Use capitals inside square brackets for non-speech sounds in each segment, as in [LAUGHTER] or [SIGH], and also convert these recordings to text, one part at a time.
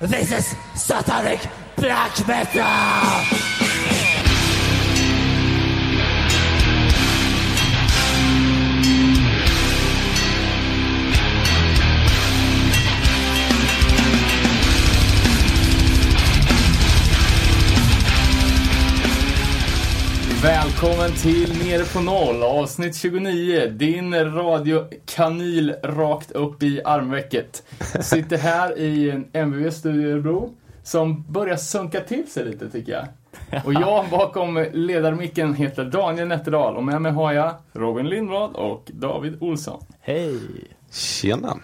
This is satanic black metal! Välkommen till Nere på Noll, avsnitt 29. Din radiokanyl rakt upp i armvecket. Sitter här i en MVV studio i Örebro, som börjar sunka till sig lite tycker jag. Och jag bakom ledarmicken heter Daniel Nätterdal och med mig har jag Robin Lindblad och David Olsson. Hej! Tjena!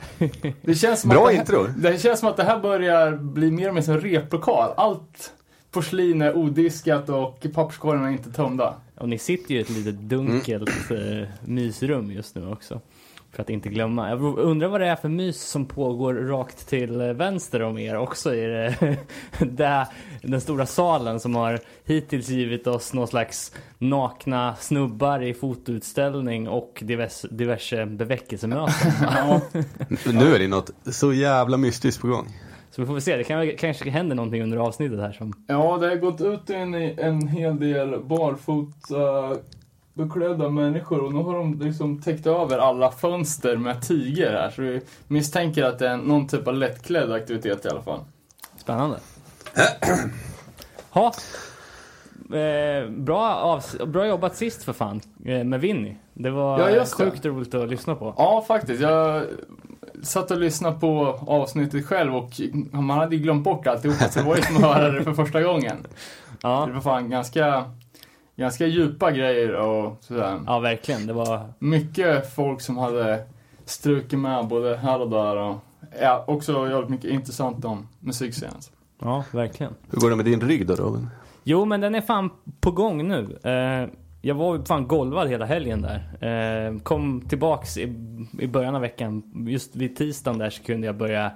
Det känns som Bra att det, intro. Det känns som att det här börjar bli mer och mer som en replokal. Allt porslin är odiskat och papperskorgarna är inte tömda. Och ni sitter ju i ett litet dunkelt eh, mysrum just nu också. För att inte glömma. Jag undrar vad det är för mys som pågår rakt till eh, vänster om er också. Är det [LAUGHS] där, den stora salen som har hittills givit oss någon slags nakna snubbar i fotoutställning och diverse, diverse beväckelsemöten. Ja. Nu är det något så jävla mystiskt på gång. Så vi får väl se. Det kan, kanske händer någonting under avsnittet här som... Ja, det har gått ut en, en hel del barfota beklädda människor och nu har de liksom täckt över alla fönster med tyger här. Så vi misstänker att det är någon typ av lättklädd aktivitet i alla fall. Spännande. ha. Eh, bra, bra jobbat sist för fan eh, med Vinny. Det var Ja, sjukt roligt att lyssna på. Ja, faktiskt. Jag satt och lyssnade på avsnittet själv och man hade ju glömt bort alltihopa så det var ju som att höra det för första gången. Det Ja, var fan ganska, ganska djupa grejer och sådär. ja verkligen. Det var... mycket folk som hade strukit med både här och där och ja, också jävligt mycket intressant om musikscenen. Ja, verkligen. Hur går det med din rygg då Robin? Jo, men den är fan på gång nu. Eh, jag var ju fan golvad hela helgen där. Eh, kom tillbaks i, i början av veckan. Just vid tisdagen där så kunde jag börja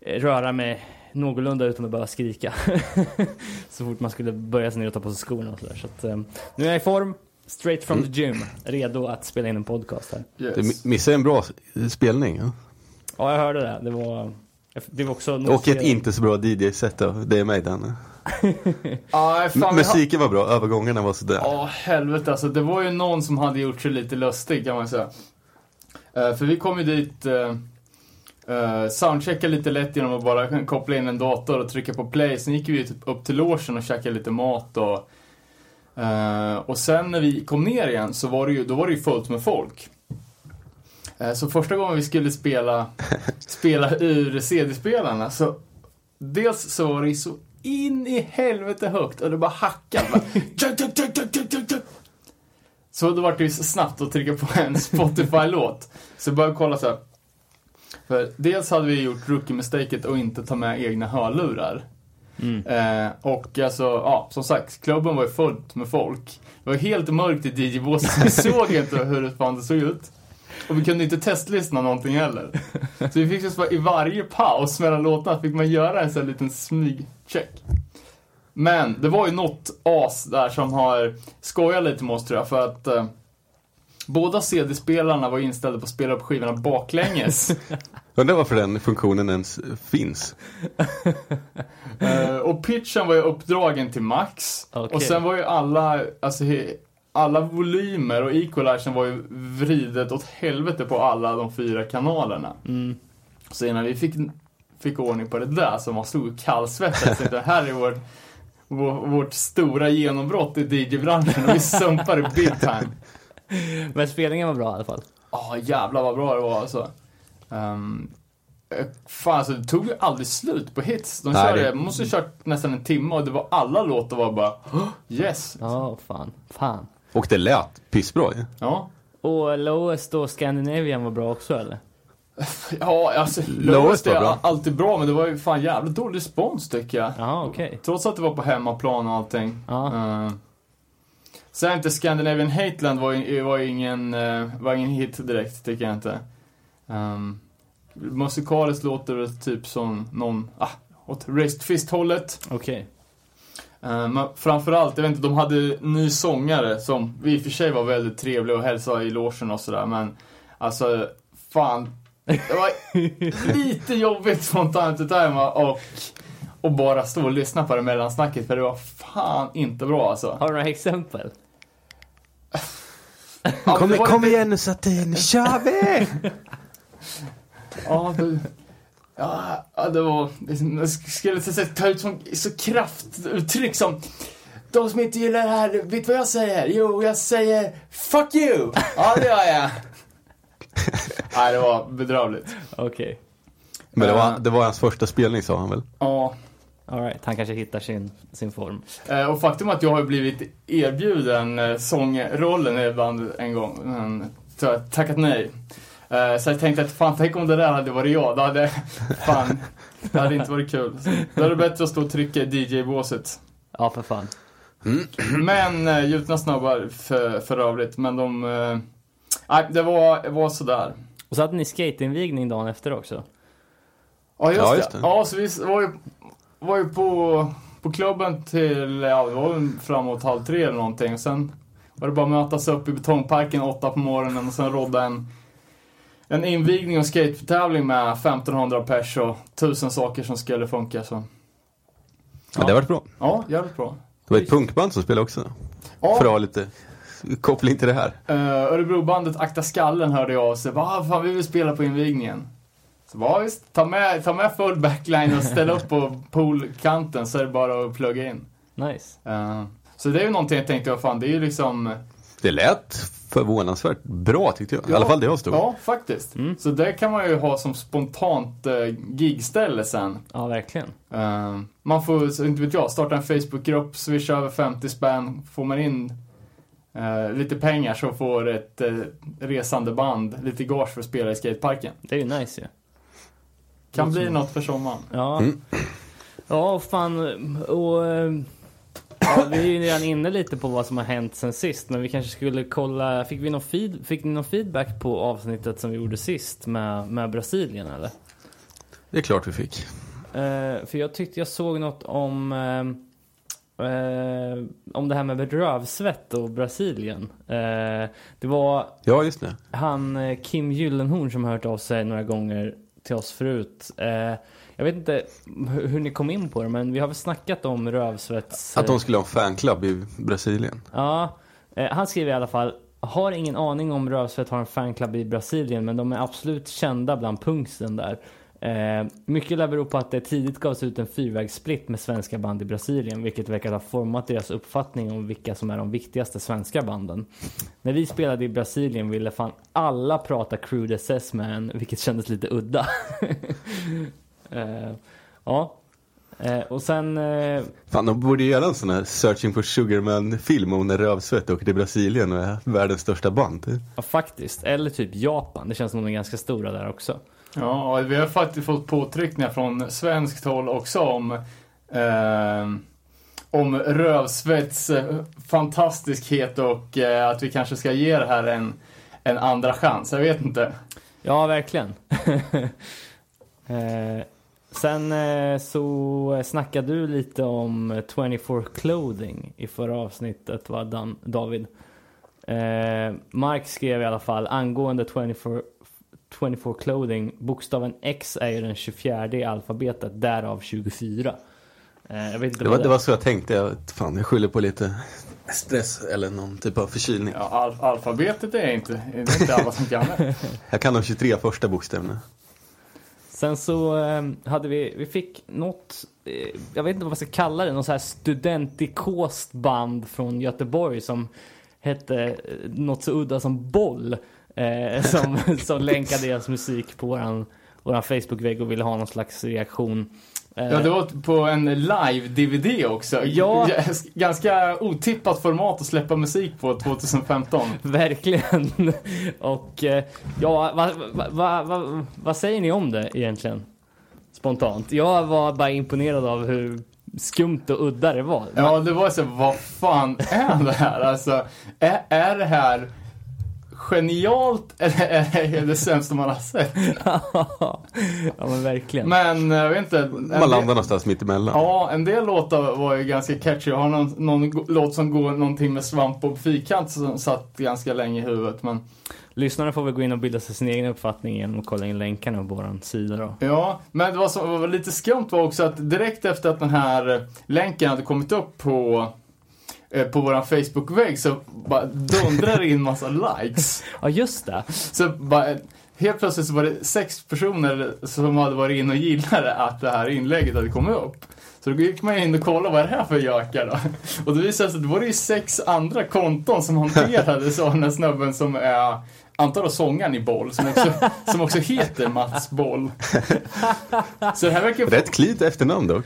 eh, röra mig någorlunda utan att behöva skrika. [LAUGHS] så fort man skulle börja sig ner och ta på sig skorna och sådär. Så att, eh, nu är jag i form. Straight from the gym. Redo att spela in en podcast här. Yes. Du mi- missade en bra spelning. Ja? Ja, jag hörde det. Det var... Det var också Och ett inte så bra DJ-set av det är mig den. Ja, fan, Musiken var bra, övergångarna var sådär. Ja, helvete alltså. Det var ju någon som hade gjort sig lite lustig kan man säga. Eh, för vi kom ju dit, uh, uh, soundchecka lite lätt genom att bara koppla in en dator och trycka på play. Sen gick vi typ upp till logen och käkade lite mat och... eh, och sen när vi kom ner igen så var det ju, då var det ju fullt med folk. Eh, så första gången vi skulle spela, spela ur CD-spelarna så... Dels så var det ju så in i helvete högt och det bara hackade. Bara. [LAUGHS] Så då var det ju så snabbt att trycka på en [LAUGHS] Spotify-låt. Så jag började kolla så här. För dels hade vi gjort rookie-mistaket och inte ta med egna hörlurar. Mm. Eh, och alltså, ja, som sagt, klubben var ju fullt med folk. Det var helt mörkt i DJ-båset, vi såg inte hur fan det såg ut. Och vi kunde inte testlyssna någonting heller. Så vi fick just bara, i varje paus mellan låtarna fick man göra en sån här liten smygcheck. Men det var ju något as där som har skojat lite med oss tror jag, för att eh, båda CD-spelarna var inställda på att spela upp skivorna baklänges. [LAUGHS] Undrar varför den funktionen ens finns. [LAUGHS] Eh, och pitchen var ju uppdragen till max. Okej. Och sen var ju alla, alltså he- alla volymer och equalizern var ju vridet åt helvete på alla de fyra kanalerna. Mm. Så innan vi fick, fick ordning på det där så man stod och kallsvettades. Så det här är vårt, vår, vårt stora genombrott i DJ-branschen och vi sumpade big time. [LAUGHS] Men spelningen var bra i alla fall. Ja, jävlar vad bra det var alltså. Um, fan alltså, det tog ju aldrig slut på hits. De Nej, körde, det- måste ha kört nästan en timme och det var alla låtar var bara "Åh, [GASPS] yes. Ja, fan. Fan. Och det lät pissbra ju. Ja. Och Lowest och Scandinavian var bra också eller? [LAUGHS] Ja, alltså Lowest är bra. alltid bra men det var ju fan jävligt dålig respons tycker jag. Jaha, okej. Trots att det var på hemmaplan och allting. Ja. Uh, sen inte Scandinavian Hateland var ju, var ju ingen, eh, var ingen hit direkt, tycker jag inte. Um, musikaliskt låter det typ som någon, ah, åt Raised Fist-hållet. Okej. Uh, men framförallt, jag vet inte, de hade ny sångare som i och för sig var väldigt trevlig och hälsade i logen och sådär men alltså, fan, det var [LAUGHS] lite jobbigt spontant to time och, och bara stå och lyssna på det mellansnacket för det var fan inte bra alltså. Har du några exempel? Ja, Kom, kom lite- igen nu Satin, nu kör vi! Ja, det, ja, ja, det var... Jag skulle ta ut som, så kraftuttryck som... De som inte gillar det här, vet du vad jag säger? Jo, jag säger fuck you! Ja, det gör jag. [LAUGHS] Nej, det var bedrövligt. Okej. Men det var, det var hans första spelning sa han väl? Ja. Alright, han kanske hittar sin, sin form. Eh, Och faktum är att jag har blivit erbjuden eh, sångrollen i ett band en gång, men så har jag tackat nej. Eh, Så jag tänkte att fan, tänk om det där hade varit jag. Då hade, fan, det hade inte varit kul. Då är det bättre att stå och trycka DJ-båset. Ja, för fan. Men eh, gjutna snabbar för, för övrigt, men de... eh, Nej, det var, det var sådär. Och så hade ni skateinvigning dagen efter också. Ja, just, Ja, det. just det. Ja, så vi var ju, var ju på, på klubben till, ja, det var framåt halv tre eller någonting. Och sen var det bara att mötas upp i betongparken åtta på morgonen och sen rodda en, en invigning och skatetävling med 1500 pers och tusen saker som skulle funka. Så. Ja. Det har varit bra. Ja, jävligt bra. Det var ett punkband som spelade också. Ja, För att ha lite koppling till det här. Uh, Örebrobandet Akta Skallen hörde jag av sig. Va, fan vi vill spela på invigningen. Så ja, visst, ta med, ta med full backline och ställ upp på poolkanten så är det bara att plugga in. Nice. Eh, så det är ju någonting jag tänkte, vad fan, det är ju liksom... Det lät förvånansvärt bra tyckte jag. I Ja. alla fall det jag stod. Ja, faktiskt. Så det kan man ju ha som spontant uh, gigställe sen. Ja, verkligen. Eh, man får, inte vet jag, starta en Facebookgrupp, swisha över 50 spänn, får man in eh, lite pengar så får ett uh, resande band lite gage för att spela i skateparken. Det är ju nice ju. Kan bli något för sommaren. Ja. Ja, och fan. Och, eh, ja, vi är ju redan inne lite på vad som har hänt sen sist. Men vi kanske skulle kolla. Fick, vi någon feed, fick ni någon feedback på avsnittet som vi gjorde sist med, med Brasilien eller? Det är klart vi fick. Eh, för jag tyckte jag såg något om eh, eh, om det här med bedrövsvett och Brasilien. Eh, det var Ja, just det. han eh, Kim Gyllenhorn som har hört av sig några gånger till oss förut. Eh, jag vet inte hur, ni kom in på det, men vi har väl snackat om rövsvetts... Att de skulle ha en fanclub i Brasilien. Ja, eh, han skriver i alla fall har ingen aning om Rövsvett har en fanclub i Brasilien men de är absolut kända bland punksen där. Eh, mycket lär bero på att det tidigt gavs ut en fyrvägssplit med svenska band i Brasilien vilket verkar ha format deras uppfattning om vilka som är de viktigaste svenska banden. När vi spelade i Brasilien ville fan alla prata Crude SS Man vilket kändes lite udda. [LAUGHS] eh, ja, eh, och sen eh, Fan, de borde göra en sån här Searching for Sugarman-film om när Rövsvett åker till Brasilien och är världens största band. Ja, faktiskt. Eller typ Japan. Det känns som de är ganska stora där också. Ja, vi har faktiskt fått påtryckningar från svenskt håll också om eh, om Rövsvetts fantastiskhet och eh, att vi kanske ska ge det här en, en andra chans. Jag vet inte. Ja, verkligen. [LAUGHS] eh, sen eh, så snackade du lite om 24 Clothing i förra avsnittet, va, Dan, David? Eh, Mark skrev i alla fall angående 24, 24 Clothing, bokstaven X är ju den 24 i alfabetet, därav 24. Eh, jag vet inte Det var, det var så jag tänkte. Jag, fan, jag skyller på lite stress eller någon typ av förkylning. Ja, al alfabetet är inte, det är inte alla som kan det. [LAUGHS] Jag kan de 23 första bokstäverna. Sen så eh, hade vi, vi fick något, eh, jag vet inte vad man ska kalla det, något så här studentikost band från Göteborg som hette eh, något så udda som Boll. Eh, som, [LAUGHS] som länkade deras musik på våran, våran Facebook-vägg och ville ha någon slags reaktion. Eh, Ja, det var på en live-DVD också. Ja. Ganska otippat format att släppa musik på 2015. Verkligen. Och eh, ja, vad va, va, va, vad säger ni om det egentligen? Spontant. Jag var bara imponerad av hur skumt och udda det var. Ja, det var så, vad fan är det här? Alltså, är, är det här genialt [LAUGHS] eller är det sämsta man har sett? [LAUGHS] ja men verkligen. Men jag vet inte. Man del- landar någonstans mitt emellan. Ja, en del låtar var ju ganska catchy. Jag har någon, någon go- låt som går någonting med svamp och fyrkant som satt ganska länge i huvudet. Men Lyssnarna får väl gå in och bilda sig sin egen uppfattning genom att kolla in länkarna på vår sida då. Ja, men det var, som, var lite skumt var också att direkt efter att den här eh, länken hade kommit upp på eh, på våran Facebook-vägg så bara dundrade det in massa likes. Ja just det. Så bara, helt plötsligt så var det sex personer som hade varit in och gillade att det här inlägget hade kommit upp. Så då gick man in och kollade vad är det här för gökar då? Och det visade sig att det var det ju sex andra konton som den här snubben som är Antar då sångaren i Boll, som också, [LAUGHS] som också heter Mats Boll. Så det här verkar Rätt klint efternamn dock.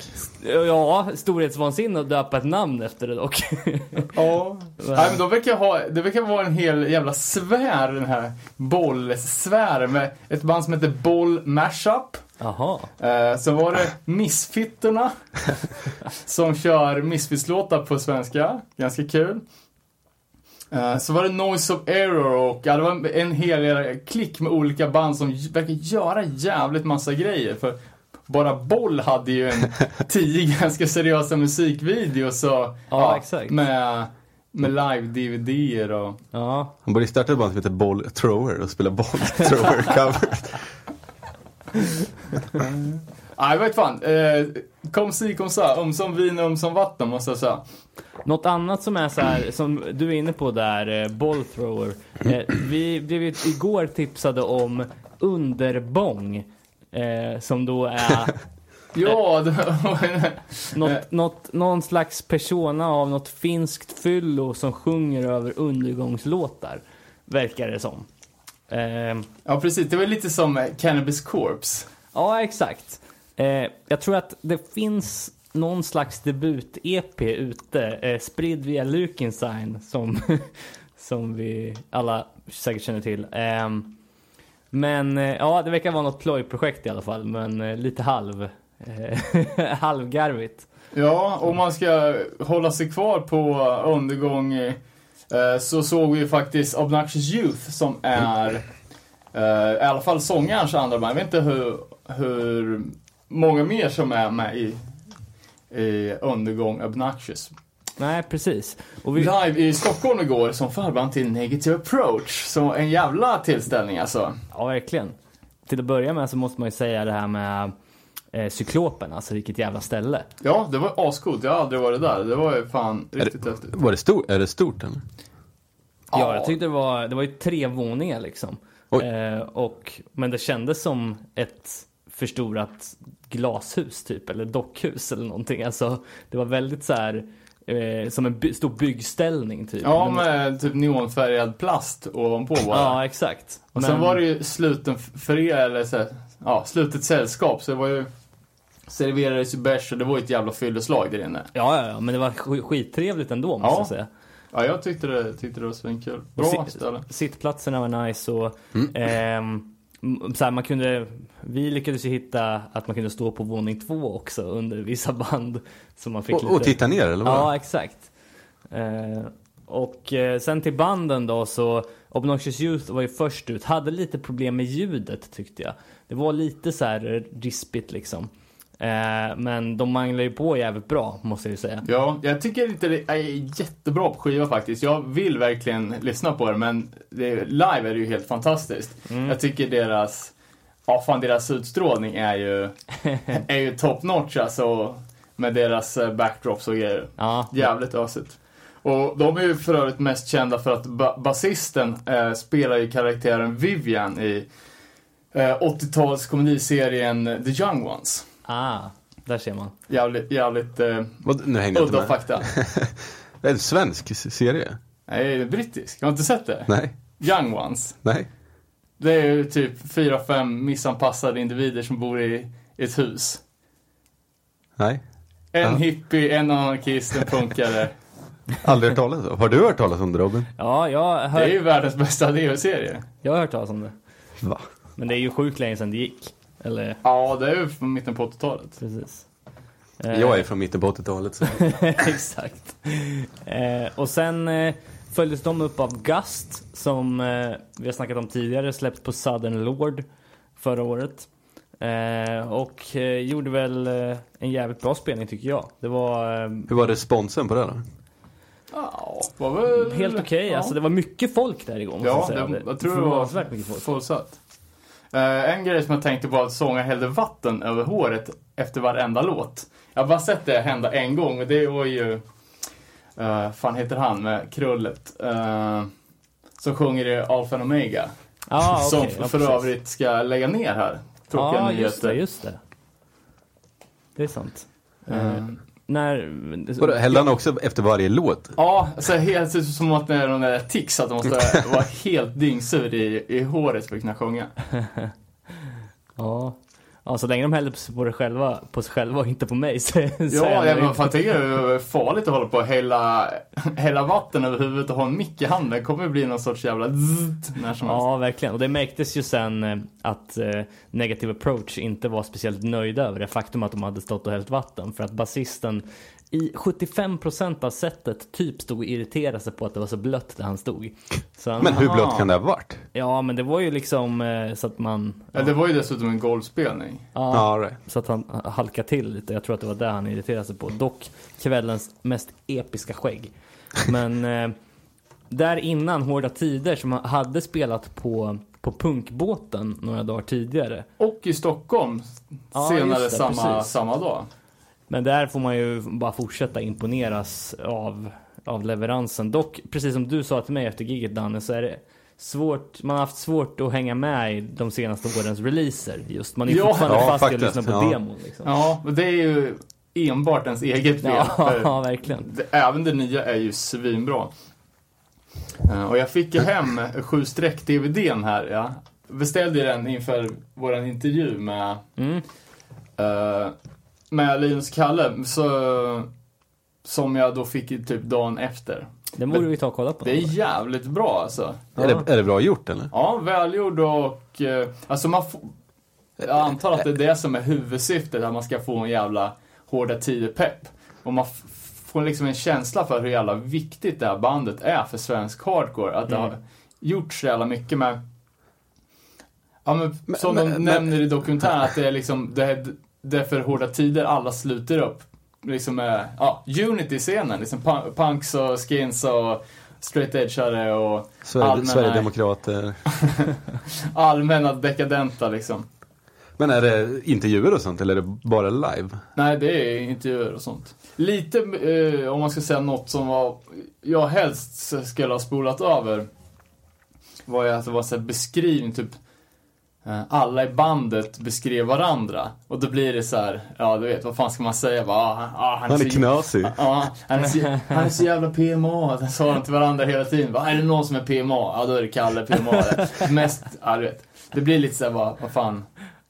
Ja, storhetsvansinne att döpa ett namn efter det dock. [LAUGHS] Ja. Nej, men de verkar ha, det verkar vara en hel jävla svär, den här bollsfär med ett band som heter Boll Mashup. Jaha. Eh, så var det Misfitterna [LAUGHS] som kör Misfits-låtar på svenska. Ganska kul. Eh, så var det Noise of Error och ja, det var en hel klick med olika band som verkar göra jävligt massa grejer. För bara Boll hade ju en [LAUGHS] tio ganska seriösa musikvideos så, Ja, exakt. med, med live-DVD-er och... Ja. Han borde starta ett band som heter Boll Thrower och spela Boll Thrower cover. [LAUGHS] [LAUGHS] Nej, vet fan. Eh, kom si, kom sa. Ömsom vin, ömsom vatten måste jag säga. Något annat som är så här, som du är inne på där, eh, ball thrower. Eh, vi blev ju igår tipsade om underbång. Eh, som då är [LAUGHS] Ja, det var något, något, någon slags persona av något finskt fyllo som sjunger över undergångslåtar. Verkar det som. Eh, Ja, precis. Det var lite som Cannabis Corpse. Ja, exakt. Eh, jag tror att det finns någon slags debut-EP ute, eh, spridd via Lukensign, som, [LAUGHS] som vi alla säkert känner till. Ehm, eh, men ja, det verkar vara något plojprojekt i alla fall, men eh, lite halv, eh, [LAUGHS] halvgarvigt. Ja, om man ska hålla sig kvar på undergång eh, så såg vi ju faktiskt Obnoxious Youth som är eh, i alla fall sångarens andra band. Jag vet inte hur, hur många mer som är med i, i undergång Obnoxious. Nej, precis. Och vi, Live i Stockholm igår som förband till Negative Approach. Så en jävla tillställning alltså. ja, verkligen. Till att börja med så måste man ju säga det här med eh, Cyklopen, alltså vilket jävla ställe. Ja, det var ascoolt. Jag har aldrig varit där. Det var ju fan riktigt häftigt. var det stort? Är det stort eller? Ja, jag tyckte det var, det var ju tre våningar liksom. Eh, och, men det kändes som ett förstorat glashus typ, eller dockhus eller någonting. Alltså, det var väldigt så här, eh, som en by- stor byggställning typ. Ja, Men- med typ neonfärgad plast ovanpå bara. Ja, exakt. Och sen var det ju sluten för er, eller så här, ja, slutet sällskap. Så det var ju, serverades ju bärs och det var ju ett jävla fylleslag där inne. Ja, ja, ja, men det var sk- skittrevligt ändå måste Ja. jag säga. Ja, jag tyckte det, tyckte det var svinkul. Bra si- ställe. Sittplatserna var nice och Mm. ehm, så här, man kunde, vi lyckades ju hitta att man kunde stå på våning två också under vissa band. Så man fick Och, lite... och titta ner eller vad? Ja, exakt. Eh, och eh, sen till banden då så Obnoxious Youth var ju först ut, hade lite problem med ljudet tyckte jag. Det var lite så här rispigt liksom. Eh, men de manglar ju på jävligt bra måste jag ju säga. Ja, jag tycker inte det är jättebra på skiva faktiskt. Jag vill verkligen lyssna på det, men det, live är det ju helt fantastiskt. Mm. Jag tycker deras, ja fan deras utstrålning är ju, [LAUGHS] är ju top notch alltså. Med deras eh, backdrops och grejer. Ja, Jävligt ösigt. Och de är ju för övrigt mest kända för att ba- basisten eh, spelar ju karaktären Vivian i eh, 80-tals komediserien The Young Ones. Ah, där ser man. Jävligt, jävligt eh, Vad, nu hängde jag udda fakta. [LAUGHS] Det är en svensk serie? Nej, det är brittisk. Har du inte sett det? Nej, Young Ones. nej. Det är ju typ fyra, fem missanpassade individer som bor i ett hus. Nej. En Ja. hippie, en anarkist, en punkare. [LAUGHS] Aldrig hört talas om. Har du hört talas om det Robin? Ja, jag har Det är ju världens bästa DO-serie. jag har hört talas om det. Va? Men det är ju sjukt länge sedan det gick. Eller Ja, det är ju från mitten på 80-talet. precis. Eh, Jag är från mitten på 80-talet. Så. [LAUGHS] Exakt. Eh, och sen eh, följdes de upp av Gust som eh, vi har snackat om tidigare, släppt på Southern Lord förra året. Eh, och eh, gjorde väl eh, en jävligt bra spelning tycker jag. Det var eh, Hur var responsen på det då? Ja, var väl... helt okej. ja. Alltså det var mycket folk där igång. måste Ja, det, jag tror det var Förvånansvärt mycket folk. fullsatt. Eh, en grej som jag tänkte på var att sångaren hällde vatten över håret efter varenda låt. Jag har bara sett det hända en gång och det var ju... Uh, fan heter han med krullet? Uh, som sjunger i Alpha Omega. Ah, [LAUGHS] som okej, ja, för övrigt ska lägga ner här. Tråkiga Ja, nyheter. just det, just det. Det är sant. Eh, när... Vadå, Hällde han också efter varje låt? Ja, så helt som att det är någon där tics att de måste [LAUGHS] vara helt dyngsur i, i håret för att kunna sjunga. [LAUGHS] Ja. Ja, så länge de häller på, det själva, på sig själva och inte på mig [LAUGHS] så, så Ja, jag men fan det är farligt att hålla på och hälla, hälla vatten över huvudet och ha en mick i handen. Det kommer ju bli någon sorts jävla zzzt när som helst. Ja, verkligen. Och det märktes ju sen eh, att eh, Negative Approach inte var speciellt nöjda över det faktum att de hade stått och hällt vatten. För att basisten i 75% av setet typ stod och irriterade sig på att det var så blött där han stod. Så han, Men hur Aha. blött kan det ha varit? Ja, men det var ju liksom eh, så att man... Ja, det var ju dessutom en golfspelning. Ja, Ja, right. Så att han halkade till lite. Jag tror att det var det han irriterade sig på. Dock kvällens mest episka skägg. Men eh, där innan Hårda Tider som hade spelat på, på punkbåten några dagar tidigare. Och i Stockholm Ja, senare det, samma, precis. samma dag. Men där får man ju bara fortsätta imponeras av, av leveransen. Dock, precis som du sa till mig efter giget Danne, så är det svårt, man har haft svårt att hänga med i de senaste årens releaser just. Man är ju Ja. fortfarande Ja, fast i att lyssna på ja. demon liksom. Ja, det är ju enbart ens eget fel. Ja, [LAUGHS] verkligen. det, även det nya är ju svinbra. Eh, och jag fick ju hem sju streck DVDn här. Ja. Beställde den inför vår intervju med Mm. Eh, med Linus Kalle, så, som jag då fick typ dagen efter. Den borde vi ta och kolla på. Det är jävligt bra alltså. Är, det, är det bra gjort eller? Ja, välgjord och... eh, alltså man får, Jag antar att det är det som är huvudsyftet, att man ska få en jävla hårda tider-pepp. Och man får liksom en känsla för hur jävla viktigt det här bandet är för svensk hardcore. Att det Mm. har gjorts så jävla mycket med... Ja men, Men- som de men- nämner i dokumentären, att det är liksom, det är, det är för hårda tider alla sluter upp. Liksom med, ja, Unity-scenen. Liksom pu- punks och skins och straight edgeare och Sverige, allmänna, Sverigedemokrater. [LAUGHS] allmänna dekadenta liksom. Men är det intervjuer och sånt eller är det bara live? Nej, det är intervjuer och sånt. Lite, eh, om man ska säga något som var, jag helst skulle ha spolat över, var ju att det var så beskrivning, typ, eh, alla i bandet beskrev varandra. Och då blir det så här, ja du vet, vad fan ska man säga? Bara, ah, han, ah, Han är så- knasig. Ja, han är, så, han är så jävla PMA. Den sa de till varandra hela tiden. Bara, är det någon som är PMA? Ja, då är det Kalle PMA. Mest, ja du vet. Det blir lite så här, vad, vad fan.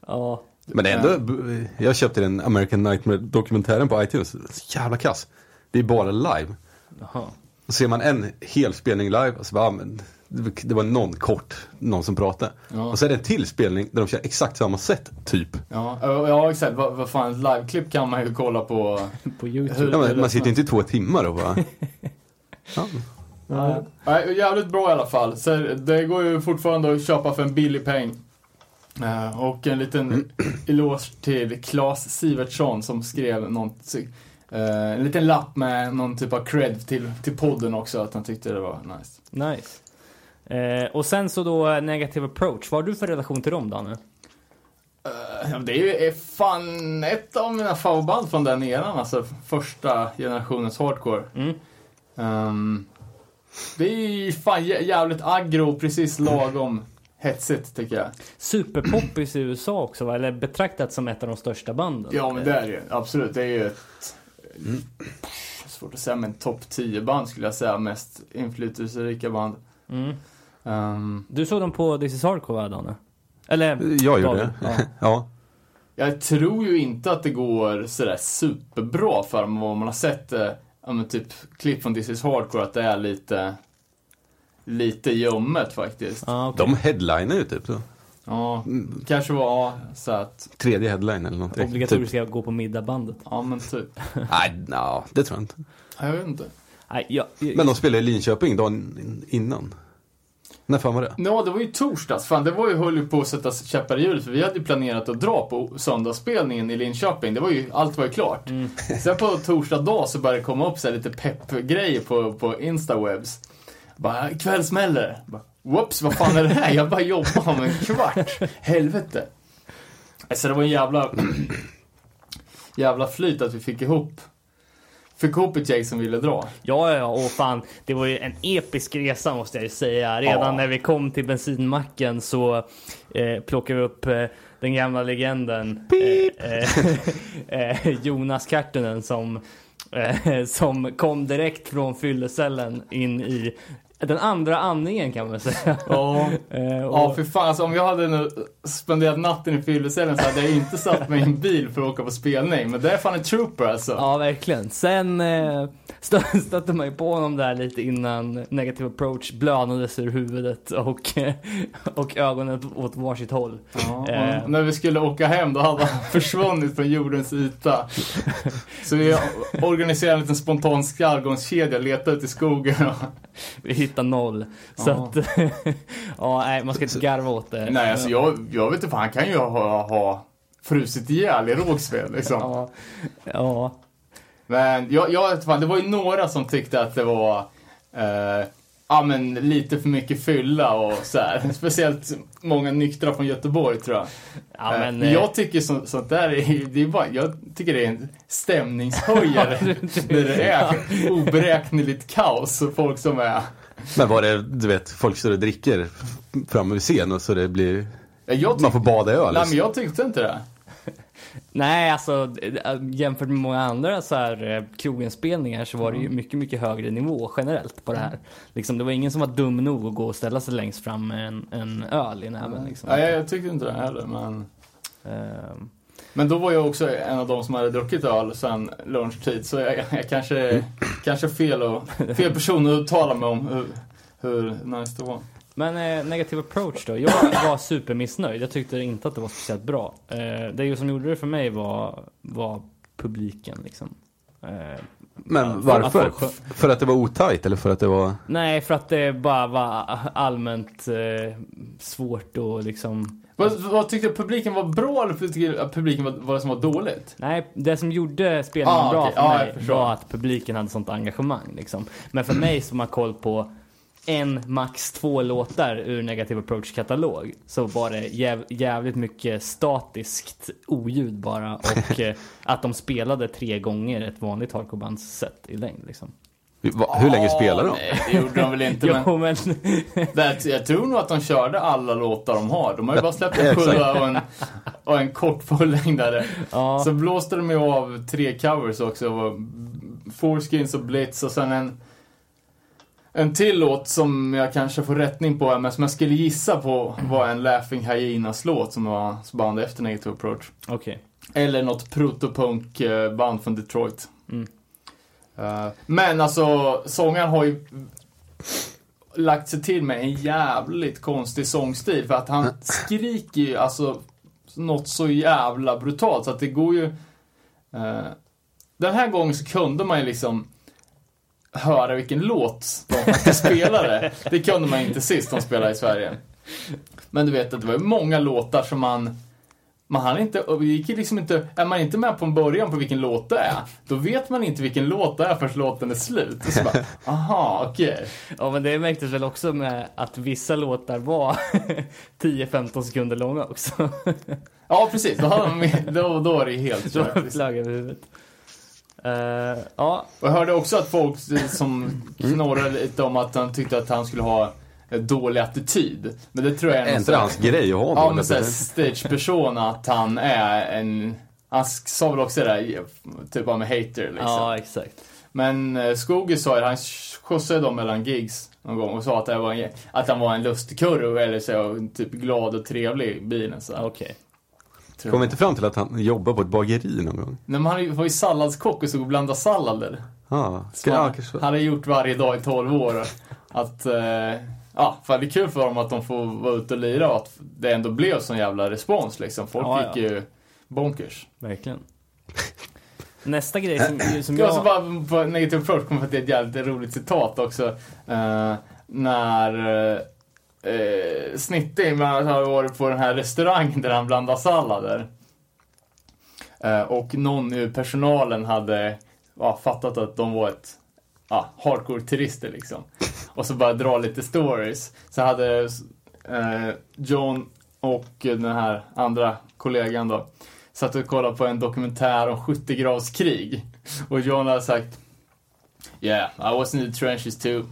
Ja, Men är ändå, jag köpte den American Nightmare-dokumentären på iTunes. Så jävla kass. Det är bara live. jaha. Och ser man en hel spelning live, och så bara, ja, men det- var någon kort, någon som pratade. Ja. Och så är det en till spelning där de kör exakt samma sätt, typ. Ja, ja exakt. Vad, vad fan, liveklipp kan man ju kolla på. [LAUGHS] På Youtube. Hur- Ja, man som sitter inte i två timmar och bara... [LAUGHS] Ja. Ja. Nej, jävligt bra i alla fall. Så det går ju fortfarande att köpa för en billig peng. Eh, och en liten [CLEARS THROAT] eloge till Claes Sivertsson som skrev något, eh, en liten lapp med någon typ av cred till, till podden också, att han tyckte det var nice. Nice. Eh, och sen så då eh, Negative Approach. Vad har du för relation till dem Danne? Eh, ja, det är ju fan ett av mina favoritband från den eran, alltså första generationens hardcore. Mm. Ehm, det är ju fan jä- jävligt aggro, precis lagom hetsigt tycker jag. Superpoppis i USA också va? Eller betraktat som ett av de största banden. Ja men det är det ju, absolut. Det är ju ett... Svårt att säga men topp 10 band skulle jag säga, mest inflytelserika band. Mm. Ehm, Du såg dem på This is Hardcore va Danne? Eller? Jag gjorde det. Ja. Ja. jag tror ju inte att det går sådär superbra för dem, vad man har sett eh, ja, men typ klipp från This is Hardcore, att det är lite... Lite ljummet faktiskt. Ja, okej. De headliner ju typ så. Ja, kanske var, så att, Tredje headline eller någonting. Typ. Obligatoriska gå på middagbandet. ja men typ. [LAUGHS] Nej, no, det tror jag inte. Jag vet inte. Nej, jag, jag, Men de spelade i Linköping dagen innan. När fan var det? Ja, det var ju torsdags. Fan, det var ju, höll ju på att sätta käppar i hjulet för vi hade ju planerat att dra på söndagsspelningen i Linköping. Det var ju, allt var ju klart. [LAUGHS] Sen på torsdag dag så började det komma upp så här lite pepp-grejer på, på Instawebs. Bara, ikväll smäller det. Whoops, vad fan är det här? Jag bara jobbar om en kvart. Helvete. Så det var en jävla, [CLEARS THROAT] jävla flyt att vi fick ihop, ett gäng som ville dra. Ja, ja, och fan, det var ju en episk resa måste jag ju säga. Redan Ja. när vi kom till bensinmacken så eh, plockade vi upp eh, den gamla legenden eh, eh, eh, Jonas Kartunen som, eh, som kom direkt från fyllecellen in i den andra andningen kan man säga. Ja. [LAUGHS] Eh, och, Ja, för fan. Alltså, om jag hade nu spenderat natten i fyllecellen så hade jag inte satt mig i en bil för att åka på spelning. Men det är fan en trooper alltså. Ja, verkligen. Sen eh, stö- [LAUGHS] stötte man ju på honom där lite innan Negative Approach blödades ur huvudet och, [LAUGHS] och ögonen åt varsitt håll. Ja, Eh. när vi skulle åka hem då hade han försvunnit från jordens yta. Så vi organiserade en liten spontan skallgångskedja, letade ut i skogen. Och... Hittade noll. Så Ja. att, [LAUGHS] ja, nej, man ska inte garva åt det. Nej, alltså jag, jag vet inte, han kan ju ha, ha frusit ihjäl i Rågsved liksom. Ja, ja. Men jag, jag fan, det var ju några som tyckte att det var eh, ja, men lite för mycket fylla och så här. [LAUGHS] Speciellt många nyktra från Göteborg tror jag. ja Eh, men eh, jag tycker så, sånt där är, det är bara, jag tycker det är en stämningshöjare [LAUGHS] när det är oberäkneligt kaos och folk som är Men var det, du vet, folk står och dricker framme vid scen och så det blir, jag man får bada i öl. Nej men jag tyckte inte det. [LAUGHS] Nej, alltså jämfört med många andra så här eh, kroginspelningar så var det ju mycket, mycket högre nivå generellt på det här. Liksom, det var ingen som var dum nog att gå och ställa sig längst fram med en, en öl i näven. Liksom. Nej, jag, jag tyckte inte det heller men Ehm, Men då var jag också en av de som hade druckit öl sen lunchtid så jag, jag kanske, kanske fel, och, fel person att uttala mig om hur, hur nice det var. Men eh, negativ approach då. Jag var supermissnöjd. Jag tyckte inte att det var speciellt bra. Eh, det som gjorde det för mig var, var publiken liksom. Eh, Men varför? att folk- För att det var otajt eller för att det var... nej, för att det bara var allmänt eh, svårt och liksom Vad, vad tyckte publiken var bra eller tyckte publiken var, var det som var dåligt? Nej, det som gjorde spelningen Ah, bra okej. för mig förstår. var att publiken hade sånt engagemang. Liksom. Men för mig som har koll på en, max två låtar ur Negative Approach-katalog så var det jäv, jävligt mycket statiskt oljud bara och [LAUGHS] eh, att de spelade tre gånger ett vanligt hardcorebandsset i längd. Liksom. Va, hur länge spelade de? Nej, det gjorde de väl inte. men [LAUGHS] Jo, men det, [LAUGHS] jag tror nog att de körde alla låtar de har. De har ju bara släppt en sjua och en, och en kort fullängdare. ja, Så blåste de ju av tre covers också. Foreskins och Blitz och sen en en till låt som jag kanske får rättning på, men som jag skulle gissa på var en Laughing Hyenas låt som var band efter Negative Approach. okej. Eller något protopunk-band från Detroit. Mm. Eh, men alltså, sångaren har ju lagt sig till med en jävligt konstig sångstil. För att han skriker ju alltså något så jävla brutalt så att det går ju... Uh, den här gången så kunde man ju liksom höra vilken låt de faktiskt spelade. Det kunde man inte sist de spelade i Sverige. Men du vet att det var ju många låtar som man man hann inte, gick liksom inte, är man inte med på en början på vilken låt det är, då vet man inte vilken låt det är förrän låten är slut. Och så bara, [LAUGHS] aha, okej. Ja men det märktes väl också med att vissa låtar var [LAUGHS] 10-15 sekunder långa också. [LAUGHS] Ja, precis. Då, hade med, då, då är det helt kört. liksom. flög över huvudet. Eh, ja, Och jag hörde också att folk som knorrade lite om att han tyckte att han skulle ha dålig attityd. Men det tror jag är Är någon inte sån- hans grej att ha Ja, men såhär attityd? stageperson att han är en... Han sa väl också det där, typ av en hater liksom. ja exakt. Men eh, Skoge sa ju, han skjutsade dem mellan gigs någon gång och sa att, det var en, att han var en lustigkurre eller så, typ glad och trevlig i bilen. Så. Okej. tror Kom inte fram till att han jobbar på ett bageri någon gång? Nej, men han var ju salladskock och stod och blandade sallader. Ah, ska, ja, han kanske. hade gjort varje dag i 12 år. Att, eh, ja, för det är kul för dem att de får vara ute och lira och att det ändå blev sån jävla respons liksom. Folk Ja, gick ja. ju bonkers. Verkligen. [LAUGHS] Nästa grej som, [CLEARS THROAT] som Jag jag... bara på Negative Approach komma för att det är ett jävligt roligt citat också. Eh, när uh, bland annat har varit på den här restaurangen där han blandar sallader. Eh, och någon ur personalen hade ja, fattat att de var ett ja, hardcore-turister liksom. Och så bara dra lite stories. Så hade eh, John och den här andra kollegan då satt och kollade på en dokumentär om 70-gradskrig. Och John hade sagt Yeah, I was in the trenches too.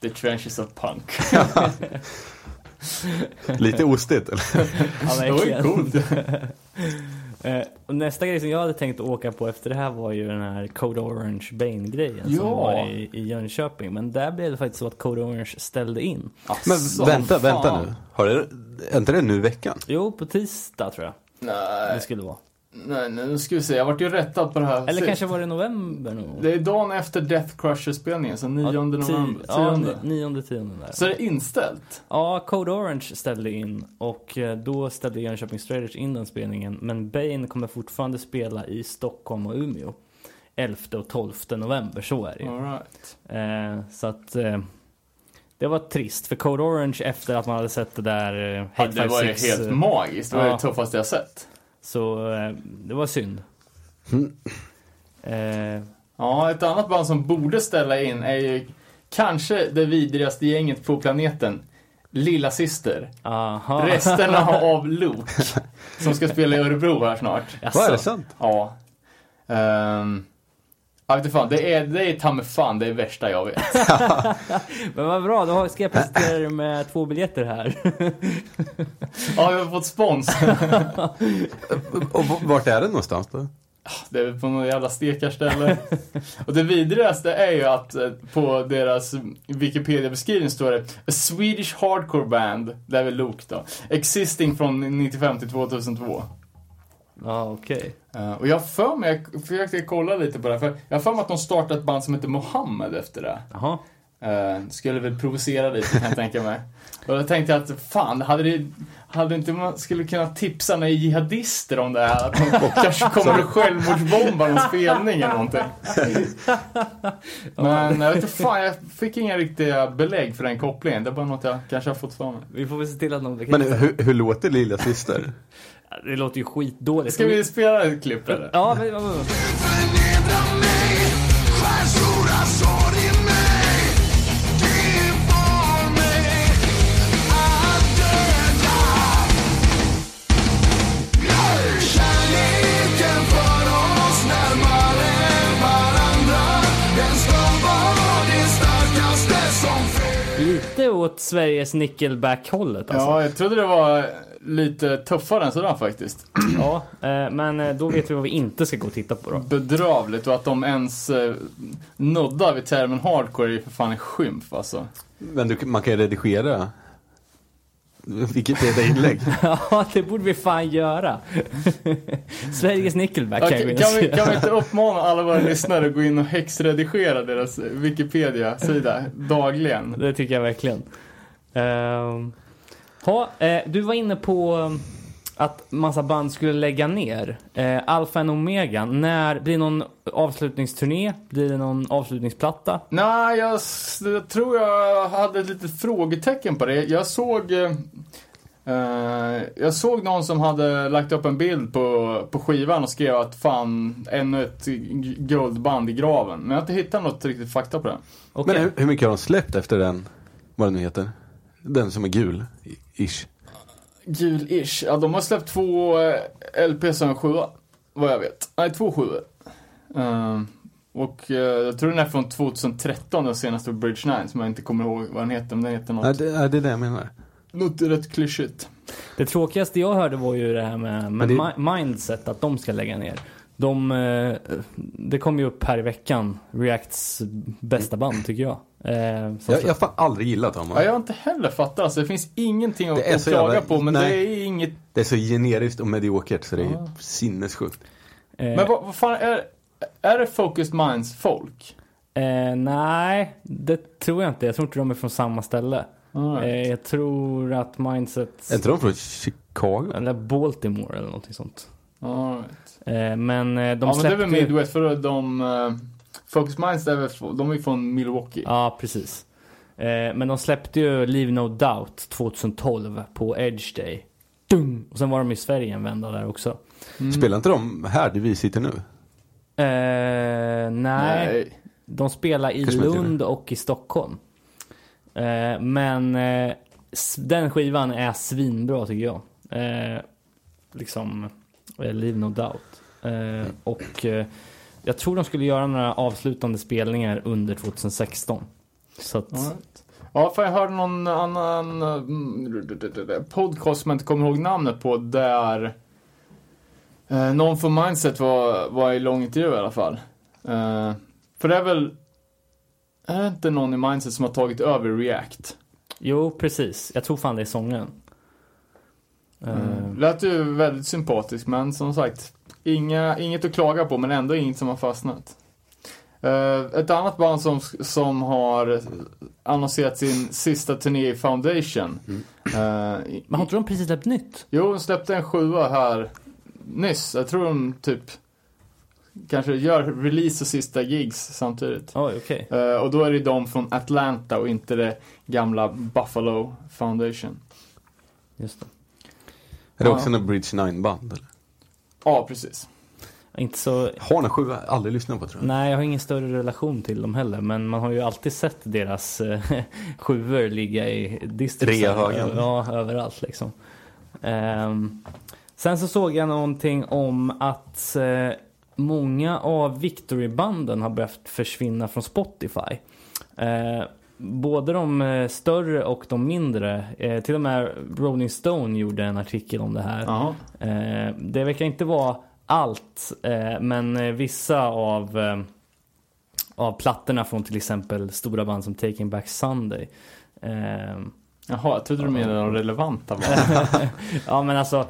The trenches of punk. [LAUGHS] Lite ostigt eller? Ja, Det var ju coolt. [LAUGHS] Eh, och nästa grej som jag hade tänkt åka på efter det här var ju den här Code Orange Bane-grejen som Ja. var i, i Jönköping. Men där blev det faktiskt så att Code Orange ställde in. Men Asså, vänta, fan. vänta nu. Har det, är inte det nu i veckan? Jo, på tisdag tror jag det Nej, skulle vara. Nej, nu ska vi se. Jag vart ju rättad på det här. Eller Se- kanske var det november nog? Det är dagen efter Death Crusher-spelningen, så 9 Ja, november. Ja, tionde. ni- nionde, tionde där. Så är det inställt? Ja, Code Orange ställde in och eh, då ställde Jönköping Straighters in den spelningen. Men Bane kommer fortfarande spela i Stockholm och Umeå. 11 och 12 november, så är det ju. All right. Eh, så att eh, det var trist för Code Orange efter att man hade sett det där eh, Ja, det var ju 56, helt eh, magiskt. Det var ja. det tuffaste jag sett. Så eh, det var synd. Mm. Eh, Ja, ett annat band som borde ställa in är ju kanske det vidrigaste gänget på planeten. Lilla Syster. aha. Resterna [LAUGHS] av Luke. Som ska spela i Örebro här snart. Jaså? Vad är det sant? Ja. Um, jag vet inte fan, det är, det är ta mig fan det värsta jag vet. [LAUGHS] Men vad bra, då ska jag presentera dig med två biljetter här. [LAUGHS] Ja, jag har fått spons. [LAUGHS] Och vart är det någonstans då? Det är på något jävla stekarställe. Och det vidrigaste är ju att eh, på deras Wikipedia-beskrivning står det A Swedish hardcore band, det är väl Luke då, existing från 95 till 2002. Ja, okej. Eh, och jag har för mig, jag försökte kolla lite på det här, för jag har för mig att de startade ett band som heter Mohammed efter det. Jaha. Uh, skulle väl provocera lite kan jag tänka mig. [LAUGHS] Och då tänkte jag att fan, hade det hade inte man skulle kunna tipsa några jihadister om det här? Att de [LAUGHS] kanske kommer att självmordsbomba någon spelning eller någonting. [LAUGHS] Men jag vet inte fan, jag fick inga riktiga belägg för den kopplingen. Det är bara något jag kanske har fått för mig. Vi får väl se till att någon Men hur, hur låter Lilla Syster? Det låter ju skitdåligt. Ska vi spela ett klipp eller? Ja, men, åt Sveriges Nickelback-hållet alltså. Ja, jag trodde det var lite tuffare än sådär faktiskt. [CLEARS THROAT] Ja, eh, men eh, då vet vi vad vi inte ska gå och titta på då. Bedrövligt och att de ens eh, nuddar vid termen hardcore är ju för fan en skymf alltså. Men du, man kan ju redigera Wikipedia-inlägg. [LAUGHS] Ja, det borde vi fan göra. [LAUGHS] Sveriges Nickelback Ja, kan vi kan, vi, säga. kan vi inte uppmana alla våra lyssnare att gå in och häxredigera deras Wikipedia-sida dagligen? Det tycker jag verkligen. Ehm, ha, eh, du var inne på att massa band skulle lägga ner. Uh, Alpha and Omega, när blir det någon avslutningsturné? Blir det någon avslutningsplatta? Nej, jag, jag tror jag hade ett litet frågetecken på det. Jag såg... eh, eh, jag såg någon som hade lagt upp en bild på, på skivan och skrev att fan, ännu ett guldband i graven. Men jag har inte hittat något riktigt fakta på det. Okej. Men hur, hur mycket har de släppt efter den, vad den nu heter? Den som är gul, ish. Jul-ish. Ja, de har släppt två eh, LP som en sjua. Vad jag vet. Nej, två sjuor. Ehm, och eh, jag tror den är från 2013, den senaste Bridge 9, som jag inte kommer ihåg vad den heter. Men den heter något, Nej, det, nej, det är det jag menar. något rätt klyschigt. Det tråkigaste jag hörde var ju det här med, med det- Mi- Mindset, att de ska lägga ner. De, eh, det kom ju upp här i veckan, Reacts bästa band tycker jag. Eh, Jag jag har fan aldrig gillat dem. Ja, jag har inte heller fattat. Alltså, det finns ingenting att, att klaga jävla- på, men nej. det är inget... Det är så generiskt och mediokert så det är sinnessjukt. eh, Men vad, vad fan är, är det Focused Minds folk? eh, nej, det tror jag inte. Jag tror inte de är från samma ställe. Alright. Eh, jag tror att Mindset, Är inte de från Chicago? eller Baltimore eller någonting sånt. Right. Eh, men eh, de ja, men det är släppte väl Midwest för de... Uh, Focus Minds, är väl, de är ju från Milwaukee. Ja, precis. Eh, men de släppte ju Leave No Doubt 2012 på Edge Day. Dung! Och sen var de i Sverige en vända där också. Mm. Spelar inte de här där vi sitter nu? Eh, nej, de spelar i Kanske Lund och i Stockholm. Eh, men eh, den skivan är svinbra tycker jag. Eh, liksom, Leave No Doubt. Eh, och eh, jag tror de skulle göra några avslutande spelningar under 2016. Så att, right. Ja, för jag hörde någon annan mm, podcast som jag inte kommer ihåg namnet på där eh, någon från Mindset var, var i lång intervju i alla fall. Eh, för det är väl, är det inte någon i Mindset som har tagit över React? jo, precis. Jag tror fan det är sången. Eh, Mm. Lät ju väldigt sympatisk, men som sagt, inga, inget att klaga på, men ändå inget som har fastnat. Eh, ett annat band som, som har annonserat sin sista turné i Foundation. Eh, i- Men har inte de precis släppt nytt? Jo, de släppte en sjua här nyss. Jag tror de typ kanske gör release och sista gigs samtidigt. Oj, okej. Eh, och då är det de från Atlanta och inte det gamla Buffalo Foundation. Just det. Är det Ja. också något Bridge 9-band? eller? Ja, precis. Inte så... Har ni sjua? Aldrig lyssnat på tror jag. Nej, jag har ingen större relation till dem heller. Men man har ju alltid sett deras eh, [LAUGHS] sjuor ligga i distrikten. Ja, överallt liksom. Ehm, sen så såg jag någonting om att eh, många av Victory-banden har börjat försvinna från Spotify. Eh, både de eh, större och de mindre. Eh, till och med Rolling Stone gjorde en artikel om det här. Eh, det verkar inte vara allt, eh, men eh, vissa av, eh, av plattorna från till exempel stora band som Taking Back Sunday. Eh, Jaha, jag trodde du menade de relevanta [LAUGHS] banden. ja men alltså,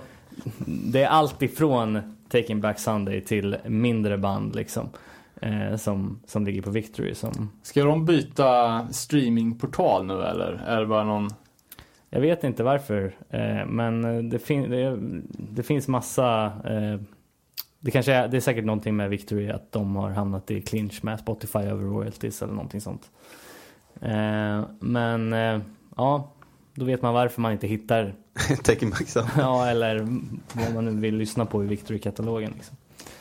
det är allt ifrån Taking Back Sunday till mindre band liksom. Eh, som, som ligger på Victory. Som, Ska de byta streamingportal nu eller? Är det bara någon... jag vet inte varför, eh, men eh, det, fin- det, det finns massa eh, det kanske är, det är säkert någonting med Victory att de har hamnat i clinch med Spotify över royalties eller någonting sånt. Eh, men eh, ja, då vet man varför man inte hittar, [LAUGHS] Taking Back Sun. ja eller vad man nu vill lyssna på i Victory-katalogen. Liksom.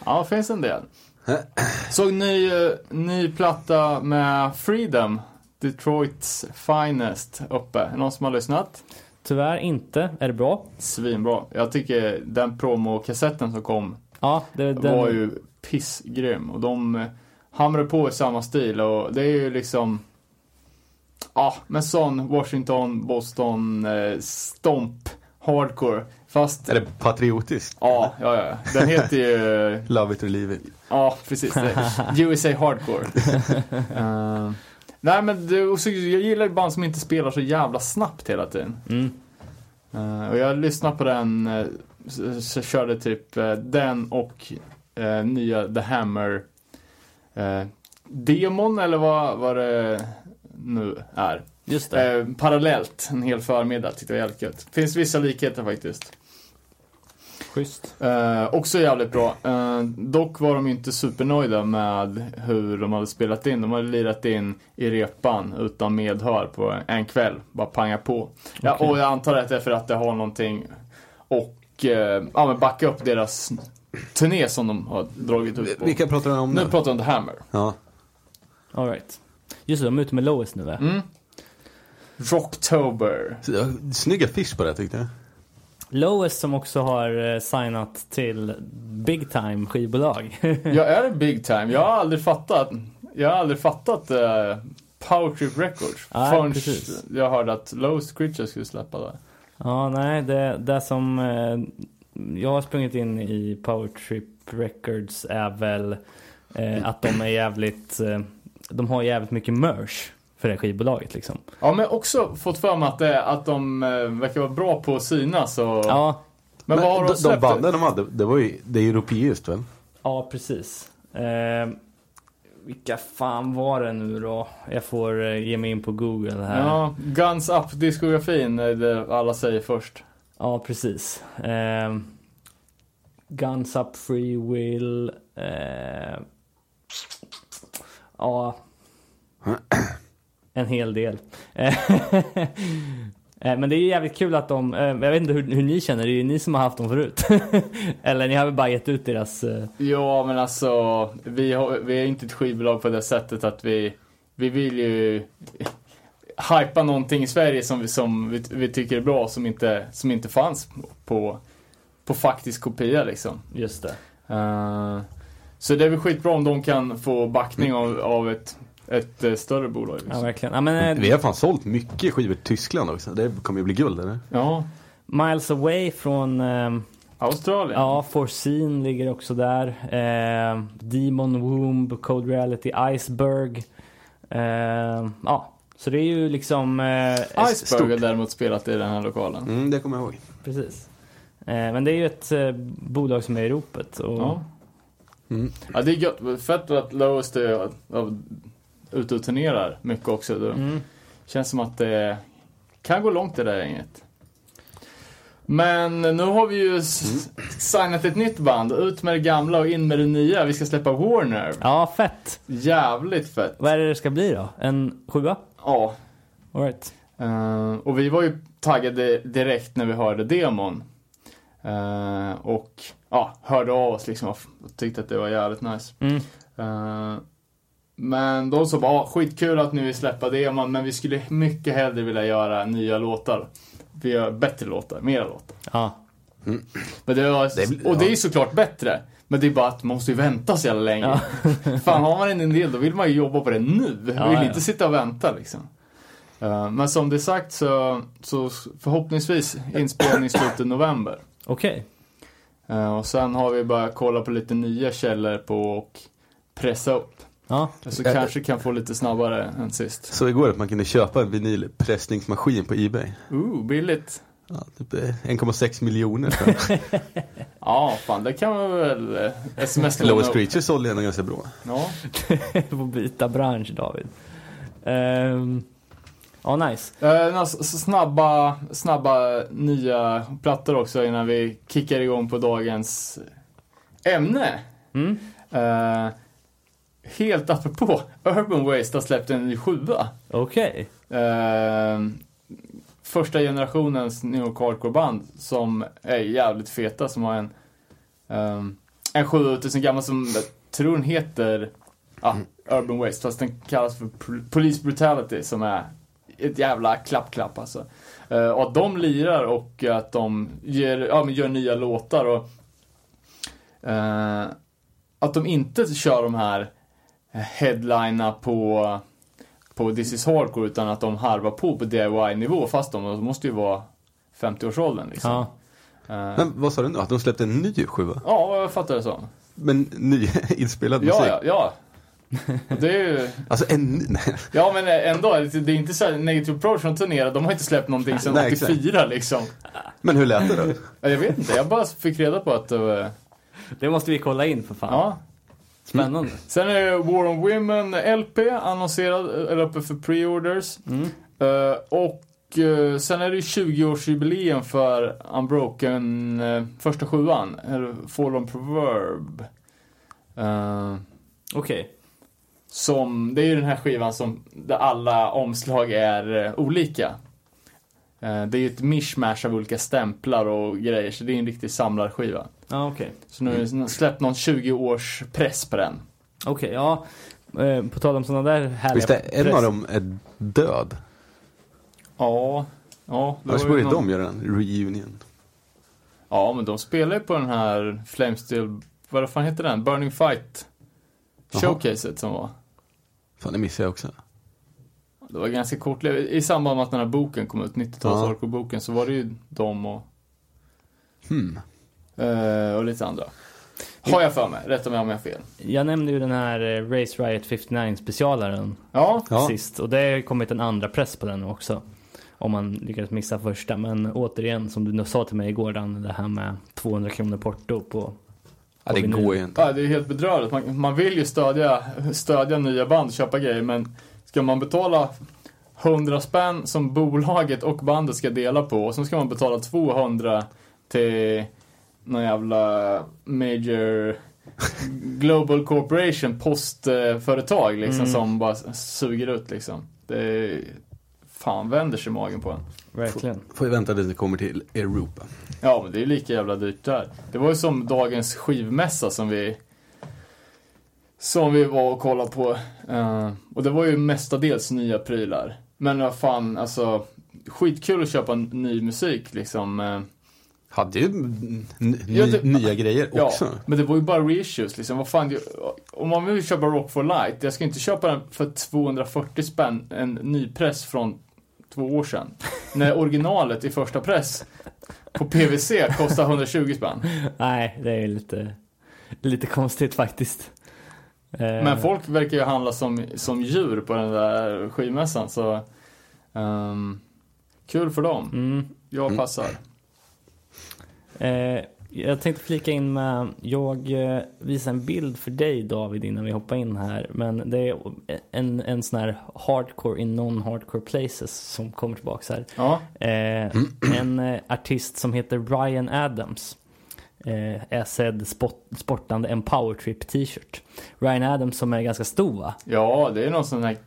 Ja, det finns en del. [CLEARS THROAT] Såg ny, eh, ny platta med Freedom, Detroits finest, uppe. Någon som har lyssnat? Tyvärr inte, är det bra? Svinbra. Jag tycker den promokassetten som kom Ja, det, den, var ju pissgrym. Och de eh, hamrar på i samma stil och det är ju liksom Ja, men sån Washington, Boston, eh, Stomp, Hardcore. Fast, Är det patriotiskt? ja, ja, ja. Den heter ju [LAUGHS] Love it or leave it. Ja, precis. USA Hardcore. [LAUGHS] Eh, nej, men det, jag gillar ju band som inte spelar så jävla snabbt hela tiden. mm, Eh, och jag lyssnade på den, uh, så, så körde typ eh, den och nya The Hammer Demon, eller vad, vad det nu är. just det. Eh, parallellt, en hel förmiddag, tyckte jag var jävligt gött. Finns vissa likheter faktiskt. Schysst. Eh, också jävligt bra. Eh, dock var de ju inte supernöjda med hur de hade spelat in. De hade lirat in i repan utan medhör på en kväll. Bara panga på. Ja, och jag antar att det är för att det har någonting och eh, ja, men backa upp deras turné som de har dragit ut på. Vilka pratar du om Nu nu? pratar vi om The Hammer. Ja. All right. Just det, de är ute med Lois nu va? Mm. Rocktober. Så, ja, Snygg affisch på det tyckte jag. Lois som också har eh, signat till Big Time skivbolag. [LAUGHS] Jag är det big time. Jag har aldrig fattat. Jag har aldrig fattat uh, Power Trip Records. Nej, förrän precis. jag hörde att Lost Creature skulle släppa det. ja, nej, det, det som eh, jag har sprungit in i Power Trip Records är väl eh, att de är jävligt, de har jävligt mycket merch för det skivbolaget liksom. Ja, men också fått för mig att, det, att de eh, verkar vara bra på att synas. Och... Ja, Men, vad har de de, de banden de hade, det var ju, det är europeiskt väl? ja precis. Eh, vilka fan var det nu då? Jag får eh, ge mig in på Google här. Ja, Guns Up-diskografin är det alla säger först. Ja, precis. Ehm, Guns Up Free Will. Eh, ja. [CLEARS THROAT] En hel del. [LAUGHS] Eh, Men det är ju jävligt kul att de, eh, jag vet inte hur, hur ni känner, det är ju ni som har haft dem förut. [LAUGHS] Eller ni har väl bara gett ut deras... eh, Ja, men alltså, vi, har, vi är inte ett skivbolag på det sättet att vi, vi vill ju hypa någonting i Sverige som vi, som vi, vi tycker är bra som inte, som inte fanns på, på faktisk kopia liksom. Just det. Eh, så det är väl skitbra om de kan få backning av, av ett, ett eh, större bolag. Liksom. Ja, verkligen. Ja, men, eh, Vi har fan sålt mycket skivor till Tyskland också. Det kommer ju bli guld eller? Ja, Miles Away från... ehm, Australien. Ja, Forseen ligger också där. Eh, Demon Womb, Code Reality, Iceberg. Eh, ja, så det är ju liksom... Eh, Iceberg har däremot spelat i den här lokalen. Mm, det kommer jag ihåg. Precis. Eh, men det är ju ett eh, bolag som är i ropet. Och, Ja. Mm. ja, det är gött. Fett att Lowest är av- ute och turnerar mycket också. Det Mm. känns som att det kan gå långt det där gänget. Men nu har vi ju s- signat ett nytt band. Ut med det gamla och in med det nya. Vi ska släppa Warner. Ja, fett. Jävligt fett. Vad är det det ska bli då? En sjua? Ja. All right. Eh, och vi var ju taggade direkt när vi hörde demon. Eh, och ja, hörde av oss liksom och tyckte att det var jävligt nice. Mm. Eh, men de sa bara, ah, skitkul att ni vill släppa demon, men vi skulle mycket hellre vilja göra nya låtar. Vi gör bättre låtar, mera låtar. Ja. Men det var, och det är ja. ju såklart bättre. Men det är bara att man måste ju vänta så jävla länge. [LAUGHS] Fan, har man en idé då vill man ju jobba på det nu. Ja, vill ja. inte sitta och vänta liksom. Eh, men som det sagt så, så förhoppningsvis inspelning i slutet november. Okej. Eh, och sen har vi bara kollat på lite nya källor på och pressa upp. Ja. Så Eh, kanske kan få lite snabbare än sist. Så igår att man kunde köpa en vinylpressningsmaskin på Ebay. Ooh, billigt. Ja, typ eh, 1,6 miljoner tror jag. [LAUGHS] Ja, fan det kan man väl eh, sms Lowest Creature sålde ändå ganska bra. Ja. [LAUGHS] Får byta bransch David. Ehm, Ja, nice. Eh, snabba, snabba nya plattor också innan vi kickar igång på dagens ämne. Mm. Eh, helt apropå, Urban Waste har släppt en ny sjua. Okej. Eh, första generationens New York Hardcore-band som är jävligt feta, som har en, um, en sjua tusen gammal som jag tror den heter ja, Urban Waste, fast den kallas för Pol- Police Brutality som är ett jävla klapp-klapp alltså. Eh, och att de lirar och att de ger, ja, men gör nya låtar och eh, att de inte kör de här headlina på på This is Hardcore utan att de harvar på på DIY-nivå fast de, de måste ju vara 50-årsåldern liksom. Ja. Eh, Men vad sa du nu? Att de släppte en ny sjua? ja, jag fattar det så. Men ny [LAUGHS] inspelad musik? Ja, ja, Det är ju, Alltså en ny? Ja men ändå, det är inte så här Negative Approach som turnerar, de har inte släppt någonting sedan Nej, exakt. 84 liksom. Men hur lät det då? Ja, Jag vet inte, jag bara fick reda på att det var, Det måste vi kolla in för fan. ja. Spännande. Sen är War on Women LP annonserad, eller uppe för pre-orders. Mm. Eh, och eh, sen är det ju 20-årsjubileum för Unbroken, uh, första sjuan, eller Fallen Proverb. Eh, Okej. som, det är ju den här skivan som, där alla omslag är eh, olika. Eh, det är ju ett mishmash av olika stämplar och grejer, så det är en riktig samlarskiva. Ja, okej. Så nu har vi släppt någon 20-års press på den. Okej, ja. Eh, på tal om sådana där härliga... Visst är en press- av dem är död? Ja, ja. det Annars borde någon- de göra en reunion. Ja, men de spelar ju på den här Flamesteel, vad fan heter den? Burning Fight showcaset som var. Fan det missade jag också. Det var ganska kort, i samband med att den här boken kom ut, 90-tals Ja. boken så var det ju de och, Hmm. Eh, och lite andra. Har jag för mig, rätta mig om jag har fel. Jag nämnde ju den här eh, Race Riot 59 specialaren Ja, sist. Och det har kommit en andra press på den också. Om man lyckades missa första. Men återigen, som du sa till mig igår, Dan, det här med 200 kronor porto på... Ja, det vinyl. går ju inte. ja det är helt bedrövligt. Man, man vill ju stödja, stödja nya band, köpa grejer, men ska man betala 100 spänn som bolaget och bandet ska dela på och sen ska man betala 200 till någon jävla major global corporation postföretag liksom Mm. som bara suger ut liksom. Det är, fan vänder sig magen på en. Verkligen. Får vi vänta tills det kommer till Europa. Ja, men det är ju lika jävla dyrt där. Det var ju som dagens skivmässa som vi som vi var och kollade på. Eh, och det var ju mestadels nya prylar. Men vad fan, alltså skitkul att köpa ny musik liksom. eh. Hade ju Ja, det- nya grejer Ja, också. men det var ju bara reissues liksom. Vad fan, om man vill köpa Rock for Light, jag ska inte köpa den för 240 spänn, en nypress från två år sedan. [LAUGHS] När originalet i första press på PVC kostar 120 spänn. Nej, det är lite, lite konstigt faktiskt. Eh, Men folk verkar ju handla som, som djur på den där skivmässan så ehm, kul för dem. Mm. Jag Mm. passar. Eh, jag tänkte flika in med, jag eh, visar en bild för dig David innan vi hoppar in här. Men det är en, en sån här hardcore in non-hardcore places som kommer tillbaks här. Ja, Eh, en eh, artist som heter Ryan Adams. Eh, är sedd sport, sportande en powertrip t-shirt. Ryan Adams som är ganska stor va? ja det är någon sån här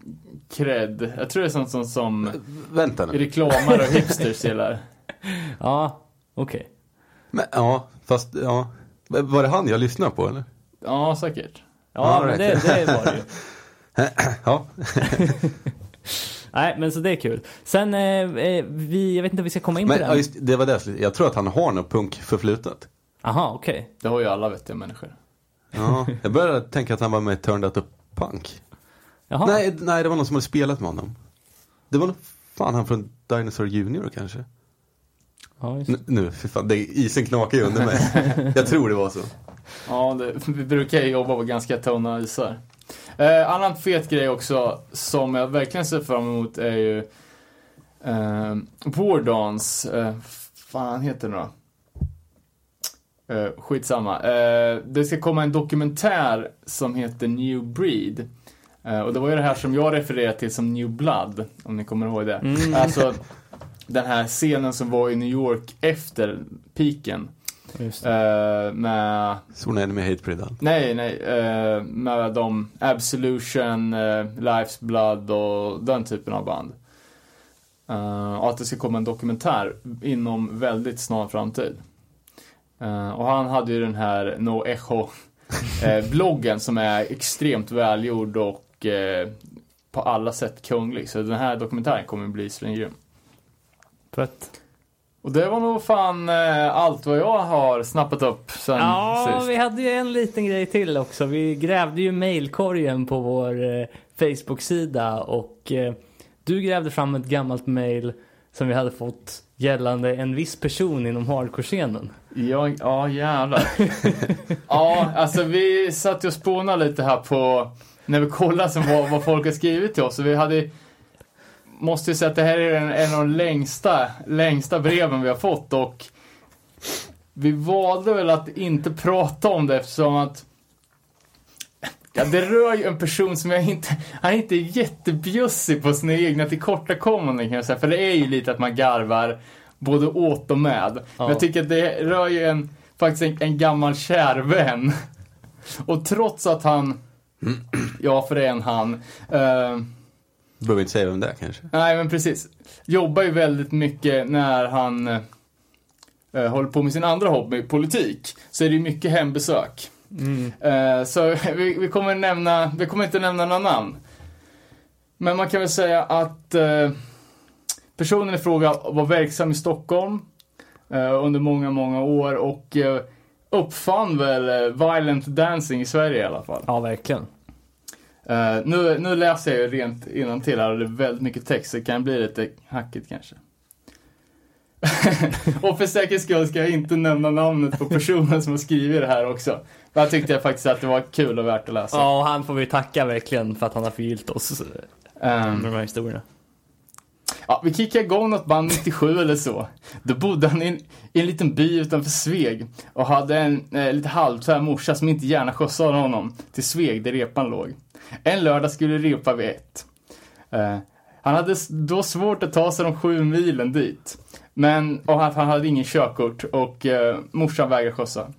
cred. Jag tror det är sånt som, som Vänta nu. reklamare och hipsters gillar. [LAUGHS] Ja, okej. Men, ja, fast ja. Var det han jag lyssnade på eller? Ja, säkert. Ja, All men det, det var det ju. [LAUGHS] Ja. [LAUGHS] Nej, men så det är kul. Sen, eh, eh, vi, jag vet inte om vi ska komma in Men på ja, den. just, det var det jag tror att han har något punkförflutet. Aha, okej. Det har ju alla vettiga människor. Ja, jag började tänka att han var med i Turned Out to Punk. Jaha. Nej, nej, det var någon som hade spelat med honom. Det var nog fan han från Dinosaur Junior kanske. Ja, just. Nu, för fan, det, isen knakar ju under mig. [LAUGHS] jag tror det var så. Ja, det, vi brukar ju jobba på ganska tunna isar. Eh, annan fet grej också som jag verkligen ser fram emot är ju eh, Wardons, eh, fan heter den då? Eh, skitsamma. Eh, det ska komma en dokumentär som heter New Breed. Eh, och det var ju det här som jag refererade till som New Blood, om ni kommer ihåg det. Mm. Alltså den här scenen som var i New York efter piken. Just det. Eh, med Sworn Enemy Hatebreed allt. Nej, nej. Eh, med de Absolution, eh, Life's Blood och den typen av band. Eh, och att det ska komma en dokumentär inom väldigt snar framtid. Eh, och han hade ju den här No Echo [LAUGHS] bloggen som är extremt välgjord och på alla sätt kunglig. Så den här dokumentären kommer bli svingrym. Fett. Och det var nog fan eh, allt vad jag har snappat upp sen Ja, sist. vi hade ju en liten grej till också. Vi grävde ju mailkorgen på vår eh, Facebook-sida och eh, du grävde fram ett gammalt mail som vi hade fått gällande en viss person inom hardcore-scenen. Ja, ja jävlar. ja, alltså vi satt ju och spånade lite här på, när vi kollade som vad, vad folk har skrivit till oss. Och vi hade, måste ju säga att det här är en, en av de längsta, längsta breven vi har fått och vi valde väl att inte prata om det eftersom att Ja, det rör ju en person som jag inte, han är inte jättebjussig på sina egna tillkortakommanden kan jag säga. För det är ju lite att man garvar både åt och med. Men Ja. jag tycker att det rör ju en, faktiskt en, en gammal kär vän. Och trots att han, ja för det är en han, eh, Behöver inte säga vem det är kanske. nej men precis, jobbar ju väldigt mycket när han eh, håller på med sin andra hobby, politik. Så är det ju mycket hembesök. Eh, så [LAUGHS] vi, vi kommer nämna, vi kommer inte nämna några namn. Men man kan väl säga att eh, personen i fråga var verksam i Stockholm eh, under många, många år och eh, uppfann väl eh, violent dancing i Sverige i alla fall. Ja, verkligen. Eh, nu, nu läser jag ju rent innantill här och det är väldigt mycket text så det kan bli lite hackigt kanske. [LAUGHS] och för säkerhets skull ska jag inte nämna namnet på personen som har skrivit det här också. Men jag tyckte jag faktiskt att det var kul och värt att läsa. Ja, och han får vi tacka verkligen för att han har förgyllt oss Ehm, med de här historierna. Ja, vi kickade igång något band 97 eller så. Då bodde han i en, i en liten by utanför Sveg och hade en eh, lite halvtvär morsa som inte gärna skjutsade honom till Sveg där repan låg. En lördag skulle repa vid ett. Eh, han hade då svårt att ta sig de sju milen dit. Men, och han, han hade ingen körkort och eh, morsan vägrade skjutsa.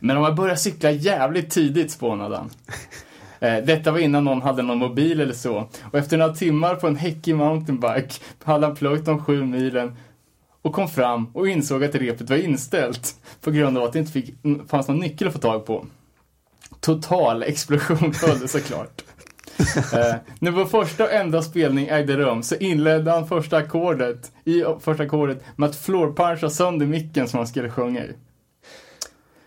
Men de har börjat cykla jävligt tidigt spånade han. Eh, detta var innan någon hade någon mobil eller så. Och efter några timmar på en häckig mountainbike hade han plöjt de sju milen och kom fram och insåg att repet var inställt på grund av att det inte fick, fanns någon nyckel att få tag på. Total explosion [LAUGHS] följde såklart. [LAUGHS] Eh, när vår första och enda spelning ägde rum så inledde han första ackordet, i första ackordet med att floorpuncha sönder micken som han skulle sjunga i.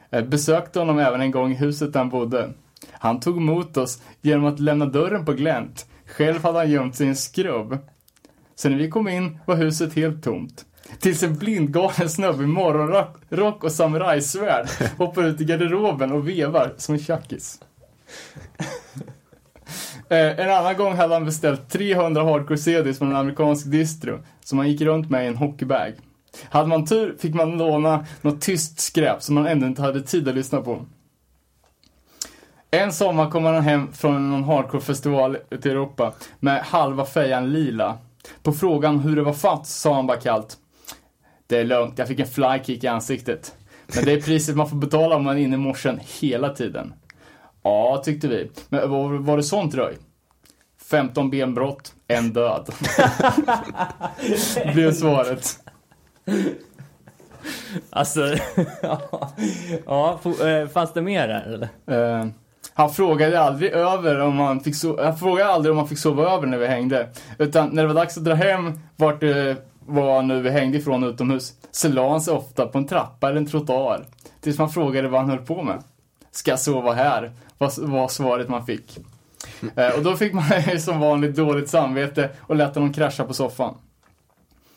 Eh, besökte honom även en gång i huset där han bodde. Han tog emot oss genom att lämna dörren på glänt. Själv hade han gömt sig i en skrubb. Så när vi kom in var huset helt tomt. Tills en blindgalen snubbe i morgonrock och samurajsvärd hoppar ut i garderoben och vevar som en tjackis. [LAUGHS] Eh, en annan gång hade han beställt 300 hardcore CDs från en amerikansk distro som han gick runt med i en hockeybag. Hade man tur fick man låna något tyst skräp som man ändå inte hade tid att lyssna på. En sommar kom han hem från någon hardcore-festival ute i Europa med halva fejan lila. På frågan hur det var fatt sa han bara kallt. Det är lugnt, jag fick en flykick i ansiktet. Men det är priset man får betala om man är inne i morsen hela tiden. Ja, tyckte vi. Men var, var det sånt röj? 15 benbrott, en död. [LAUGHS] Blev svaret. Alltså, [LAUGHS] ja, eh, fanns det mer där eller? Eh, han frågade aldrig över om man fick so- han frågade aldrig om man fick sova över när vi hängde. Utan när det var dags att dra hem vart det var han nu hängde ifrån utomhus så la han sig ofta på en trappa eller en trottoar. Tills man frågade vad han höll på med. Ska jag sova här? Var, var svaret man fick. Eh, och då fick man som vanligt dåligt samvete och lät honom krascha på soffan.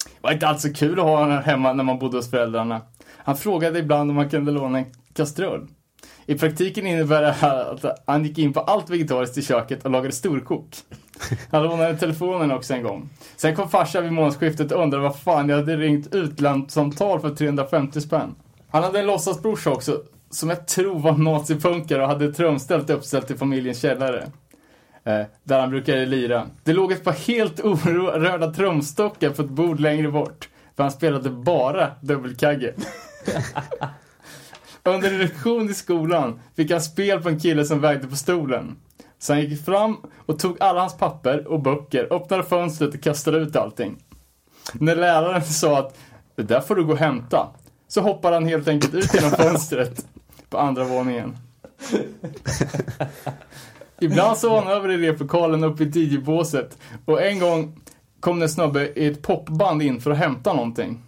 Det var inte alls så kul att ha honom hemma när man bodde hos föräldrarna. Han frågade ibland om man kunde låna en kastrull. I praktiken innebär det att han gick in på allt vegetariskt i köket och lagade storkok. [LAUGHS] Han lånade telefonen också en gång. Sen kom farsan vid månadsskiftet och undrade vad fan jag hade ringt utlandssamtal för 350 spänn. Han hade en låtsasbrorsa också, som jag tror var nazipunkare och hade ett trumställt uppställt i familjens källare. Eh, där han brukade lira. Det låg ett par helt [LAUGHS] orörda trumstockar på ett bord längre bort. För han spelade bara dubbelkagge. [LAUGHS] Under en lektion i skolan fick han spel på en kille som vägde på stolen. Så han gick fram och tog alla hans papper och böcker, öppnade fönstret och kastade ut allting. När läraren sa att det där får du gå och hämta, så hoppade han helt enkelt ut genom [LAUGHS] fönstret på andra våningen. Ibland sov han över i replokalen uppe i DJ-båset och en gång kom det en snubbe i ett popband in för att hämta någonting.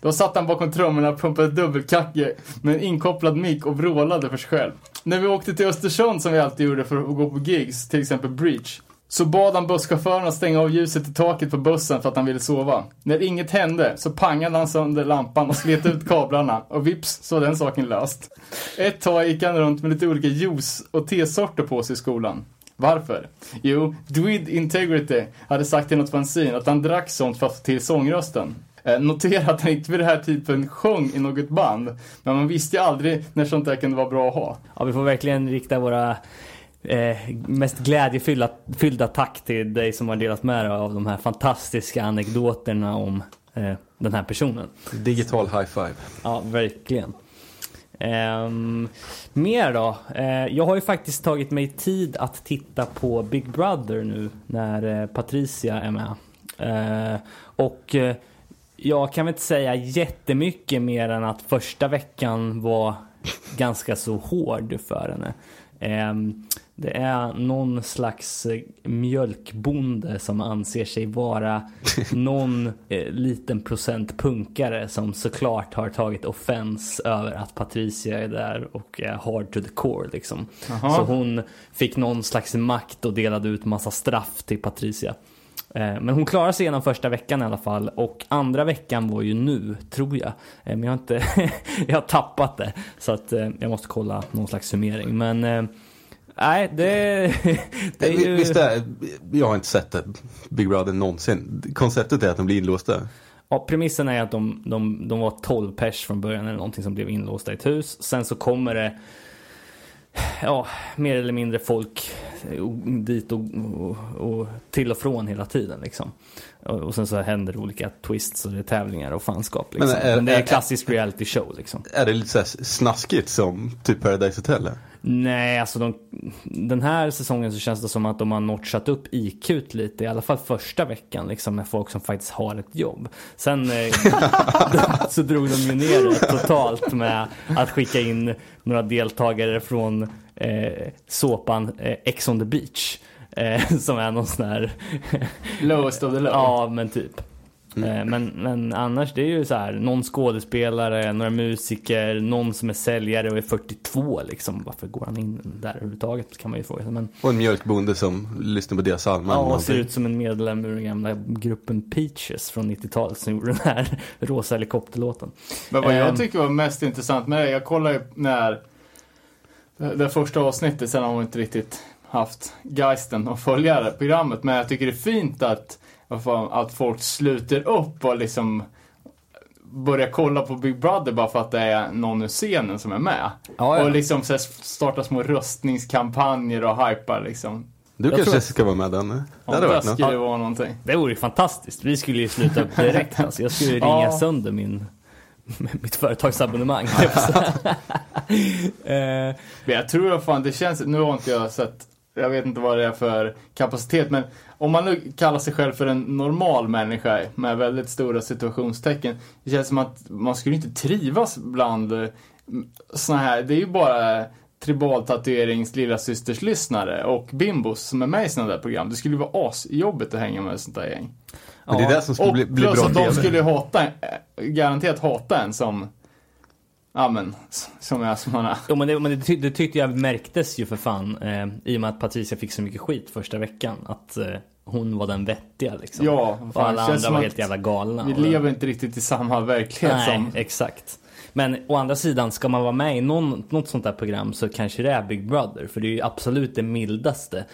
Då satt han bakom trummorna och pumpade dubbelkacke med en inkopplad mick och vrålade för sig själv. När vi åkte till Östersund som vi alltid gjorde för att gå på gigs, till exempel Breach, så bad han busschauffören att stänga av ljuset i taket på bussen för att han ville sova. När inget hände så pangade han sönder lampan och slet ut kablarna och vips så var den saken löst. Ett tag gick han runt med lite olika juice och tesorter på sig i skolan. Varför? Jo, Dwid Integrity hade sagt i något fanzine att han drack sånt för att få till sångrösten. Eh, notera att han inte vid den här tidpunkten sjöng i något band, men man visste ju aldrig när sånt där kunde vara bra att ha. Ja, vi får verkligen rikta våra eh, mest glädjefyllda fyllda tack till dig som har delat med dig av de här fantastiska anekdoterna om eh, den här personen. Digital high five. Ja, verkligen. Ehm, mer då? Eh, jag har ju faktiskt tagit mig tid att titta på Big Brother nu när eh, Patricia är med. Eh, och eh, jag kan väl inte säga jättemycket mer än att första veckan var ganska så hård för henne. Ehm, det är någon slags eh, mjölkbonde som anser sig vara [LAUGHS] någon eh, liten procent punkare som såklart har tagit offens över att Patricia är där och är hard to the core liksom. Jaha. Så hon fick någon slags makt och delade ut massa straff till Patricia. Eh, Men hon klarade sig igenom första veckan i alla fall och andra veckan var ju nu, tror jag. Eh, Men jag har inte, [LAUGHS] jag har tappat det. Så att eh, jag måste kolla någon slags summering. Men nej, det, [LAUGHS] det är ju... Visst är, jag har inte sett det, Big Brother någonsin. Konceptet är att de blir inlåsta. Ja, premissen är att de, de, de var 12 pers från början eller någonting som blev inlåsta i ett hus. Sen så kommer det ja, mer eller mindre folk dit och, och, och till och från hela tiden liksom. Och, och sen så händer det olika twists och det är tävlingar och fanskap liksom. Men Men, är- det är är- en klassisk reality show liksom. Är det lite så här snaskigt som typ Paradise Hotel? Nej, alltså de, den här säsongen så känns det som att de har notchat upp IQ lite, i alla fall första veckan liksom med folk som faktiskt har ett jobb. Sen eh, [LAUGHS] så drog de ju ner det totalt med att skicka in några deltagare från eh, såpan eh, Ex on the beach. Eh, [LAUGHS] som är någon sån här [LAUGHS] Lowest of the low. Ja, men typ. Eh, Men, men annars, det är ju så här, någon skådespelare, några musiker, någon som är säljare och är 42 liksom. Varför går han in där överhuvudtaget kan man ju fråga sig. Men Och en mjölkbonde som lyssnar på deras eller ja, någonting. ser ut som en medlem ur den gamla gruppen Peaches från 90-talet som gjorde den här [LAUGHS] rosa helikopterlåten. Men vad jag Ehm. tycker var mest intressant med det, jag kollade ju när det det första avsnittet, sen har hon inte riktigt haft geisten att följa det programmet, men jag tycker det är fint att, att folk sluter upp och liksom börjar kolla på Big Brother bara för att det är någon ur scenen som är med. Ja, ja. Och liksom så starta små röstningskampanjer och hypar liksom. Du Jag kanske tror- ska vara med Danne? Det Ja, hade det varit något. vara någonting. Det vore ju fantastiskt. Vi skulle ju sluta upp direkt alltså. Jag skulle ju [LAUGHS] ringa Ja. sönder min, [LAUGHS] mitt företagsabonnemang. [LAUGHS] jag. Eh, Men jag tror att fan det känns, nu har inte jag sett, jag vet inte vad det är för kapacitet, men om man nu kallar sig själv för en normal människa med väldigt stora situationstecken, det känns som att man skulle inte trivas bland sådana såna här, det är ju bara tribaltatuerings lilla systers lyssnare och bimbos som är med i sådana där program. Det skulle vara asjobbigt att hänga med ett sånt där gäng. Men det är Ja. det som skulle Och bli, bli plus bra att de skulle hata, garanterat hata en som, ja men, som är som man är. Jo men, det, men det, ty, det tyckte jag märktes ju för fan eh, i och med att Patricia fick så mycket skit första veckan. Att eh, hon var den vettiga liksom. Ja, och fan, alla känns andra var helt jävla galna. Vi Och- lever inte riktigt i samma verklighet Nej, som... exakt. Men å andra sidan, ska man vara med i någon, något sånt där program så kanske det är Big Brother. För det är ju absolut det mildaste.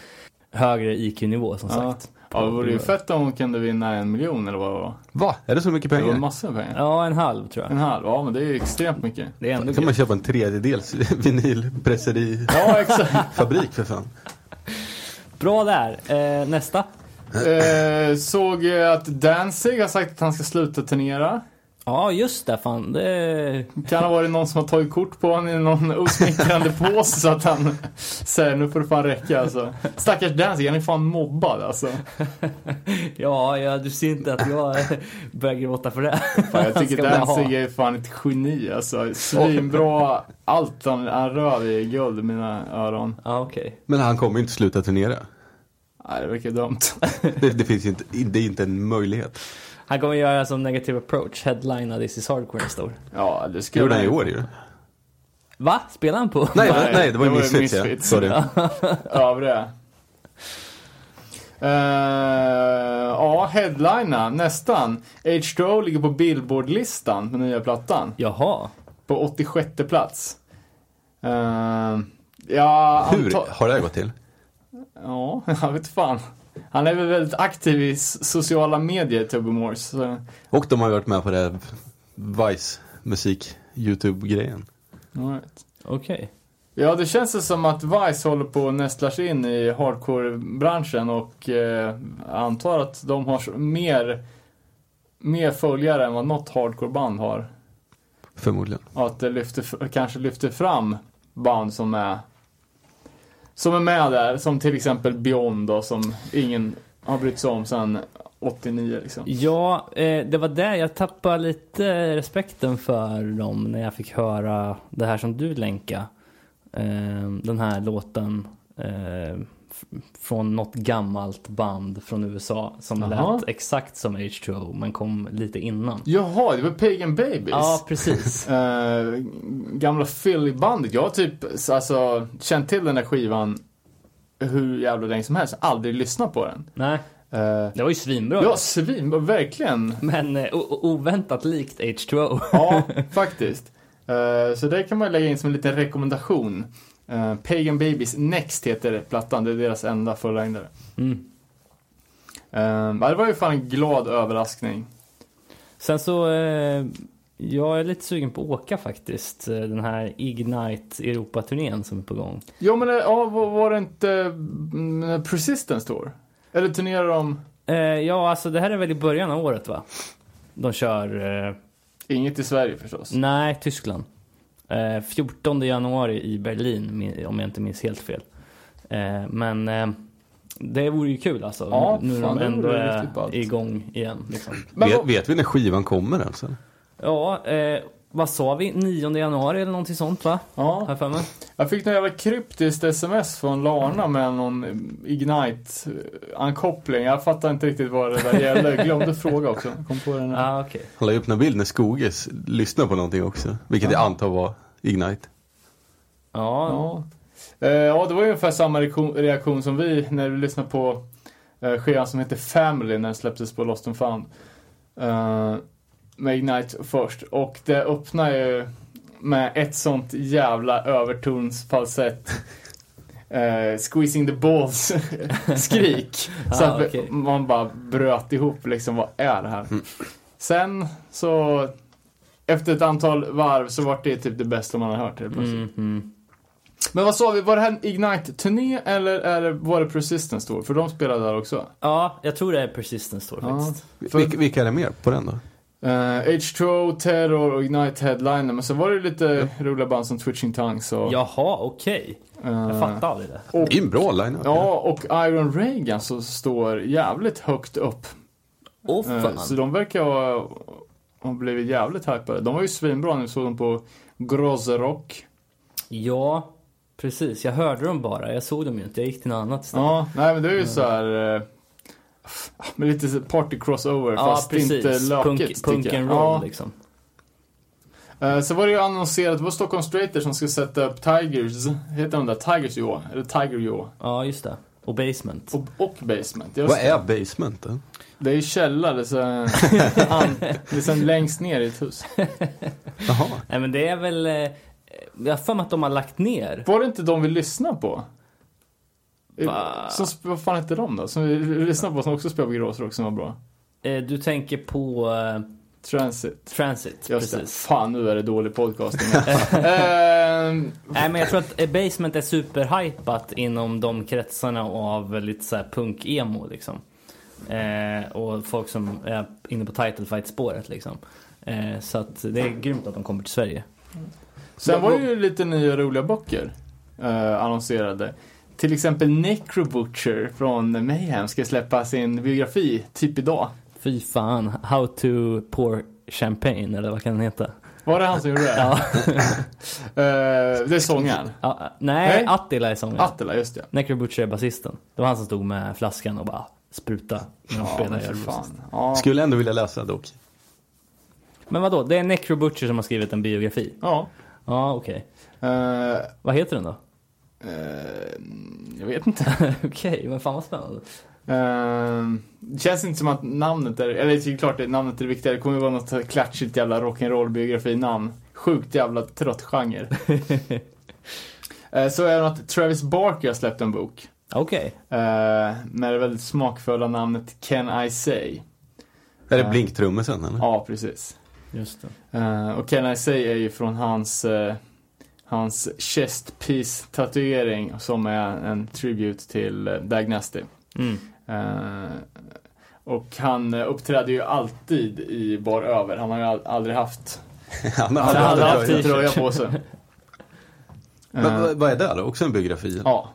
Högre IQ-nivå som Ja, sagt. ja det vore ju fett om hon kunde vinna en miljon eller vad det var. Va? Är det så mycket Det var pengar? massor med pengar. Ja, en halv tror En jag. halv, ja men det är ju extremt mycket. Det är ändå Då kan man man... köpa en tredjedels [LAUGHS] vinylpresseri-fabrik Ja, exakt. för fan. Bra där. Eh, nästa. eh, såg jag att Danzig har sagt att han ska sluta turnera. Ja, just det. Fan. Det... Kan ha varit någon som har tagit kort på honom i någon osmickrande påse så att han säger nu får det fan räcka alltså. Stackars Danzig, han är fan mobbad alltså. [LAUGHS] Ja, ja, du ser inte att jag börjar gråta för det. Fan, jag tycker. [LAUGHS] Danzig är fan ett geni alltså. Svinbra. Allt han, han rör i guld i mina öron. Ja, okej. Men han kommer ju inte sluta turnera. Nej, det verkar dumt. [LAUGHS] Det, det finns ju inte, det är inte en möjlighet. Han kommer göra som negative approach, headlina This is hardcore år. Ja, det Det skulle gjorde han i år ju. Va? Spelar han på? Nej, Nej, nej, det var ju Misfits ja. Sorry. Ja, [LAUGHS] det. Uh, ja, headlina, nästan. H2O ligger på Billboard-listan med nya plattan. Jaha. På 86 plats. Uh, ja, Hur har det här gått till? Ja, [LAUGHS] jag vet fan. Han är väl väldigt aktiv i sociala medier, Tobbe Morse. Så, Och de har ju varit med på det här Vice musik YouTube-grejen. right. Okej. Ja, det känns det som att Vice håller på att nästla sig in i hardcore-branschen och eh, antar att de har mer, mer följare än vad något hardcore-band har. Förmodligen. Och att det lyfter, kanske lyfter fram band som är, som är med där, som till exempel Beyond då, som ingen har brytt sig om sedan 89 liksom. Ja, eh, det var där jag tappade lite respekten för dem när jag fick höra det här som du länkade. Eh, den här låten eh, från något gammalt band från USA som Jaha. lät exakt som H2O men kom lite innan. Jaha, det var Pagan Babies. Ja, precis. [LAUGHS] Eh, gamla Philly-bandet. Jag har typ alltså, känt till den där skivan hur jävla länge som helst. Aldrig lyssnat på den. Nej, Uh, det var ju svinbra. ja, svin, verkligen. Men eh, oväntat likt H2O. Ja, [LAUGHS] faktiskt. Eh, så det kan man lägga in som en liten rekommendation. Eh, Pagan Babies Next heter plattan. Det är deras enda fullängdare. Mm. Uh, ja, det var ju fan en glad överraskning. Sen så, eh, Jag är lite sugen på att åka faktiskt. eh, Den här Ignite Europa-turnén som är på gång. Ja, men eh, ja, var, det inte mm, Persistence Tour? Eller turnerar de Eh, ja, alltså det här är väl i början av året va? De kör, eh, inget i Sverige förstås? nej, Tyskland. Eh, 14 januari i Berlin, om jag inte minns helt fel. Eh, men eh, det vore ju kul alltså. Ja, nu när de ändå är igång igen. Liksom. Men vet, vet vi när skivan kommer alltså? Ja, eh, vad sa vi? 9 januari eller någonting sånt va? Ja, jag för mig. jag fick något jävla kryptiskt sms från Larna med någon Ignite-ankoppling. Jag fattar inte riktigt vad det där gällde. Jag glömde fråga också. Kom på. Ja, ah, okej. Han la upp en bild när Skoges lyssnar på någonting också. Vilket jag antar var Ignite. Ja, Ja. Eh, ja, det var ungefär samma reaktion, som vi när vi lyssnade på uh, skivan som heter Family när den släpptes på Lost and found. Eh, med Ignite först. Och det öppnar ju med ett sånt jävla övertonsfalsett. Uh, [LAUGHS] squeezing the balls [LAUGHS] skrik. så Ah, att okej. man bara bröt ihop liksom, vad är det här? Sen så efter ett antal varv så var det typ det bästa man har hört helt plötsligt. mm, mm. Men vad sa vi, var det här Ignite-turné eller är det, var det Persistence Tour? För de spelade där också. ja, jag tror det är Persistence Tour Ja. faktiskt. För- Vilka, vilka är det mer på den då? Eh, H2O, Terror och Ignite Headliner. Men så var det lite roliga band som Twitching Tongues och... Jaha, okej. eh, Jag fattar aldrig det. Och, Det är en bra line ja, och Iron Reagan som står jävligt högt upp. Eh, fan. så de verkar ha, ha blivit jävligt hypade. De var ju svinbra när vi såg dem på Grozerock. Ja, precis. Jag hörde dem bara. Jag såg dem ju inte. Jag gick till något annat ställe. Ja, nej men det är ju så här... [LAUGHS] med lite party crossover Ja, fast inte precis. lökigt Punk, tycker punk jag. and roll Ja. liksom. Eh, Så var det ju annonserat, det var Stockholm Straighter som ska sätta upp Tigers, heter de där? Tigers Jaw? Eller Tiger Jaw? Ja, just det. Och Basement. Och, och Basement. Just Vad det. är basement då? Det är ju källare, så [LAUGHS] an, det är sen längst ner i ett hus. [LAUGHS] Jaha. Nej men det är väl... eh, Jag har för mig att de har lagt ner. Var det inte de vi lyssnade på? Eh, Va? Som, vad fan hette de då? Som vi lyssnade på som också spelade på Gråsrock som var bra? Eh, Du tänker på eh, Transit. Transit, Just det. precis. Fan, nu är det dålig podcasting. [LAUGHS] Ehm, Nej men jag tror att Basement är superhypat inom de kretsarna av lite såhär punk-emo liksom. Eh, och folk som är inne på title fight spåret liksom. Eh, så att det är grymt att de kommer till Sverige. Sen var det ju lite nya roliga böcker eh, annonserade. Till exempel Necrobutcher från Mayhem ska släppa sin biografi typ idag. Fy fan, How to pour champagne eller vad kan den heta? Var det han som gjorde det? Ja. [LAUGHS] Eh, det är sångaren. Ja, nej, Nej. Attila är sångaren. Attila, just det. Necrobutcher är basisten. Det var han som stod med flaskan och bara spruta när de Ja, spelade. Ja. Skulle ändå vilja läsa dock. Men vadå, det är Necrobutcher som har skrivit en biografi? ja. Ja, okej. Eh, Vad heter den då? Eh, jag vet inte. [LAUGHS] okej, men fan vad spännande. Eh, det känns inte som att namnet är, eller det är klart att namnet är viktigare. Det kommer ju vara något klatschigt jävla rock'n'roll biografi-namn. Sjukt jävla trött genre. [LAUGHS] Eh, så är det att Travis Barker har släppt en bok. Okej. eh, med det väldigt smakfulla namnet Can I Say. Är det blinktrummisen eller? Ja, precis. Just det. Och Can I Say är ju från hans, hans chest piece tatuering som är en tribute till uh, Dag Nasty. Mm. Eh, och han eh, uppträder ju alltid i bar över. Han har ju al- aldrig haft, [LAUGHS] Han har aldrig haft en tröja. på sig. Men Eh, vad- vad är det då? Också en biografi? ja.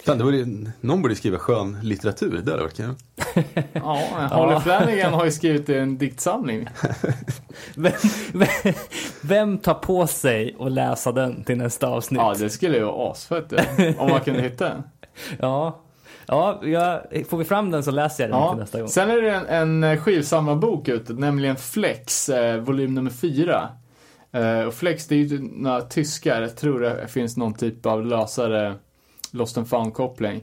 Fan, det borde, någon borde skriva skön litteratur, det hade varit kul. [LAUGHS] ja, Holly Flanagan har ju skrivit en diktsamling. [LAUGHS] Vem, vem, vem tar på sig att läsa den till nästa avsnitt? Ja, det skulle ju vara asfett om man kunde hitta den. [LAUGHS] Ja, ja jag, får vi fram den så läser jag den till nästa gång. Sen är det en, en skivsamlarbok ute, nämligen Flex, eh, volym nummer fyra. Eh, och Flex, det är ju några tyskar, jag tror det finns någon typ av lösare Lost and found-koppling.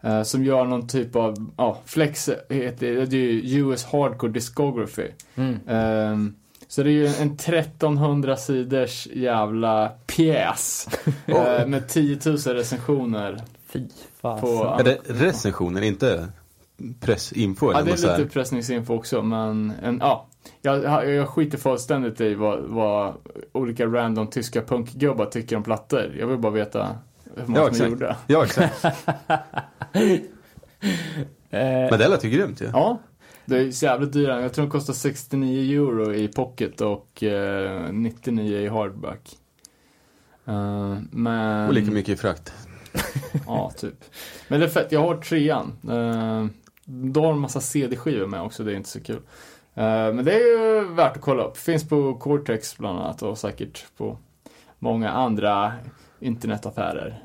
Eh, som gör någon typ av, ja, Flex heter, det är ju US Hardcore Discography. Mm. Ehm, så det är ju en 1300 sidors jävla pjäs. [LAUGHS] eh, med 10 000 recensioner. Fy. På- Är det recensioner, inte pressinfo Ja, eller det är lite pressningsinfo också, men en, ja. Jag, jag skiter fullständigt i vad, vad olika random tyska punkgubbar tycker om plattor. Jag vill bara veta hur många Ja, som exakt. gjorde. Ja, exakt. Men det lät ju grymt ju. Ja, det är så jävligt dyra. Jag tror de kostar 69 euro i pocket och eh, 99 i hardback. Eh, men... Och lika mycket i frakt. [LAUGHS] Ja, typ. Men det är fett, jag har trean. Uh, då har de massa CD-skivor med också, det är inte så kul. Eh, men det är ju värt att kolla upp. Finns på Cortex bland annat och säkert på många andra internetaffärer.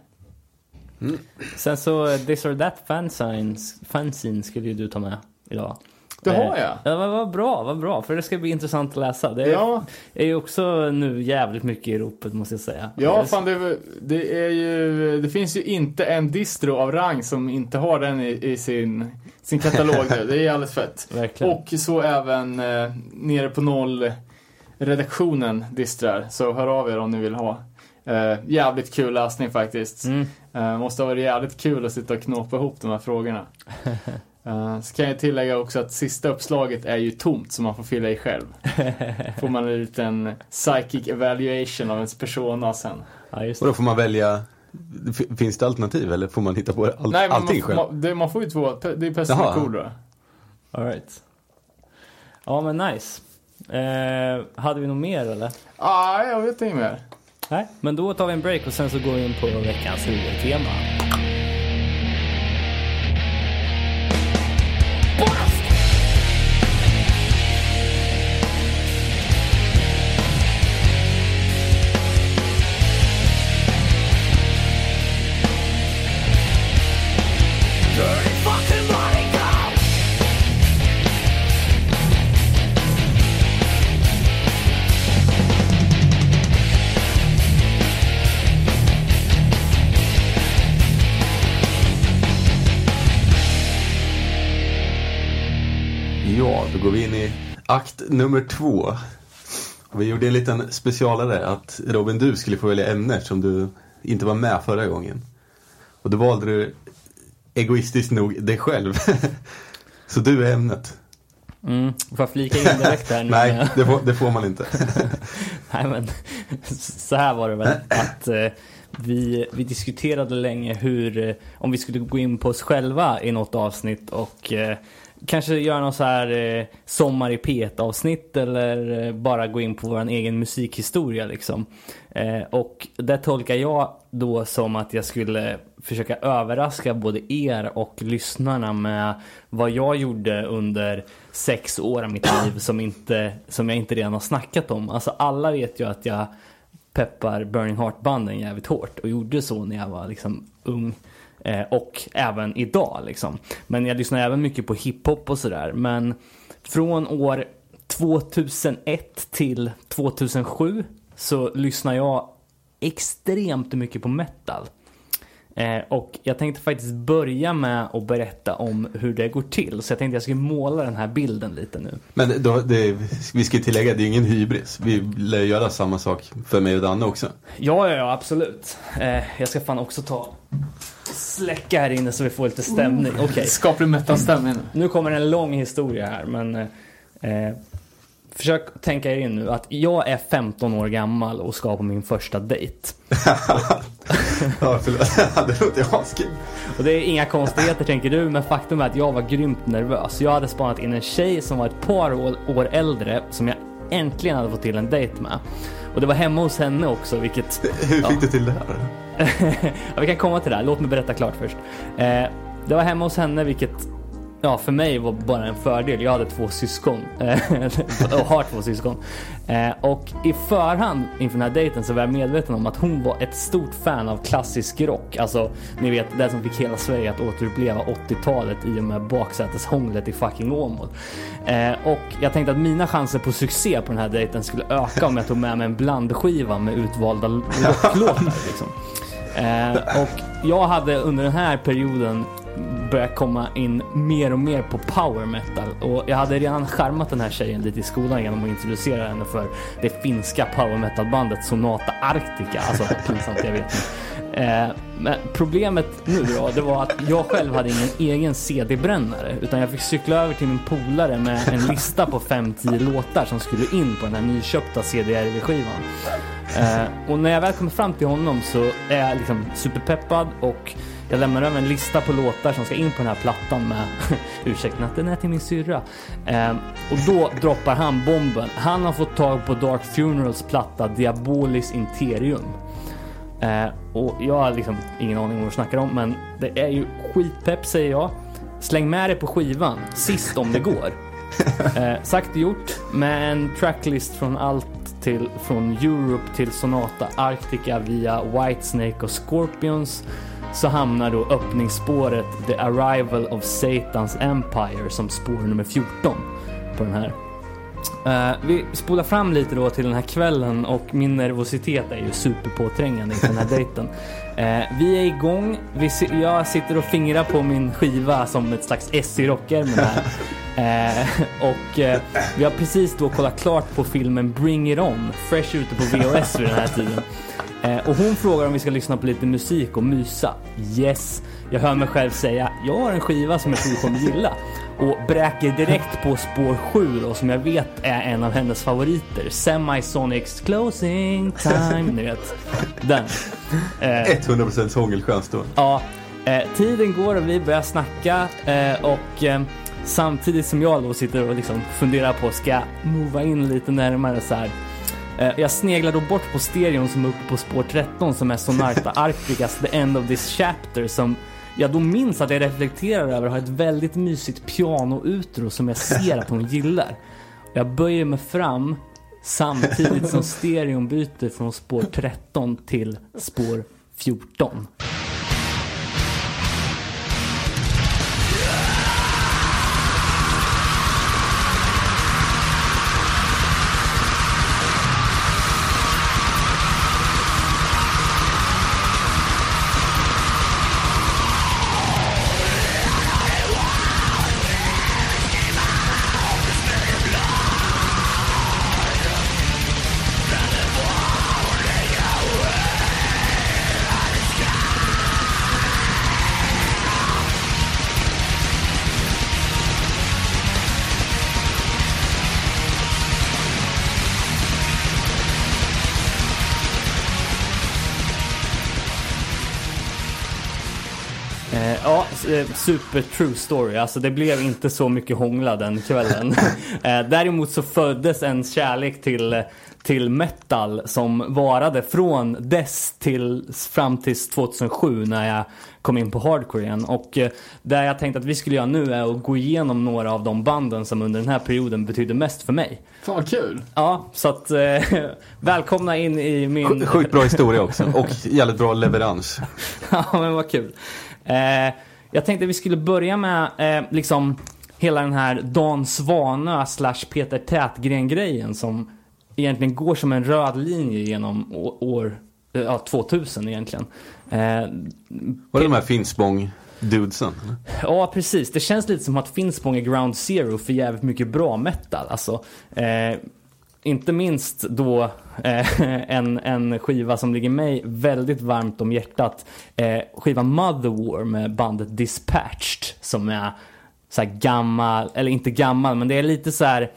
Sen så eh, This or That fanzines, fanzine skulle ju du ta med idag. Det Eh, har jag. Ja, men vad bra, vad bra. För det ska bli intressant att läsa. Det är, Ja, är ju också nu jävligt mycket i ropet måste jag säga. ja Eh, fan det, det är ju, det finns ju inte en distro av rang som inte har den i, i sin, sin katalog nu. [LAUGHS] Det är alldeles fett. Verkligen. Och så även eh, nere på noll redaktionen distrar, så hör av er om ni vill ha. Eh, jävligt kul läsning faktiskt. Mm. Eh, måste ha varit jävligt kul att sitta och knåpa ihop de här frågorna. [LAUGHS] Eh, så kan jag tillägga också att sista uppslaget är ju tomt så man får fylla i själv. [LAUGHS] Får man en liten psychic evaluation av ens persona sen. Ja, just Och då får man välja, finns det alternativ eller får man hitta på all, Nej, allting man, själv? man, det, man får ju två, det är pest och kolera. All right. Ja men nice. Eh, hade vi något mer eller? Ah, jag vet inte mer. Nej, men då tar vi en break och sen så går vi in på veckans huvudtema. Akt nummer två. Vi gjorde en liten specialare att Robin, du skulle få välja ämne eftersom du inte var med förra gången. Och då valde du egoistiskt nog dig själv. [LAUGHS] Så du är ämnet. Mm, får jag flika in direkt här nu? [LAUGHS] Nej, det får, det får man inte. [LAUGHS] Nej men så här var det väl att eh, vi, vi diskuterade länge hur, eh, om vi skulle gå in på oss själva i något avsnitt och eh, kanske göra något så här eh, sommar i P1 avsnitt eller eh, bara gå in på vår egen musikhistoria liksom. Eh, och det tolkar jag då som att jag skulle försöka överraska både er och lyssnarna med vad jag gjorde under sex år av mitt [COUGHS] liv som, inte, som jag inte redan har snackat om. Alltså alla vet ju att jag peppar Burning Heart-banden jävligt hårt och gjorde så när jag var liksom ung. Eh, och även idag liksom. Men jag lyssnar även mycket på hiphop och sådär. Men från år 2001 till 2007 så lyssnar jag extremt mycket på metal. Eh, och jag tänkte faktiskt börja med att berätta om hur det går till. Så jag tänkte jag skulle måla den här bilden lite nu. Men då, det, vi ska tillägga, det är ingen hybris. Vi lär göra samma sak för mig och Danne också. Ja, ja, ja, absolut. Eh, jag ska fan också ta släcka här inne så vi får lite stämning. Okej, Skaplig metalstämning nu. nu kommer en lång historia här, men eh, försök tänka er in nu att jag är 15 år gammal och ska på min första dejt. [LAUGHS] Ja, förlåt. det låter askul. Och det är inga konstigheter tänker du, men faktum är att jag var grymt nervös. Jag hade spanat in en tjej som var ett par år, år äldre som jag äntligen hade fått till en dejt med. Och det var hemma hos henne också, vilket... Hur fick Ja. du till det här? [LAUGHS] ja, vi kan komma till det här, låt mig berätta klart först. Eh, det var hemma hos henne, vilket ja, för mig var bara en fördel. Jag hade två syskon eh, [LAUGHS] och har två syskon. Eh, och i förhand inför den här dejten så var jag medveten om att hon var ett stort fan av klassisk rock. Alltså, ni vet, det som fick hela Sverige att återuppleva 80-talet i och med baksäteshånglet i fucking Åmål. Eh, och jag tänkte att mina chanser på succé på den här dejten skulle öka om jag tog med mig en blandskiva med utvalda [LAUGHS] rocklåtar. Liksom. Eh, och jag hade under den här perioden börjat komma in mer och mer på power metal. Och jag hade redan charmat den här tjejen lite i skolan genom att introducera henne för det finska power metal bandet Sonata Arctica. Alltså [LAUGHS] pinsamt, jag vet. Eh, men problemet nu då, det var att jag själv hade ingen egen CD-brännare. Utan jag fick cykla över till min polare med en lista på 5-10 låtar som skulle in på den här nyköpta CDRV-skivan. Eh, och när jag väl kommer fram till honom så är jag liksom superpeppad och jag lämnar över en lista på låtar som ska in på den här plattan med [LAUGHS] ursäkten att den är till min syrra. Eh, och då droppar han bomben. Han har fått tag på Dark Funerals platta Diabolis Interium. Eh, och jag har liksom ingen aning om vad du snackar om, men det är ju skitpepp säger jag. Släng med det på skivan, sist om det går. [LAUGHS] Eh, sagt och gjort, med en tracklist från allt till, från Europe till Sonata Arctica via Whitesnake och Scorpions så hamnar då öppningsspåret The Arrival of Satans Empire som spår nummer 14 på den här. Eh, vi spolar fram lite då till den här kvällen och min nervositet är ju superpåträngande inför den här dejten. Eh, vi är igång, vi, jag sitter och fingrar på min skiva som ett slags SJ-rockärm här. [LAUGHS] Eh, och vi har precis då kollat klart på filmen Bring It On, fresh ute på VHS vid den här tiden. Och hon frågar om vi ska lyssna på lite musik och mysa. Yes, jag hör mig själv säga jag har en skiva som jag tror du kommer gilla. Och bräker direkt på spår 7 då, som jag vet är en av hennes favoriter. Semisonics Closing Time, ni vet. Den. Eh, 100% hångelchans då. Ja, eh, tiden går och vi börjar snacka eh, och eh, samtidigt som jag då sitter och liksom funderar på ska jag mova in lite närmare så här. Eh, jag sneglar då bort på stereon som är uppe på spår 13 som är Sonata Arcticas The End of this Chapter som jag då minns att jag reflekterar över har ett väldigt mysigt piano-utro som jag ser att hon gillar. Jag böjer mig fram samtidigt som [LAUGHS] stereon byter från spår 13 till spår 14. Super true story. Alltså det blev inte så mycket hångla den kvällen. [LAUGHS] eh, däremot så föddes en kärlek till, till metal som varade från dess till fram tills 2007 när jag kom in på hardcore igen. Och eh, det jag tänkte att vi skulle göra nu är att gå igenom några av de banden som under den här perioden betydde mest för mig. Fan vad kul. Ja, så att eh, [LAUGHS] välkomna in i min... Sj- Sjukt bra historia också. Och jävligt bra leverans. [LAUGHS] Ja, men vad kul. Eh, jag tänkte vi skulle börja med eh, liksom hela den här Dan Svanö slash Peter Tätgren-grejen som egentligen går som en röd linje genom år eh, ja, 2000 egentligen. Eh, Var det de här Finspång-dudesen? eller? Ja, precis. Det känns lite som att Finspång är ground zero för jävligt mycket bra metal. Alltså, eh, inte minst då eh, [LAUGHS] en, en skiva som ligger mig väldigt varmt om hjärtat. Eh, skivan Mother War med bandet Dispatched som är så gammal, eller inte gammal, men det är lite så här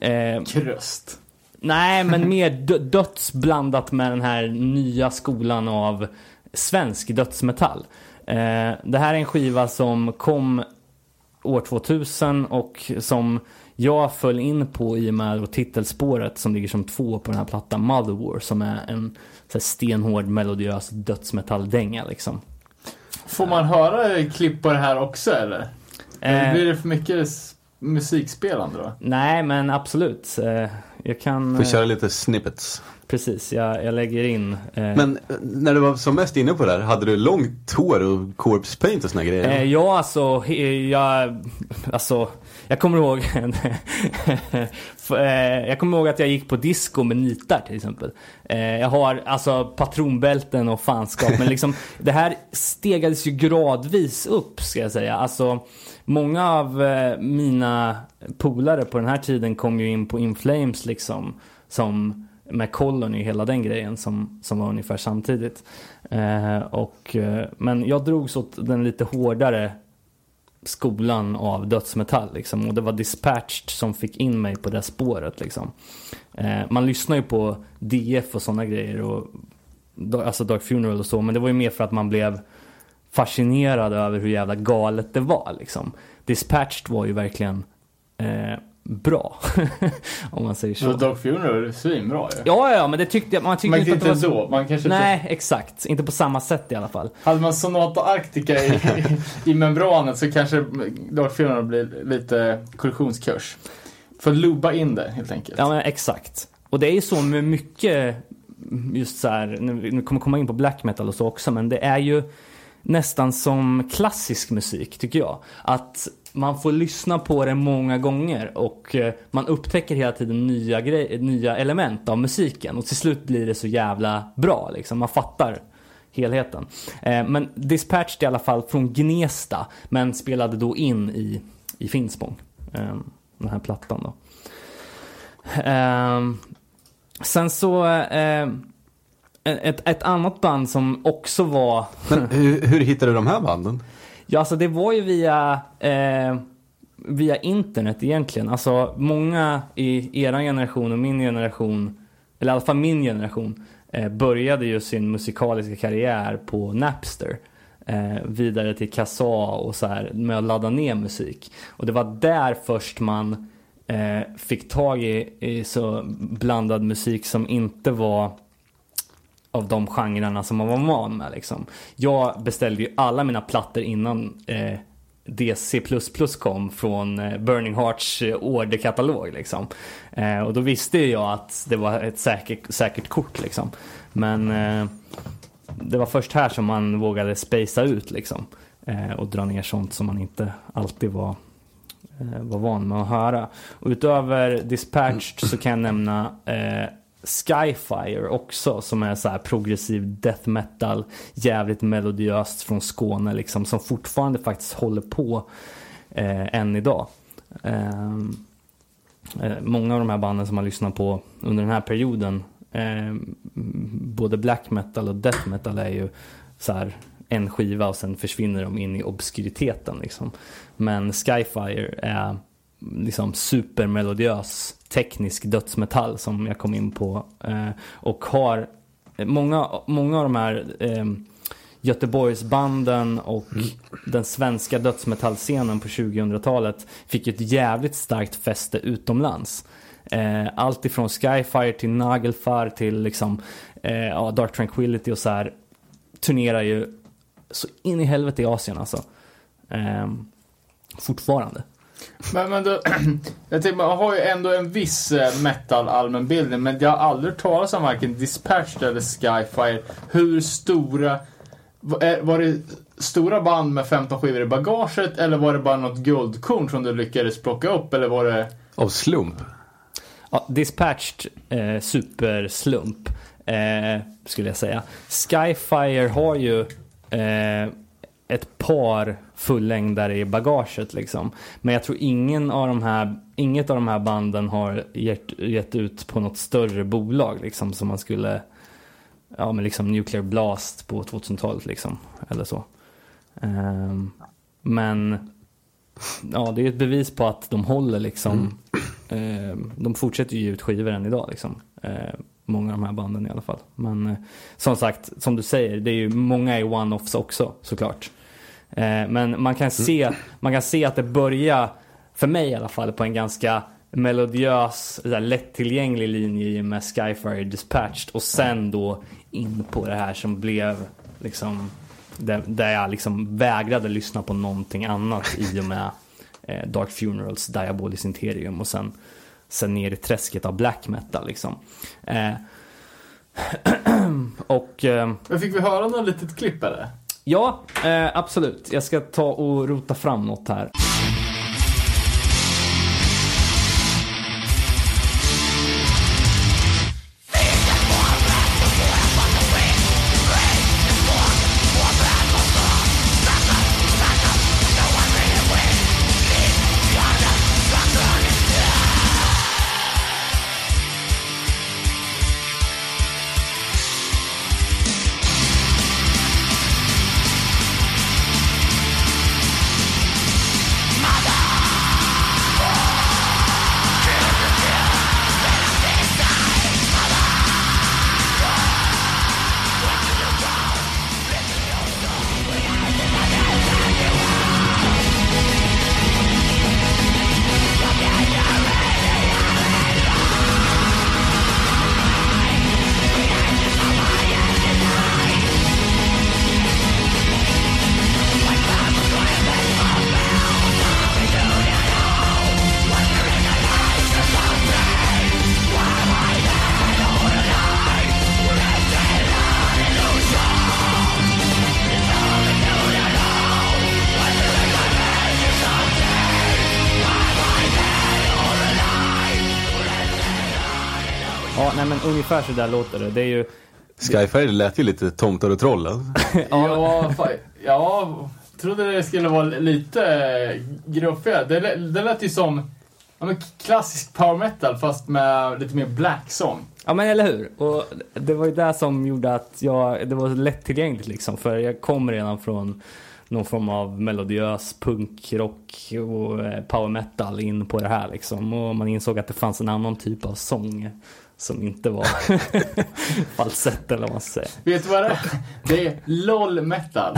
eh, Kröst. Nej, men [LAUGHS] mer dö- döds blandat med den här nya skolan av svensk dödsmetall. Eh, det här är en skiva som kom år 2000 och som jag föll in på i och med titelspåret som ligger som två på den här plattan Mother War som är en så här stenhård melodiös dödsmetalldänga liksom. Får man höra klipp på det här också eller? Eh, Blir det för mycket musikspelande då? nej, men absolut. Eh, jag kan... Får eh, köra lite snippets. Precis, jag, jag lägger in. eh, Men eh, när du var som mest inne på det här, hade du långt hår och corpse paint och såna grejer? Eh, ja, alltså, jag, alltså, jag kommer ihåg, [LAUGHS] eh, jag kommer ihåg att jag gick på disco med nitar till exempel. Eh, jag har alltså patronbälten och fanskap, men liksom [LAUGHS] det här stegades ju gradvis upp ska jag säga. Alltså, många av eh, mina polare på den här tiden kom ju in på Inflames liksom, som med Colony, hela den grejen som, som var ungefär samtidigt. Eh, och, men jag drogs åt den lite hårdare skolan av dödsmetall liksom. Och det var Dispatched som fick in mig på det spåret liksom. Eh, man lyssnar ju på DF och sådana grejer. Och, alltså Dark Funeral och så. Men det var ju mer för att man blev fascinerad över hur jävla galet det var liksom. Dispatched var ju verkligen eh, bra. [LAUGHS] Om man säger så. Dog Funeral är svinbra ju. Ja, ja, men det tyckte jag. Man tyckte Men inte inte att det var då. Man kanske Nej, exakt. Inte på samma sätt i alla fall. Hade man Sonata Arctica i, [LAUGHS] i, membranet så kanske Dark Funeral blir lite korrektionskurs. Får lubba in det helt enkelt. Ja, men exakt. Och det är ju så med mycket, just så här, nu, nu kommer komma in på black metal och så också, men det är ju nästan som klassisk musik tycker jag. Att man får lyssna på det många gånger och eh, man upptäcker hela tiden nya, grej, nya element av musiken och till slut blir det så jävla bra liksom. Man fattar helheten. Eh, men Dispatched i alla fall från Gnesta men spelade då in i, i Finspång. Eh, den här plattan då. Eh, sen så eh, ett, ett annat band som också var Men hur, hur hittade du de här banden? Ja, alltså det var ju via, eh, via internet egentligen. Alltså många i er generation och min generation, eller i alla fall min generation, eh, började ju sin musikaliska karriär på Napster. Eh, vidare till Kassa och så här med att ladda ner musik. Och det var där först man eh, fick tag i, i så blandad musik som inte var av de genrerna som man var van med. Liksom. Jag beställde ju alla mina plattor innan eh, DC++ kom från eh, Burning Hearts eh, orderkatalog. Liksom. Eh, och då visste ju jag att det var ett säkert, säkert kort. Liksom. Men eh, det var först här som man vågade spacea ut liksom. Eh, och dra ner sånt som man inte alltid var eh, var van med att höra. Och utöver Dispatched så kan jag nämna eh, Skyfire också som är så här progressiv death metal, jävligt melodiöst från Skåne liksom som fortfarande faktiskt håller på eh, än idag. Eh, eh, många av de här banden som man lyssnar på under den här perioden, eh, både black metal och death metal är ju så här en skiva och sen försvinner de in i obskuriteten liksom. Men Skyfire är liksom supermelodiös teknisk dödsmetall som jag kom in på. Eh, och har många, många av de här eh, Göteborgsbanden och den svenska dödsmetallscenen på 2000-talet fick ett jävligt starkt fäste utomlands. Eh, allt ifrån Skyfire till Nagelfar till liksom, eh, Dark Tranquility och så här turnerar ju så in i helvete i Asien alltså. Eh, fortfarande. Men, men då, [CLEARS THROAT] jag tänker, man har ju ändå en viss eh, metal allmänbildning men jag har aldrig talas om varken Dispatched eller Skyfire. Hur stora... var- är- Var det stora band med 15 skivor i bagaget eller var det bara något guldkorn som du lyckades plocka upp eller var det... Av slump? Ja, dispatched eh, superslump eh, skulle jag säga. Skyfire har ju eh, ett par fullängdare i bagaget liksom. Men jag tror ingen av de här, inget av de här banden har gett, gett ut på något större bolag liksom som man skulle, ja men liksom Nuclear Blast på 2000-talet liksom. Eller så. Ehm, men ja, det är ett bevis på att de håller liksom. Eh, de fortsätter ju ge ut skivor än idag liksom. Eh, många av de här banden i alla fall. Men eh, som sagt, som du säger, det är ju många är one-offs också såklart. Eh, men man kan, se, man kan se att det börjar, för mig i alla fall, på en ganska melodiös, lättillgänglig linje med Skyfire Dispatched och sen då in på det här som blev liksom där, där jag liksom vägrade lyssna på någonting annat i och med eh, Dark Funerals Diabolis Interium och sen, sen ner i träsket av black metal liksom. Eh, [CLEARS THROAT] och eh, Men fick vi höra något litet klipp eller? Ja, eh, absolut. Jag ska ta och rota fram något här. Ungefär så där låter det. Det är ju, Skyfire lät ju lite tomtar och troll. Alltså. [LAUGHS] Ja, fa- ja, trodde det skulle vara lite gruffigare. Det, det lät ju som ja, men klassisk power metal fast med lite mer black sång. ja men eller hur? Och det var ju det som gjorde att jag, det var lättillgängligt liksom. För jag kom redan från någon form av melodiös punkrock och eh, power metal in på det här liksom. Och man insåg att det fanns en annan typ av sång som inte var [LAUGHS] falsett eller vad man säger. Vet du vad det är? Det är LOL metal.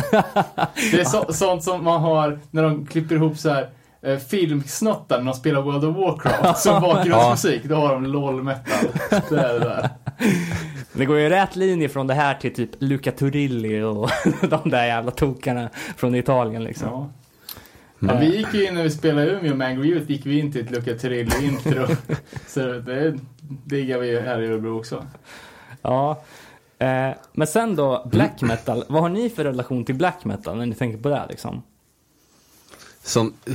Det är så, sånt som man har när de klipper ihop så här eh, filmsnuttar när de spelar World of Warcraft [LAUGHS] som bakgrundsmusik. Då har de LOL metal. Det är det där. Det går ju rätt linje från det här till typ Luca Turilli och [LAUGHS] de där jävla tokarna från Italien liksom. Ja. Ja, vi gick ju in när vi spelade Umeå med Angry Youth, gick vi in till ett Luca Turilli-intro. Så det diggar vi här i Örebro också. Ja. Eh, men sen då, black metal. Vad har ni för relation till black metal när ni tänker på det liksom? Som eh,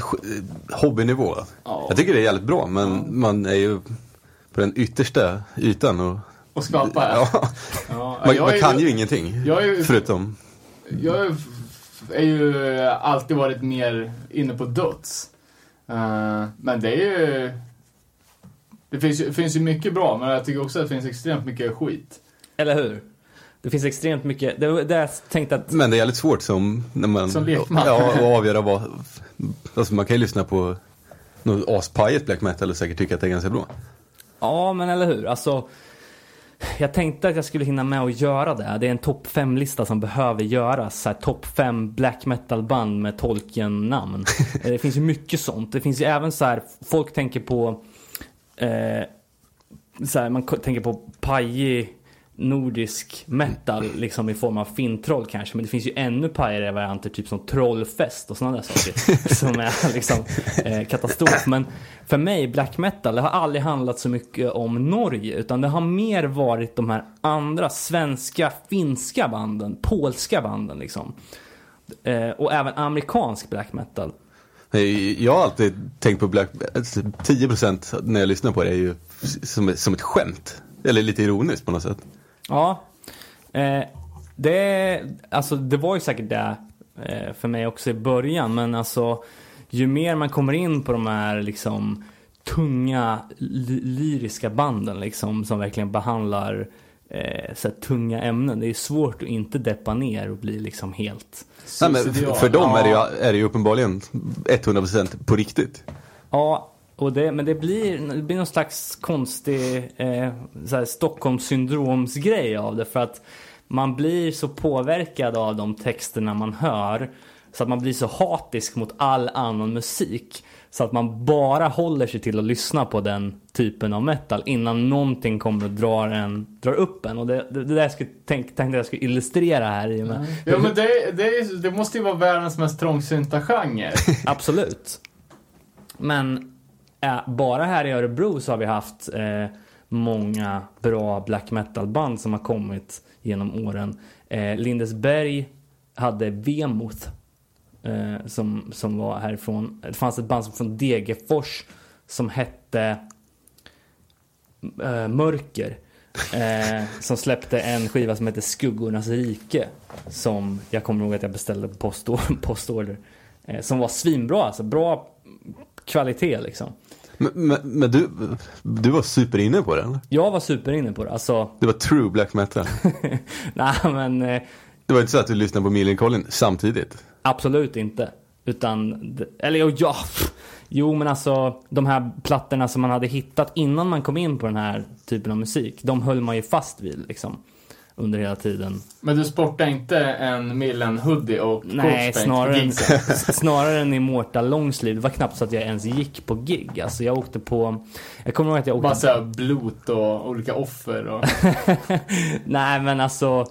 hobbynivå. Ja. Jag tycker det är jävligt bra men man är ju på den yttersta ytan. Och, Och skapa här. ja, Ja, man, jag man är kan ju ingenting. jag är ju- Förutom Jag är är ju alltid varit mer inne på döds. Eh, men det är ju... Det finns, ju- finns ju mycket bra, men jag tycker också att det finns extremt mycket skit. Eller hur? Det finns extremt mycket. Det det jag tänkte att... Men det är jävligt svårt som, när man, Som lekman. Ja, att avgöra vad, alltså man kan ju lyssna på något aspajigt black metal och säkert tycka att det är ganska bra. Ja, men eller hur? Alltså, jag tänkte att jag skulle hinna med att göra det. Det är en topp 5-lista som behöver göras. Topp 5 black metal-band med Tolkien-namn. [LAUGHS] Det finns ju mycket sånt. Det finns ju även så här, folk tänker på... Eh, så här, man tänker på pajig nordisk metal liksom i form av fintroll kanske. Men det finns ju ännu pajigare varianter typ som trollfest och sådana där saker. [LAUGHS] som är liksom eh, katastrof. Men för mig, black metal, det har aldrig handlat så mycket om Norge. Utan det har mer varit de här andra svenska, finska banden, polska banden liksom. Eh, och även amerikansk black metal. Eh, jag har alltid tänkt på black 10% när jag lyssnar på det är ju som, som ett skämt. Eller lite ironiskt på något sätt. Ja. Eh, det, alltså, det var ju säkert det eh, för mig också i början. Men alltså, ju mer man kommer in på de här liksom tunga ly- lyriska banden liksom, som verkligen behandlar eh, så här, tunga ämnen. Det är svårt att inte deppa ner och bli liksom helt... Nej, men för dem är det, ju, är det ju uppenbarligen 100% på riktigt. Ja, och det, men det blir, det blir någon slags konstig eh, så Stockholmssyndromsgrej av det. För att man blir så påverkad av de texterna man hör. Så att man blir så hatisk mot all annan musik. Så att man bara håller sig till att lyssna på den typen av metal innan någonting kommer att dra, en, dra upp en. Och det, det, det där jag skulle tänk, tänkte jag skulle illustrera här i och med. Ja, men det, det, det måste ju vara världens mest trångsynta genre. [LAUGHS] Absolut. Men eh, bara här i Örebro så har vi haft eh, många bra black metal-band som har kommit genom åren. Eh, Lindesberg hade Vemoth eh, som, som var härifrån. Det fanns ett band som från Degerfors som hette eh, Mörker. Eh, som släppte en skiva som heter Skuggornas rike. Som jag kommer ihåg att jag beställde på postor- [LAUGHS] postorder. Eh, som var svinbra, alltså bra kvalitet liksom. Men, men, men du, du var superinne på den. Jag var superinne på det. Alltså, Det var true black metal. [LAUGHS] nej men eh, Det var inte så att du lyssnade på Millencolin samtidigt. Absolut inte. Utan, eller ja, jo men alltså de här plattorna som man hade hittat innan man kom in på den här typen av musik. De höll man ju fast vid liksom. Under hela tiden. Men du sportar inte en Millen hoodie och Nej, snarare, gigsen? snarare än Immortal [LAUGHS] Longsleeve. Det var knappt så att jag ens gick på gig. Alltså jag åkte på... Jag kommer ihåg att jag åkte... Såhär blot och olika offer och... [LAUGHS] Nej men alltså,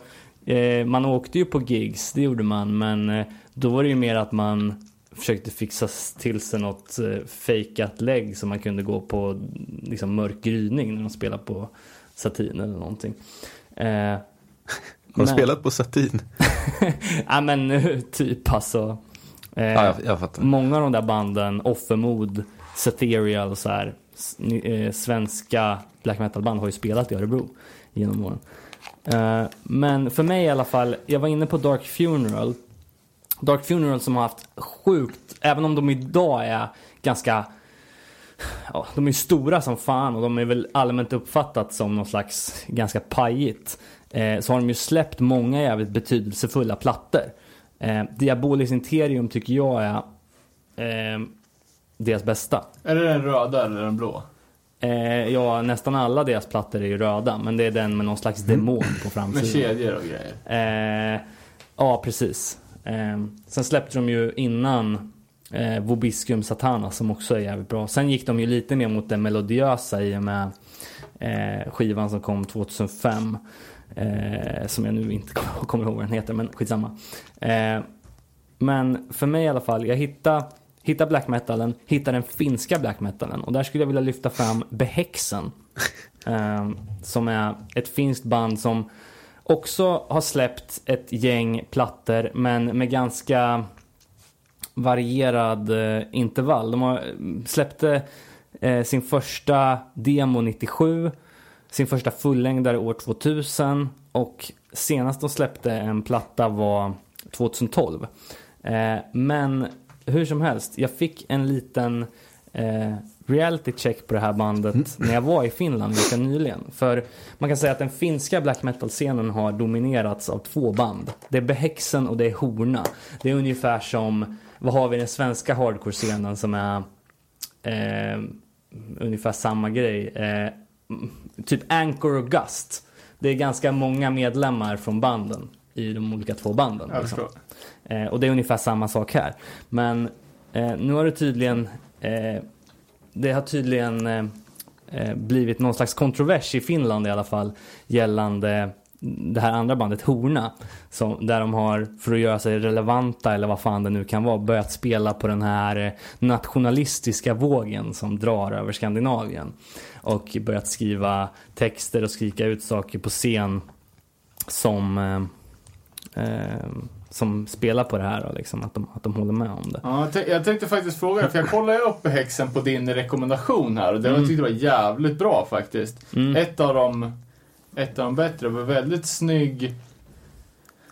eh, man åkte ju på gigs, det gjorde man. Men eh, då var det ju mer att man försökte fixa till sig något eh, fejkat lägg så man kunde gå på liksom, mörk gryning när de spelade på Satin eller någonting. Eh, Har du men- spelat på satin? [LAUGHS] Ja men typ alltså. Eh, Ja, jag, jag. Många av de där banden, Offermod, Ceterial och så här. eh, svenska black metal-band har ju spelat i Örebro genom åren. Eh, men för mig i alla fall, jag var inne på Dark Funeral. Dark Funeral som har haft sjukt, även om de idag är ganska Ja, de är stora som fan och de är väl allmänt uppfattat som någon slags ganska pajigt. Eh, så har de ju släppt många jävligt betydelsefulla plattor. Eh, Diabolis Interium tycker jag är eh, deras bästa. Är det den röda eller den blå? Eh, ja, nästan alla deras plattor är ju röda, men det är den med någon slags demon på Med framsidan. kedjor och grejer. Eh, ja, precis. Eh, sen släppte de ju innan eh, Vobiscum Satana som också är jävligt bra. Sen gick de ju lite mer mot det melodiösa i och med eh, skivan som kom 2005. Eh, som jag nu inte [LAUGHS] kommer ihåg vad den heter, men skitsamma. Eh, men för mig i alla fall, jag hittade Hitta black metalen, hitta den finska black metalen och där skulle jag vilja lyfta fram Behexen. [LAUGHS] eh, som är ett finskt band som också har släppt ett gäng plattor men med ganska varierad eh, intervall. De har eh, släppte eh, sin första demo 97, sin första fullängdare år 2000 och senast de släppte en platta var 2012. Eh, men hur som helst, jag fick en liten eh, reality check på det här bandet när jag var i Finland ganska nyligen. För man kan säga att den finska black metal-scenen har dominerats av två band. Det är Behexen och det är Horna. Det är ungefär som, vad har vi i den svenska hardcore-scenen som är eh, ungefär samma grej. Eh, mm, typ Anchor och Gust. Det är ganska många medlemmar från banden i de olika två banden. Liksom. Eh, och det är ungefär samma sak här. Men eh, nu har det tydligen, eh, det har tydligen eh, eh, blivit någon slags kontrovers i Finland i alla fall gällande det här andra bandet Horna. Som, där de har, för att göra sig relevanta eller vad fan det nu kan vara, börjat spela på den här eh, nationalistiska vågen som drar över Skandinavien. Och börjat skriva texter och skrika ut saker på scen som eh, eh, som spelar på det här och liksom, att, de, att de håller med om det. Ja, jag tänkte- faktiskt fråga dig, för jag kollade upp häxen på din rekommendation här och det var, jag tyckte var jävligt bra faktiskt. Mm. Ett av dem, ett av de bättre, var väldigt snygg.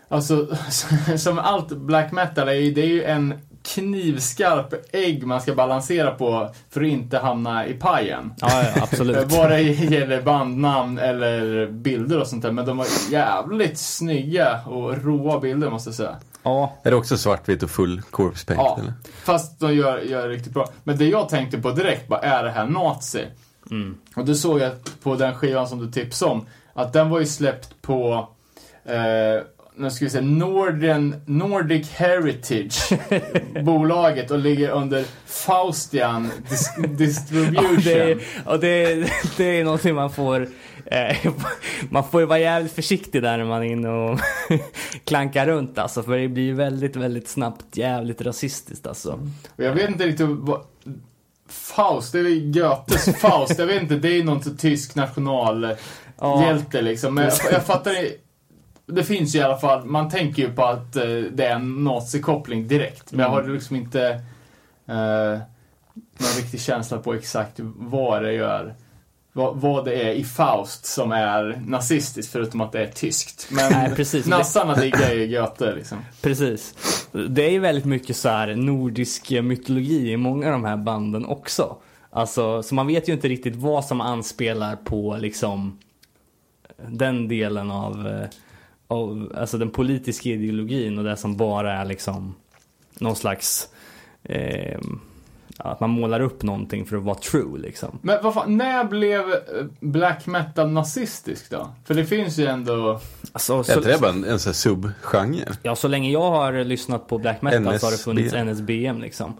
Alltså, [LAUGHS] som allt black metal är ju, det är ju en knivskarp ägg man ska balansera på för att inte hamna i pajen. Ja, ja absolut. [LAUGHS] Bara det gäller bandnamn eller bilder och sånt där. Men de var jävligt snygga och råa bilder måste jag säga. ja, Är det också svartvitt och full corpse paint? Ja, Eller? fast de gör, gör riktigt bra. Men det jag tänkte på direkt bara, är det här nazi? mm. Och då såg jag på den skivan som du tipsade om, att den var ju släppt på, eh, nu ska vi säga, Norden, Nordic Heritage [LAUGHS] bolaget och ligger under Faustian dis- Distribution. Ja, det, är- och det, det är någonting man får... Eh, [LAUGHS] man får ju vara jävligt försiktig där när man är inne och [LAUGHS] klankar runt alltså. För det blir ju väldigt, väldigt snabbt jävligt rasistiskt alltså. Och jag vet inte riktigt vad... Faust, det är Goethes Faust. Jag vet inte, det är någon så tysk nationalhjälte Ja. liksom. Men jag, jag fattar det. Det finns ju i alla fall, man tänker ju på att eh, det är en nazikoppling direkt. Men jag har liksom inte eh, någon riktig känsla på exakt vad det gör. Vad, vad det är i Faust som är nazistiskt, förutom att det är tyskt. Men Nej, precis. nassarna diggar ju Goethe liksom. Precis. Det är ju väldigt mycket så här nordisk mytologi i många av de här banden också. Alltså, så man vet ju inte riktigt vad som anspelar på liksom den delen av, eh, av alltså den politiska ideologin och det som bara är liksom någon slags eh, att man målar upp någonting för att vara true liksom. Men vad fan, när blev eh, black metal nazistisk då? För det finns ju ändå... Alltså, Är så, inte det bara en, en sån här subgenre? ja, så länge jag har lyssnat på black metal så har det NSB. funnits NSBM liksom.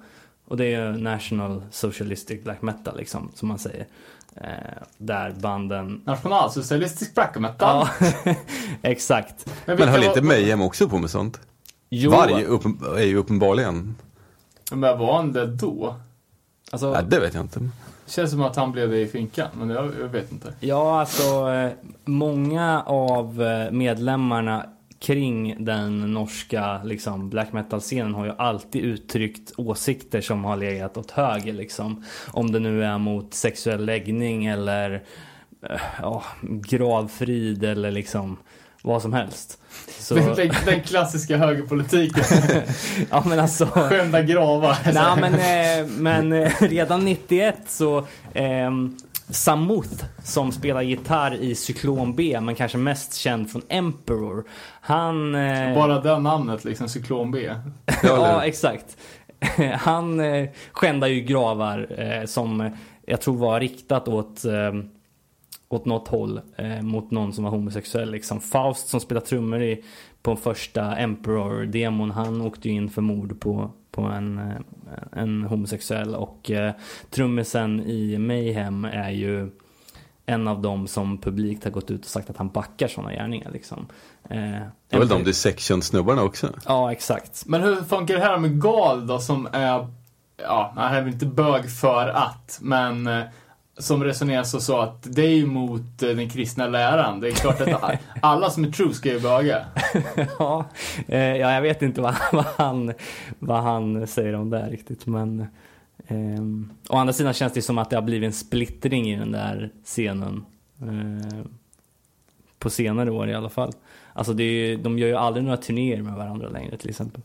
Och det är ju National Socialistic Black Metal liksom, som man säger. Eh, där banden... Nationalsocialistisk black metal. Ja, [LAUGHS] exakt. Men vilka höll var- inte Mayhem också på med sånt? Jo, Varg uppen, är ju uppenbarligen... Men var han det då? alltså, Ja, det vet jag inte. Känns som att han blev det i finkan, men jag, jag vet inte. Ja, alltså eh, många av eh, medlemmarna kring den norska liksom, black metal-scenen har ju alltid uttryckt åsikter som har legat åt höger. Liksom. Om det nu är mot sexuell läggning eller eh, ja, gravfrid eller liksom vad som helst. Så, Den, den, klassiska högerpolitiken. [LAUGHS] ja men alltså. Skända gravar. Nej men, eh, men eh, redan 91 så ehm, Samuth som spelar gitarr i Cyklon B men kanske mest känd från Emperor. Han... Eh, Bara det namnet liksom, Cyklon B. [LAUGHS] ja exakt. [LAUGHS] Han eh, skändar ju gravar eh, som jag tror var riktat åt eh, åt något håll eh, mot någon som var homosexuell. Liksom. Faust som spelar trummor i, på första Emperor-demon, han åkte ju in för mord på, på en, eh, en homosexuell. Och eh, trummisen i Mayhem är ju en av dem som publikt har gått ut och sagt att han backar sådana gärningar. Liksom. Eh, Det var väl de dissection-snubbarna också? Ja, exakt. Men hur funkar det här med Gal då som är, ja, han är väl inte bög för att, men eh, som resonerar så, så att det är ju mot eh, den kristna läran. Det är klart att [LAUGHS] alla som är true ska ju böga. [LAUGHS] ja, eh, ja, jag vet inte vad, [LAUGHS] vad, han, vad han säger om det riktigt. Men ehm, å andra sidan känns det som att det har blivit en splittring i den där scenen. Eh, på senare år i alla fall. Alltså det är, de gör ju aldrig några turnéer med varandra längre till exempel.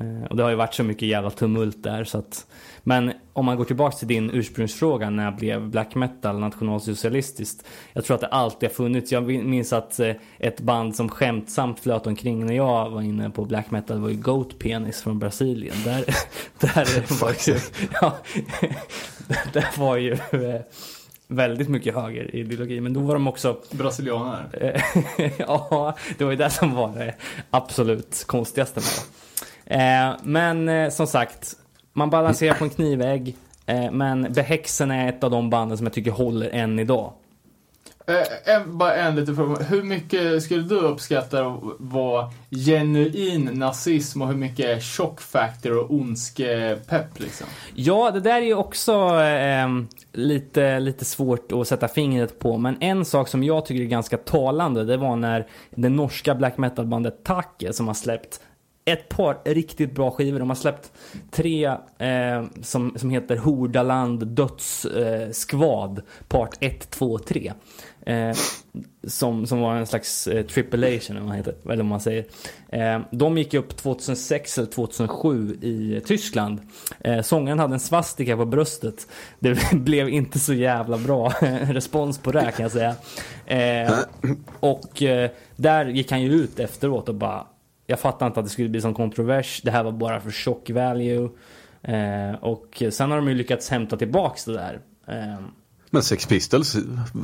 Eh, och det har ju varit så mycket jävla tumult där så att Men om man går tillbaka till din ursprungsfråga när blev black metal nationalsocialistiskt? Jag tror att det alltid har funnits. Jag minns att eh, ett band som skämtsamt flöt omkring när jag var inne på black metal var ju Goat Penis från Brasilien. Där, [LAUGHS] [LAUGHS] [LAUGHS] där var ju, ja, där var ju väldigt mycket högerideologi. Men då var de också Brasilianer. Ja, det var ju det som var det absolut konstigaste med det. Eh, men eh, som sagt, man balanserar på en knivägg. Eh, men Behäxen är ett av de banden som jag tycker håller än idag. En, bara en liten fråga. Hur mycket skulle du uppskatta att vara genuin nazism och hur mycket är shock factor och ondskepepp liksom? Ja, det där är ju också eh, lite, lite svårt att sätta fingret på. Men en sak som jag tycker är ganska talande, det var när det norska black metal-bandet Take som har släppt ett par riktigt bra skivor. De har släppt tre eh, som, som heter Hordaland Dödsskvad, eh, part 1, 2, 3. Eh, som, som var en slags eh, tripulation, eller vad, man heter, eller vad man säger. Eh, de gick upp 2006 eller 2007 i Tyskland. Eh, sångaren hade en svastika på bröstet. Det [LAUGHS] blev inte så jävla bra [LAUGHS] respons på det kan jag säga. Eh, och eh, där gick han ju ut efteråt och bara jag fattar inte att det skulle bli sån kontrovers. Det här var bara för shock value. Eh, och sen har de ju lyckats hämta tillbaks det där. Eh, Men Sex Pistols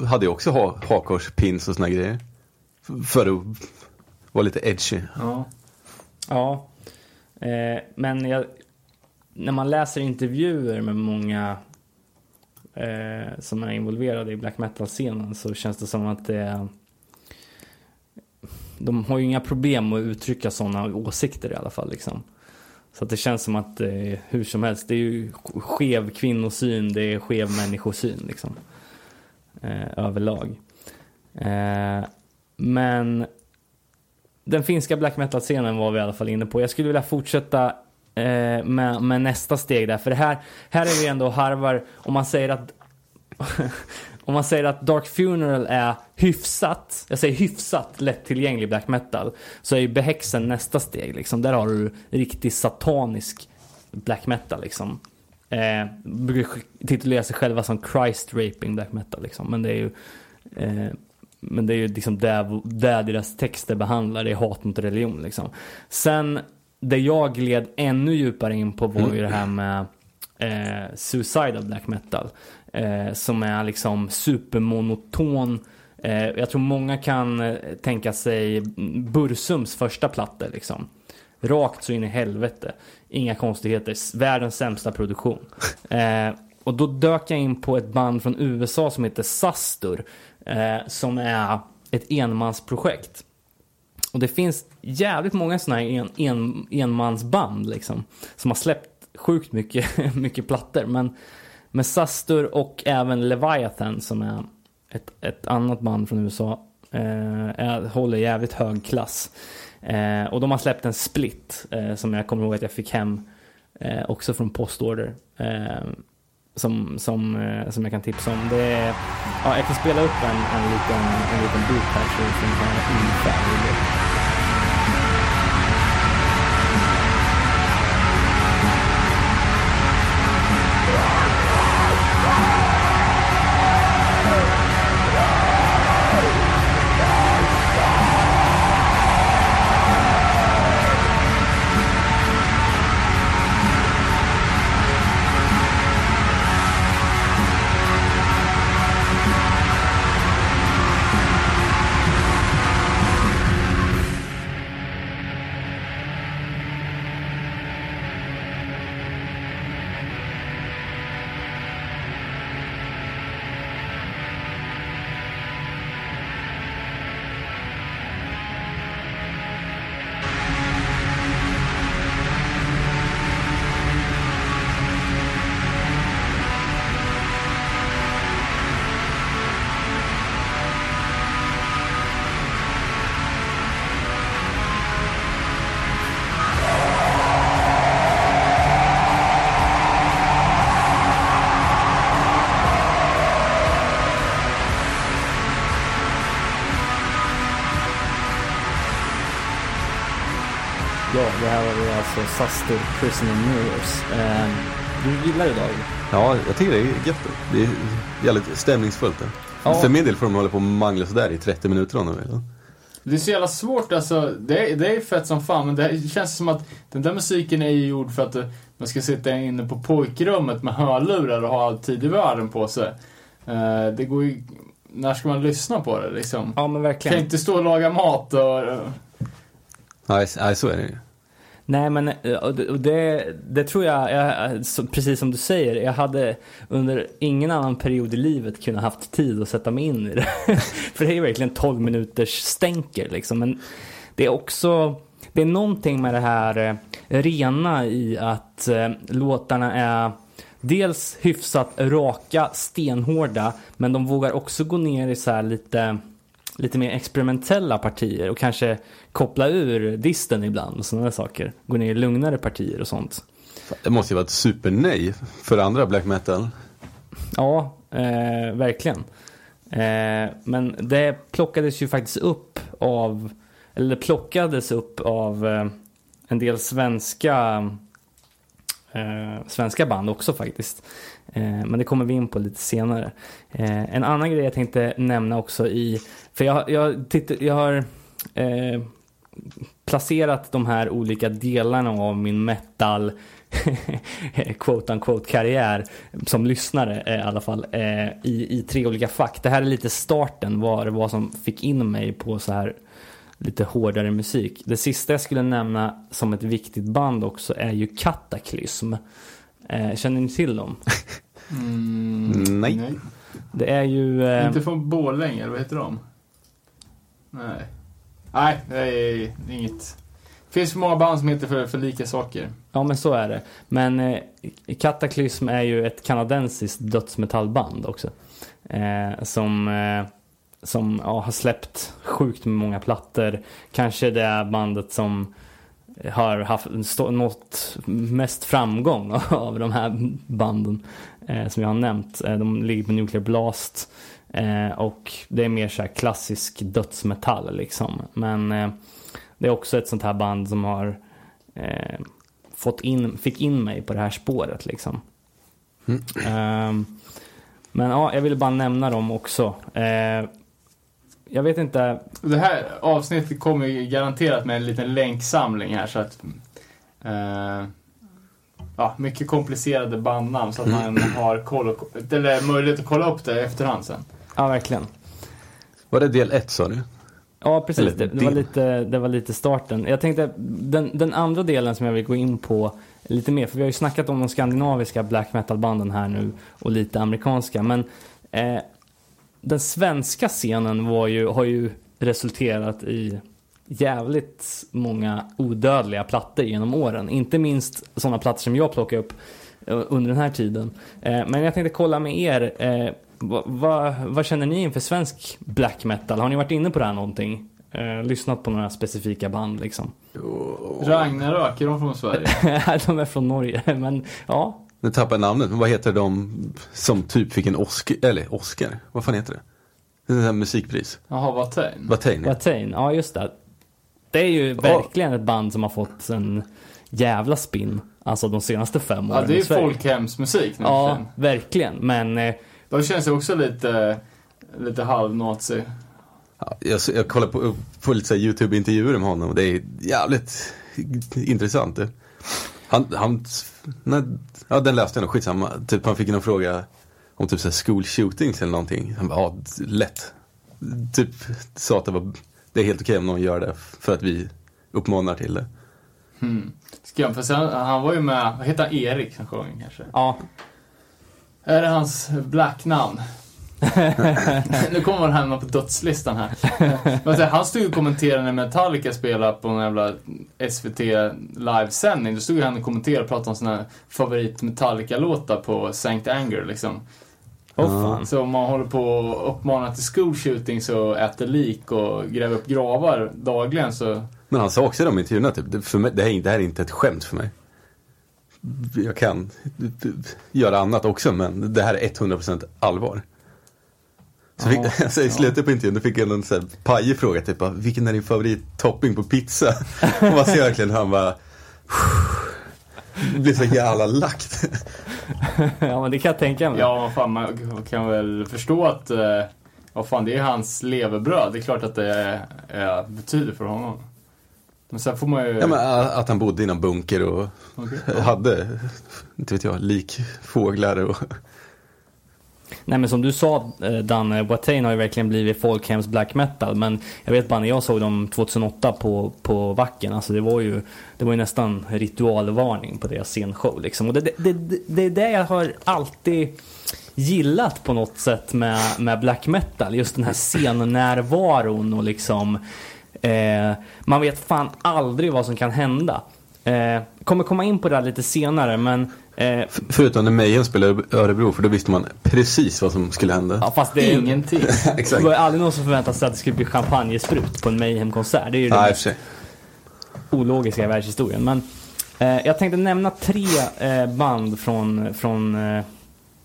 hade ju också ha hakkorspins och såna grejer. För att vara lite edgy. Ja. Ja, eh, men jag, när man läser intervjuer med många eh, som är involverade i black metal-scenen så känns det som att det. De har ju inga problem att uttrycka sådana åsikter i alla fall. Liksom. Så att det känns som att eh, hur som helst, det är ju skev kvinnosyn, det är skev människosyn liksom. Eh, överlag. Eh, men den finska black metal-scenen var vi i alla fall inne på. Jag skulle vilja fortsätta eh, med, med nästa steg där. För det här, här är vi ändå och harvar. Om man säger att [LAUGHS] om man säger att Dark Funeral är hyfsat, jag säger hyfsat lättillgänglig black metal. Så är ju Behäxen nästa steg liksom. Där har du riktigt satanisk black metal liksom. Eh, brukar titulera sig själva som Christ raping black metal liksom. Men det är ju eh, men det är ju liksom där, där deras texter behandlar, det är hat mot religion liksom. Sen, det jag gled ännu djupare in på var ju det här med eh, suicidal black metal. Eh, som är liksom supermonoton. Eh, jag tror många kan eh, tänka sig Bursums första plattor liksom. Rakt så in i helvete. Inga konstigheter. Världens sämsta produktion. [LAUGHS] Eh, och då dök jag in på ett band från USA som heter Sastur. Eh, som är ett enmansprojekt. Och det finns jävligt många sådana här en, en, enmansband liksom. Som har släppt sjukt mycket, [LAUGHS] mycket plattor. Men med Sastur och även Leviathan som är ett, ett annat band från USA. Eh, håller jävligt hög klass. Eh, och de har släppt en split eh, som jag kommer ihåg att jag fick hem eh, också från postorder. Eh, som, som, eh, som jag kan tipsa om. Det är, ja, jag kan spela upp en, en, liten, en liten bit här så så ni kan höra ungefär hur det Ja, det här var ju alltså Suster Prisoner Mirrors. Eh, du gillar det David? Ja, jag tycker det är gött. Det är jävligt stämningsfullt. Det. Ja. För min del får de hålla på och mangla sådär i 30 minuter om de vill. Det är så jävla svårt alltså. Det är, det är fett som fan men det känns som att den där musiken är ju gjord för att eh, man ska sitta inne på pojkrummet med hörlurar och ha all tid i världen på sig. Eh, det går ju... När ska man lyssna på det liksom? Ja, men Kan verkligen. inte stå och laga mat och... Ja, så är det ju. Nej, men eh, och det, det, tror jag, jag, precis som du säger, jag hade under ingen annan period i livet kunnat haft tid att sätta mig in i det. [LAUGHS] För det är verkligen 12 minuters stänker liksom. Men det är också, det är någonting med det här eh, rena i att eh, låtarna är dels hyfsat raka, stenhårda, men de vågar också gå ner i så här lite lite mer experimentella partier och kanske koppla ur disten ibland och sådana saker. Gå ner i lugnare partier och sånt. Det måste ju vara ett supernej för andra black metal. Ja, eh, verkligen. Eh, men det plockades ju faktiskt upp av, eller plockades upp av eh, en del svenska, eh, svenska band också faktiskt. Eh, men det kommer vi in på lite senare. Eh, en annan grej jag tänkte nämna också i, för jag, jag, titt, jag har eh, placerat de här olika delarna av min metal [LAUGHS] quote unquote karriär som lyssnare eh, i alla fall eh, i, i tre olika fack. Det här är lite starten var vad som fick in mig på så här lite hårdare musik. Det sista jag skulle nämna som ett viktigt band också är ju Kataklysm. Eh, känner ni till dem? [LAUGHS] Mm, Nej. Det är ju... Inte från Borlänge, vad heter de? Nej. Nej, det är inget. Det finns för många band som heter för, för lika saker. Ja men så är det. Men eh, Kataklysm är ju ett kanadensiskt dödsmetallband också. Eh, som eh, som ja, har släppt sjukt med många plattor. Kanske det är bandet som har haft stå- nått mest framgång [LAUGHS] av de här banden eh, som jag har nämnt. Eh, de ligger på Nuclear Blast eh, och det är mer så här klassisk dödsmetall liksom. Men eh, det är också ett sånt här band som har eh, fått in, fick in mig på det här spåret liksom. Ehm, men ja, jag ville bara nämna dem också. Eh, jag vet inte, Det här avsnittet kommer garanterat med en liten länksamling här så att... Eh, ja, mycket komplicerade bandnamn så att man har koll eller möjlighet att kolla upp det i efterhand sen. ja verkligen. Var det del ett sa du? Ja, precis. Eller Det, det, var lite, det var lite starten. Jag tänkte, den, den andra delen som jag vill gå in på lite mer, för vi har ju snackat om de skandinaviska black metal-banden här nu och lite amerikanska, men eh, den svenska scenen var ju, har ju resulterat i jävligt många odödliga plattor genom åren. Inte minst sådana plattor som jag plockade upp eh, under den här tiden. Eh, men jag tänkte kolla med er, eh, Va, va, vad känner ni inför svensk black metal? Har ni varit inne på det här någonting? Eh, lyssnat på några specifika band liksom? Ragnarök, är de från Sverige? [LAUGHS] de är från Norge, [LAUGHS] men ja. Nu tappar jag namnet, men vad heter de som typ fick en Oscar, eller Oscar, vad fan heter det? Det är här musikpris. Jaha, Watain. Watain, ja. Watain, ja just det. Det är ju verkligen ett band som har fått en jävla spin. Alltså de senaste fem åren Ja, det är ju folkhemsmusik nu Ja, verkligen. Men eh, De känns ju också lite, lite halvnazi. Ja, jag, jag kollar på, på lite YouTube-intervjuer med honom och det är jävligt intressant. Det. Han, han, nej, ja den läste jag nog, skitsamma. Typ han fick någon fråga om typ så här school shootings eller någonting. Han bara, ja, lätt. Typ sa att det var, det är helt okej om någon gör det för att vi uppmanar till det. Hmm. Skam, för sen, han var ju med, vad heter han, Erik som sjöng kanske? ja, Är det hans black-namn? [LAUGHS] nu kommer han hamna på dödslistan här. Men så, han stod ju och kommenterade när Metallica spelade på en jävla SVT livesändning. Då stod han och kommenterade och pratade om sina favorit Metallica-låtar på Sankt Anger liksom. fan. Så om man håller på och uppmanar till school shootings och äter lik och gräver upp gravar dagligen så... Men han sa också i de intervjuerna, typ, det, för mig, det, här, är- det här är inte ett skämt för mig. Jag kan göra annat också, men det här är 100% allvar. Så fick, Ja, [LAUGHS] alltså, I slutet på intervjun då fick jag en sån här pajig fråga, typ, bara, vilken är din favorittopping på pizza? [LAUGHS] Och man ser verkligen hur han bara blir så jävla lagt. [LAUGHS] ja, men det kan jag tänka mig. Ja, vad fan, man kan väl förstå att... Eh, vad fan, det är hans levebröd. Det är klart att det eh, betyder för honom. Men sen får man ju... Ja, men, att han bodde i någon bunker och Okej. [LAUGHS] hade, inte vet jag, likfåglar och Nej men som du sa eh, Danne, Watain har ju verkligen blivit folkhems black metal. Men jag vet bara när jag såg dem 2008 på, på Wacken, alltså det var ju, det var ju nästan ritualvarning på deras scenshow liksom. Och det, det, det, det är det jag har alltid gillat på något sätt med, med black metal. Just den här scennärvaron och liksom eh, man vet fan aldrig vad som kan hända. Eh, kommer komma in på det här lite senare men eh, Förutom när Mayhem spelade Örebro, för då visste man precis vad som skulle hända. ja, fast det är, Ingenting. [LAUGHS] Det Exakt. var ju aldrig någon som förväntade sig att det skulle bli champagnesprut på en Mayhem-konsert. Det är ju det och mest ologiska i världshistorien. Men eh, jag tänkte nämna tre eh, band från, från, eh,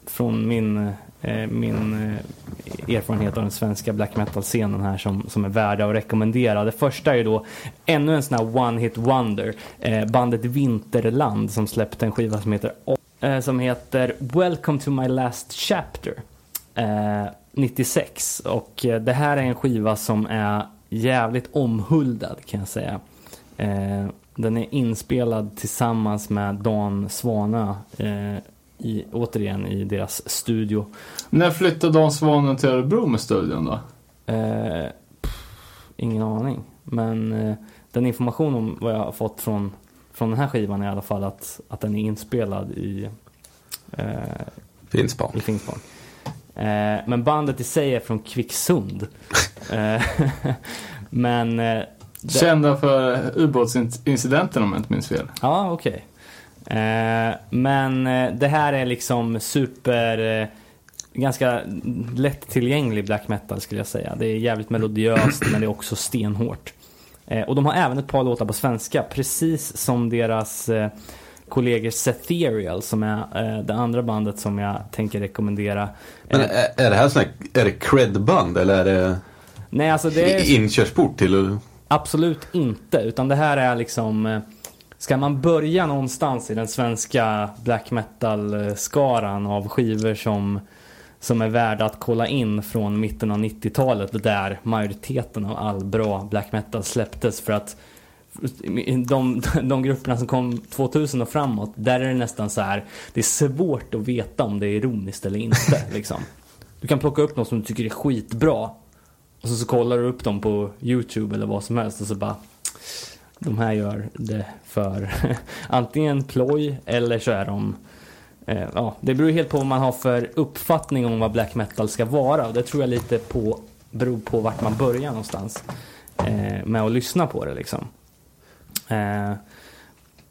från min, eh, Eh, min eh, erfarenhet av den svenska black metal-scenen här som, som är värda att rekommendera. Det första är ju då ännu en sån här one-hit wonder. Eh, bandet Vinterland som släppte en skiva som heter, eh, som heter Welcome to my last chapter. Eh, 96 och eh, det här är en skiva som är jävligt omhuldad kan jag säga. Eh, den är inspelad tillsammans med Dan Svanö eh, i, återigen i deras studio. När flyttade Dan Svanen till Örebro med studion då? Eh, pff, ingen aning. Men eh, den information om vad jag har fått från, från den här skivan är i alla fall att, att den är inspelad i, eh, Finspång. i Finspång. Eh, men bandet i sig är från Kvicksund. [LAUGHS] eh, [LAUGHS] men eh, det- Kända för ubåtsincidenten om jag inte minns fel. Ja, okej. Eh, men eh, det här är liksom super... Eh, ganska lättillgänglig black metal skulle jag säga. Det är jävligt melodiöst men det är också stenhårt. Eh, och de har även ett par låtar på svenska, precis som deras eh, kollegor Setherial som är eh, det andra bandet som jag tänker rekommendera. Men Eh, är, är det här sån här, är det credband eller är det nej, alltså det är... inkörsport till Absolut inte, utan det här är liksom eh, Ska man börja någonstans i den svenska black metal-skaran av skivor som, som är värda att kolla in från mitten av 90-talet där majoriteten av all bra black metal släpptes för att de, de grupperna som kom 2000 och framåt, där är det nästan så här det är svårt att veta om det är ironiskt eller inte. [LAUGHS] liksom. Du kan plocka upp något som du tycker är skitbra och så, så kollar du upp dem på YouTube eller vad som helst och så bara de här gör det för [LAUGHS] antingen ploj eller så är de eh, ja, det beror helt på vad man har för uppfattning om vad black metal ska vara och det tror jag lite på beror på vart man börjar någonstans eh, med att lyssna på det liksom. Eh,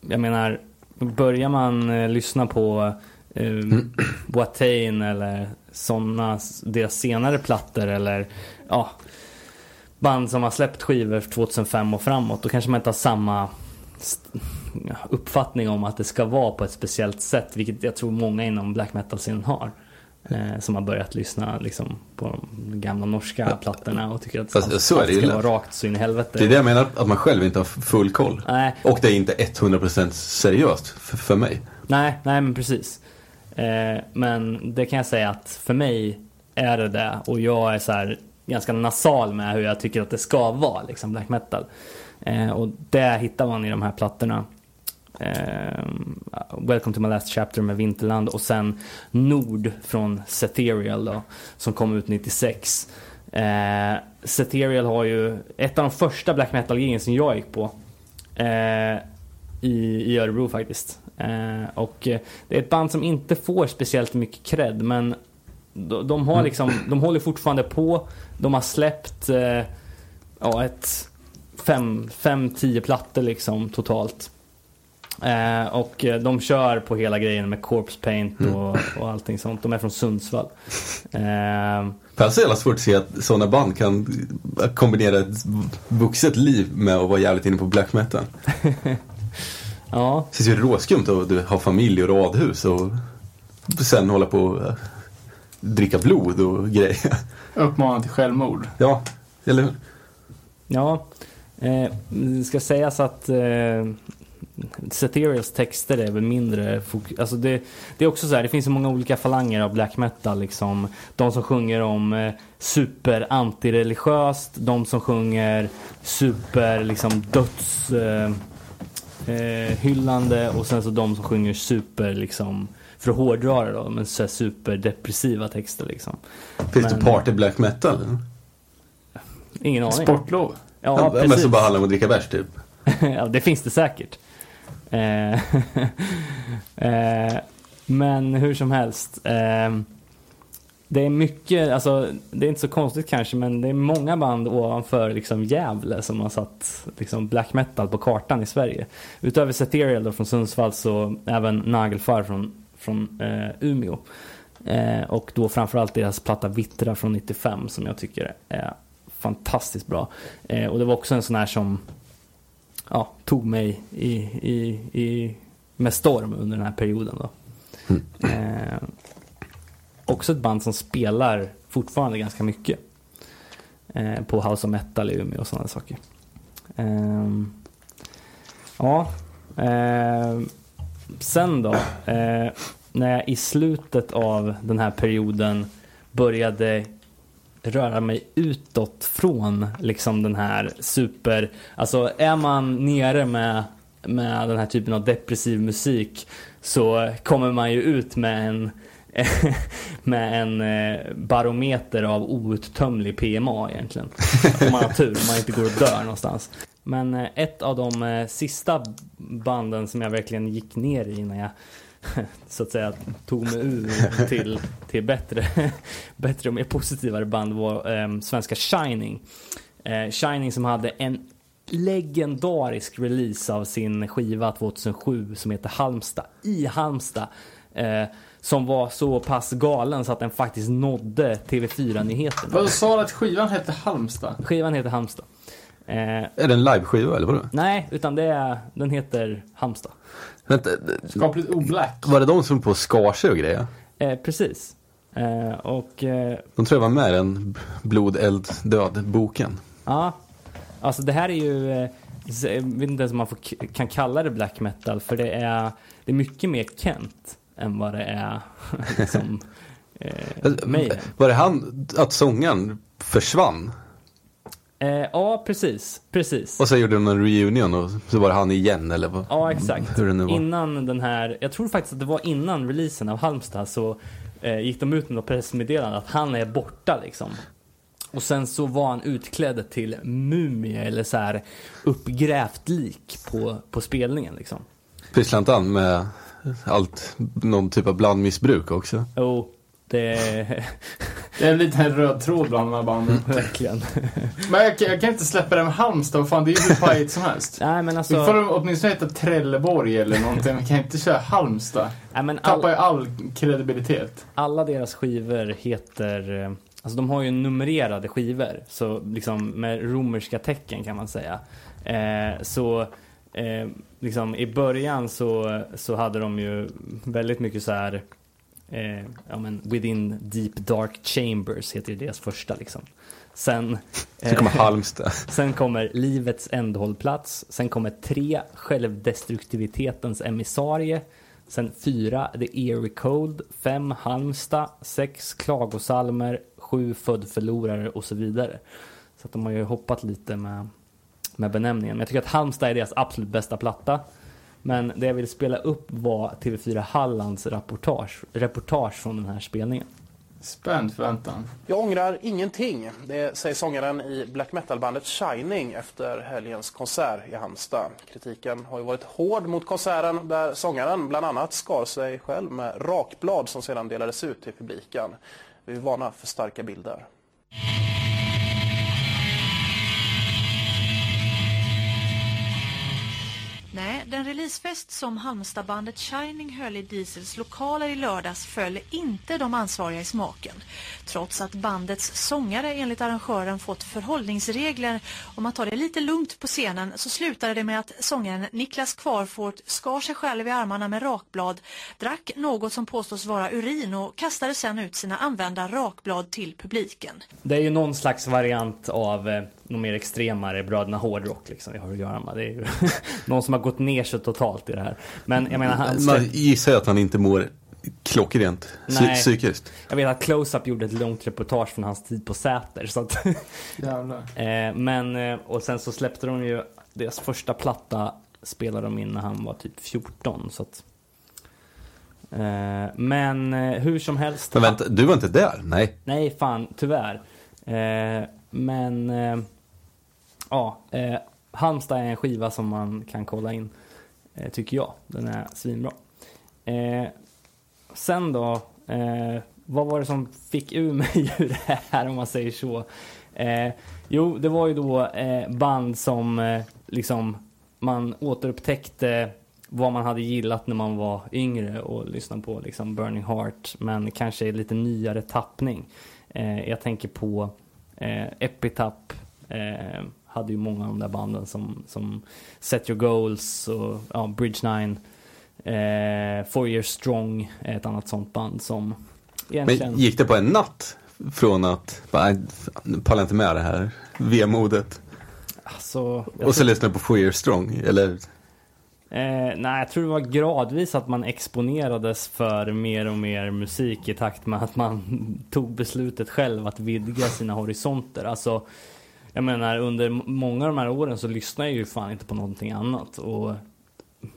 jag menar, börjar man eh, lyssna på eh, Watain eller sådana, deras senare plattor eller ja, band som har släppt skivor 2005 och framåt. Då kanske man inte har samma uppfattning om att det ska vara på ett speciellt sätt. Vilket jag tror många inom black metal-scenen har. Eh, som har börjat lyssna liksom, på de gamla norska plattorna och tycker att allt, så allt ska vara rakt så in i helvete. Det är det jag menar, att man själv inte har full koll. Nej, Och det är inte 100% seriöst för, för mig. Nej, nej men precis. Eh, men det kan jag säga att för mig är det det. Och jag är så här ganska nasal med hur jag tycker att det ska vara, liksom black metal. Eh, och det hittar man i de här plattorna. Eh, Welcome to my last chapter med Vinterland och sen Nord från Ceterial då, som kom ut 96. Eh, Ceterial har ju ett av de första black metal-gigen som jag gick på. Eh, i, i Örebro faktiskt. Eh, och eh, det är ett band som inte får speciellt mycket cred men de, de har liksom, de håller fortfarande på. De har släppt eh, ja, ett fem, fem, tio plattor liksom totalt. Eh, och eh, de kör på hela grejen med corpse paint och, och allting sånt. De är från Sundsvall. Eh, jag har så jävla svårt att se att sådana band kan kombinera ett vuxet liv med att vara jävligt inne på black metal. [LAUGHS] ja, Det känns ju råskumt att du har familj och radhus och sen hålla på dricka blod och grejer. Uppmanar till självmord. Ja, eller hur? Ja, eh, det ska sägas att eh, Ceterials texter är väl mindre fok- alltså det, det är också så här, det finns så många olika falanger av black metal liksom. De som sjunger om eh, super antireligiöst, de som sjunger super liksom döds eh, eh, hyllande och sen så de som sjunger super liksom för att hårdra det då, men så här superdepressiva texter liksom. Finns Men- det party black metal? Ingen aning. Sportlov. Ja, Ja, men precis. så bara handlar om att dricka bärs typ. [LAUGHS] ja, det finns det säkert. Eh, [LAUGHS] eh, men hur som helst. Eh, det är mycket, alltså det är inte så konstigt kanske, men det är många band ovanför liksom Gävle som har satt liksom black metal på kartan i Sverige. Utöver Ceterial då från Sundsvall så även Nagelfar från, från eh, Umeå. Eh, och då framförallt deras platta Vittra från 95 som jag tycker är fantastiskt bra. Eh, och det var också en sån här som ja, tog mig i, i, i, med storm under den här perioden. Då. Eh, också ett band som spelar fortfarande ganska mycket. Eh, på House of Metal i Umeå och sådana saker. Ehm, ja, ehm, sen då. När jag i slutet av den här perioden började röra mig utåt från liksom den här super, alltså är man nere med, med den här typen av depressiv musik så kommer man ju ut med en [LAUGHS] med en eh, barometer av outtömlig PMA egentligen. Om man har tur, om man inte går och dör någonstans. Men eh, ett av de eh, sista banden som jag verkligen gick ner i när jag [LAUGHS] så att säga tog mig ur till, till bättre, [LAUGHS] bättre och mer positivare band var eh, svenska Shining. Eh, Shining som hade en legendarisk release av sin skiva 2007 som heter Halmstad i Halmstad. Eh, som var så pass galen så att den faktiskt nådde TV4-nyheterna. Vad sa du att skivan hette Halmstad? Skivan heter Halmstad. Eh, Är det en liveskiva eller vadå? nej, utan det är, den heter Halmstad. Vänta, Skapligt oblack. var det de som på skar sig och grejer? Eh, precis. Eh, och eh, De tror jag var med i den Blod, eld, död-boken. ja, alltså det här är ju, eh, jag vet inte ens om man får, kan kalla det black metal för det är, det är mycket mer Kent än vad det är [LAUGHS] liksom eh, Maiden. Var det han, att sångaren försvann? Eh, ja, precis, precis. Och så gjorde de en reunion och så var det han igen eller vad? Ja, exakt. Hur det nu var. Innan den här, jag tror faktiskt att det var innan releasen av Halmstad så eh, gick de ut med något pressmeddelande att han är borta liksom. Och sen så var han utklädd till mumie eller så här uppgrävt lik på, på spelningen liksom. Pysslar inte han med allt, någon typ av blandmissbruk också? Jo, det, Det är en liten röd tråd bland de här banden. [LAUGHS] Verkligen. Men jag, kan- jag kan inte släppa det med Halmstad, fan det är ju hur pajigt som helst. Nej men Vi alltså. får åtminstone heta Trelleborg eller någonting, vi kan inte köra Halmstad. Nej, men Tappar all, ju all kredibilitet. alla deras skivor heter, eh, alltså de har ju numrerade skivor, så liksom med romerska tecken kan man säga. Eh, så eh, liksom i början så, så hade de ju väldigt mycket så här, eh, ja men Within Deep Dark Chambers heter ju deras första liksom. Sen, Så kommer Halmstad. [LAUGHS] sen kommer Livets ändhållplats, sen kommer tre Självdestruktivitetens emissarie, Sen fyra, The Eerie Cold. Fem, Halmstad. Sex, Klagosalmer. Sju, Född förlorare och så vidare. Så att de har ju hoppat lite med, med benämningen. Men jag tycker att Halmstad är deras absolut bästa platta. Men det jag vill spela upp var TV4 Hallands reportage, reportage från den här spelningen. Spänd förväntan. Jag ångrar ingenting, det säger sångaren i black metal-bandet Shining efter helgens konsert i Halmstad. Kritiken har ju varit hård mot konserten där sångaren bland annat skar sig själv med rakblad som sedan delades ut till publiken. Vi är vana för starka bilder. Nej, den releasefest som Halmstadbandet Shining höll i Diesels lokaler i lördags föll inte de ansvariga i smaken. Trots att bandets sångare enligt arrangören fått förhållningsregler om att ta det lite lugnt på scenen så slutade det med att sångaren Niklas Kvarfort skar sig själv i armarna med rakblad, drack något som påstås vara urin och kastade sedan ut sina använda rakblad till publiken. Det är ju någon slags variant av eh, någon mer extremare Bröderna Hårdrock liksom vi har att göra med. Det är ju [LAUGHS] någon som har gått ner sig totalt i det här. Men jag menar, han Man gissar att han inte mår klockrent psy- Nej. psykiskt. Jag vet att Close-Up gjorde ett långt reportage från hans tid på Säter. Så att, [LAUGHS] Jävlar. eh, men, eh, och sen så släppte de ju, deras första platta spelade de in när han var typ 14. Så att, eh, men eh, hur som helst. Men vänta, du var inte där? Nej. Nej, fan, tyvärr. Eh, men, ja. Eh, Halmstad är en skiva som man kan kolla in, eh, tycker jag. Den är svinbra. Eh, sen då, eh, vad var det som fick ur mig [LAUGHS] ur det här om man säger så? Eh, jo, det var ju då eh, band som eh, liksom man återupptäckte vad man hade gillat när man var yngre och lyssnade på liksom Burning Heart men kanske i lite nyare tappning. Eh, jag tänker på eh, Epitap eh, hade ju många av de där banden som, som Set Your Goals och ja, Bridge 9 Eh, Four Years Strong är ett annat sånt band som egentligen... Men gick det på en natt? Från att, bara, "Nej, pallar inte med det här vemodet. alltså, Och så tror, lyssnade på Four Years Strong, eller? eh, nej, jag tror det var gradvis att man exponerades för mer och mer musik i takt med att man [LAUGHS] tog beslutet själv att vidga sina horisonter. Alltså, jag menar under många av de här åren så lyssnade jag ju fan inte på någonting annat. Och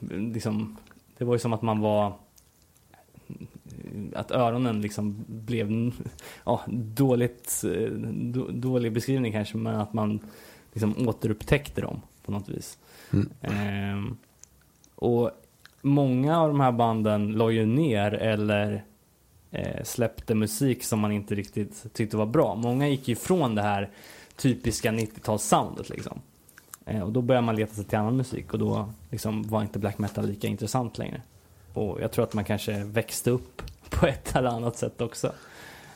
liksom, det var ju som att man var att öronen liksom blev ja, dåligt, eh, då, dålig beskrivning kanske, men att man liksom återupptäckte dem på något vis. Mm. Ehm, och många av de här banden la ju ner eller eh, släppte musik som man inte riktigt tyckte var bra. Många gick ifrån det här typiska 90-talssoundet liksom. Eh, och då började man leta sig till annan musik och då liksom var inte black metal lika intressant längre. Och jag tror att man kanske växte upp [LAUGHS] på ett eller annat sätt också.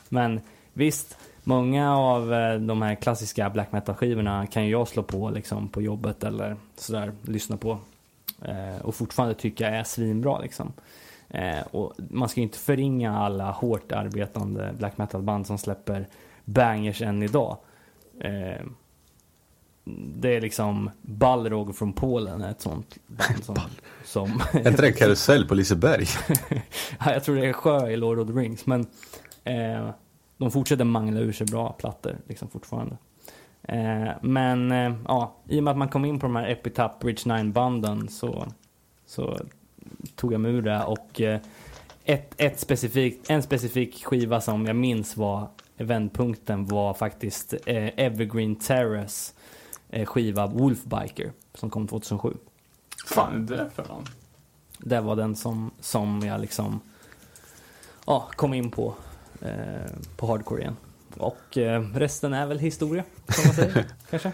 Men visst, många av eh, de här klassiska black metal-skivorna kan ju jag slå på liksom på jobbet eller sådär, lyssna på. Eh, och fortfarande tycka är svinbra liksom. Eh, och man ska ju inte förringa alla hårt arbetande black metal-band som släpper bangers än idag. Eh, det är liksom Balrog från Polen, är ett sånt band [LAUGHS] som... som Är inte det karusell på Liseberg? [LAUGHS] Ja, jag tror det är sjö i Lord of the Rings, men eh, de fortsätter mangla ur sig bra plattor liksom fortfarande. Eh, men eh, ja, i och med att man kom in på de här Epitap Bridge 9 banden så, så tog jag mig ur det och eh, ett, ett specifikt, en specifik skiva som jag minns var vändpunkten var faktiskt eh, Evergreen Terrace eh, skiva Wolfbiker som kom 2007. fan är det för någon? Det var den som, som jag liksom ja, kom in på eh, på hardcore igen. Och eh, resten är väl historia, som man säger. [LAUGHS] kanske.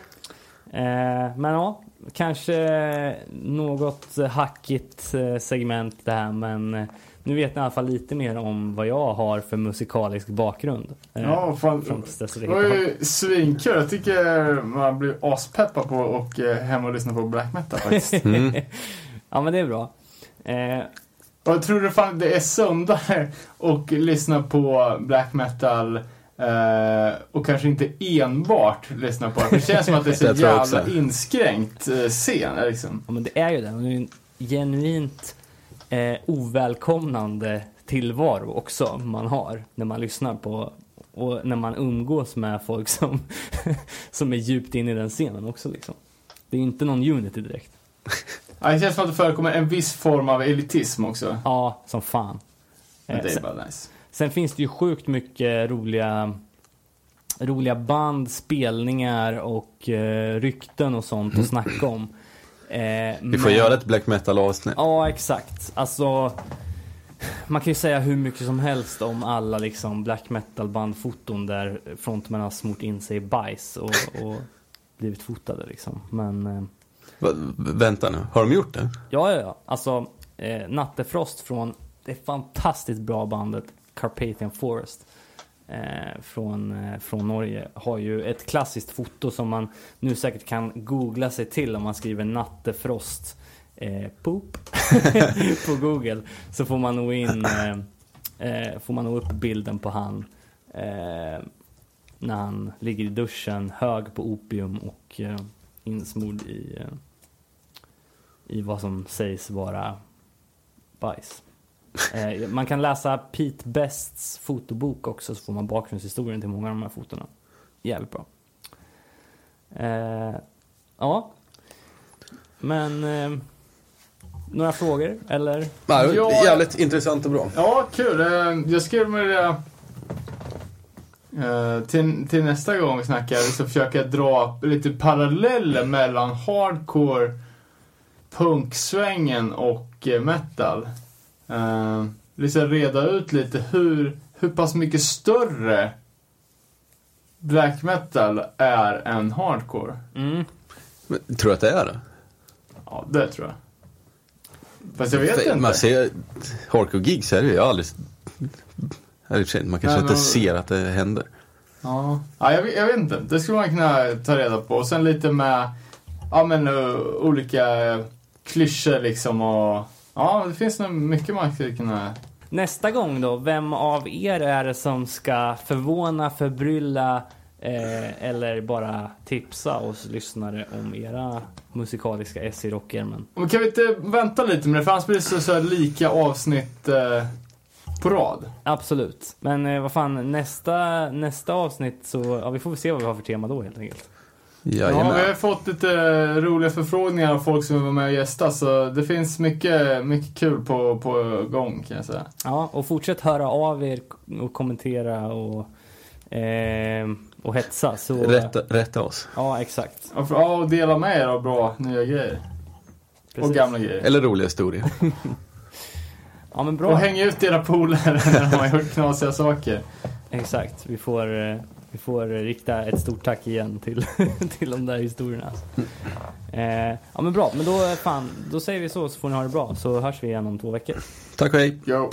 Eh, men ja, kanske något hackigt eh, segment det här, men eh, nu vet ni i alla fall lite mer om vad jag har för musikalisk bakgrund. Ja, fan. Det var ju svinkul. Jag tycker man blir aspeppad på att åka hem och lyssna på black metal faktiskt. [LAUGHS] Mm. [LAUGHS] Ja, men det är bra. Eh, Och jag tror det, fan, det är sundare att lyssna på black metal eh, och kanske inte enbart lyssna på det. Det känns som att det är så [LAUGHS] jävla också. inskränkt eh, scen. Liksom. Ja men det är ju det. Det är en genuint eh, ovälkomnande tillvaro också man har när man lyssnar på och när man umgås med folk som, [LAUGHS] som är djupt inne i den scenen också liksom. Det är inte någon unity direkt. [LAUGHS] Ja, det känns som att det förekommer en viss form av elitism också. Ja, som fan. Men Eh, det är sen, bara nice. Sen finns det ju sjukt mycket roliga roliga band, spelningar och eh, rykten och sånt att snacka om. Eh, Vi får göra ett black metal avsnitt. Ja, exakt. Alltså, man kan ju säga hur mycket som helst om alla liksom black metal bandfoton där frontmän har smort in sig i bajs och, och blivit fotade liksom. Men eh, Va, vänta nu, har de gjort det? ja, ja, ja. Alltså, eh, Nattefrost från det fantastiskt bra bandet Carpathian Forest eh, från, eh, från Norge har ju ett klassiskt foto som man nu säkert kan googla sig till om man skriver Nattefrost eh, poop [LAUGHS] på Google så får man nog in eh, eh, får man nog upp bilden på han eh, när han ligger i duschen hög på opium och eh, insmord i eh, i vad som sägs vara bajs. Eh, man kan läsa Pete Bests fotobok också så får man bakgrundshistorien till många av de här fotona. Jävligt bra. Eh, ja. Men eh, några frågor eller? Ja, Ja. Jävligt intressant och bra. Ja, kul. Eh, Jag skrev med det eh, till, till nästa gång vi snackar så försöker jag dra lite paralleller mellan hardcore, punksvängen och metal. Eh, Liksom reda ut lite hur, hur pass mycket större black metal är än hardcore. Mm. Men, tror du att det är det? Ja, det tror jag. Fast jag vet För- inte. Man ser, hardcore gigs är det ju aldrig... Man kanske Nej, inte men- ser att det händer. Ja, ja jag, vet- jag vet inte. Det skulle man kunna ta reda på. Och sen lite med ja, men, uh, olika klyschor liksom och ja, det finns nog mycket man skulle kunna... Nästa gång då, vem av er är det som ska förvåna, förbrylla eh, eller bara tipsa oss lyssnare om era musikaliska S i? Men kan vi inte vänta lite med det? För annars blir det så, så lika avsnitt eh, på rad. Absolut. Men eh, vad fan, nästa, nästa avsnitt så, ja vi får väl se vad vi har för tema då helt enkelt. Ja, vi har Jajamän. fått lite roliga förfrågningar av folk som vill vara med och gästa. Så det finns mycket, mycket kul på, på gång kan jag säga. Ja, och fortsätt höra av er och kommentera och, eh, och hetsa. Så, Rätta, rätta oss. Ja, exakt. Och, för, ja, och dela med er av bra nya grejer. Precis. Och gamla grejer. Eller roliga historier. [LAUGHS] Ja, men bra. Och häng ut era polare när de har gjort knasiga saker. Exakt. Vi får, eh, vi får rikta ett stort tack igen till, [LAUGHS] till de där historierna. Eh, ja, men bra. Men då, fan, då säger vi så, så får ni ha det bra. Så hörs vi igen om två veckor. Tack och hej. Yo.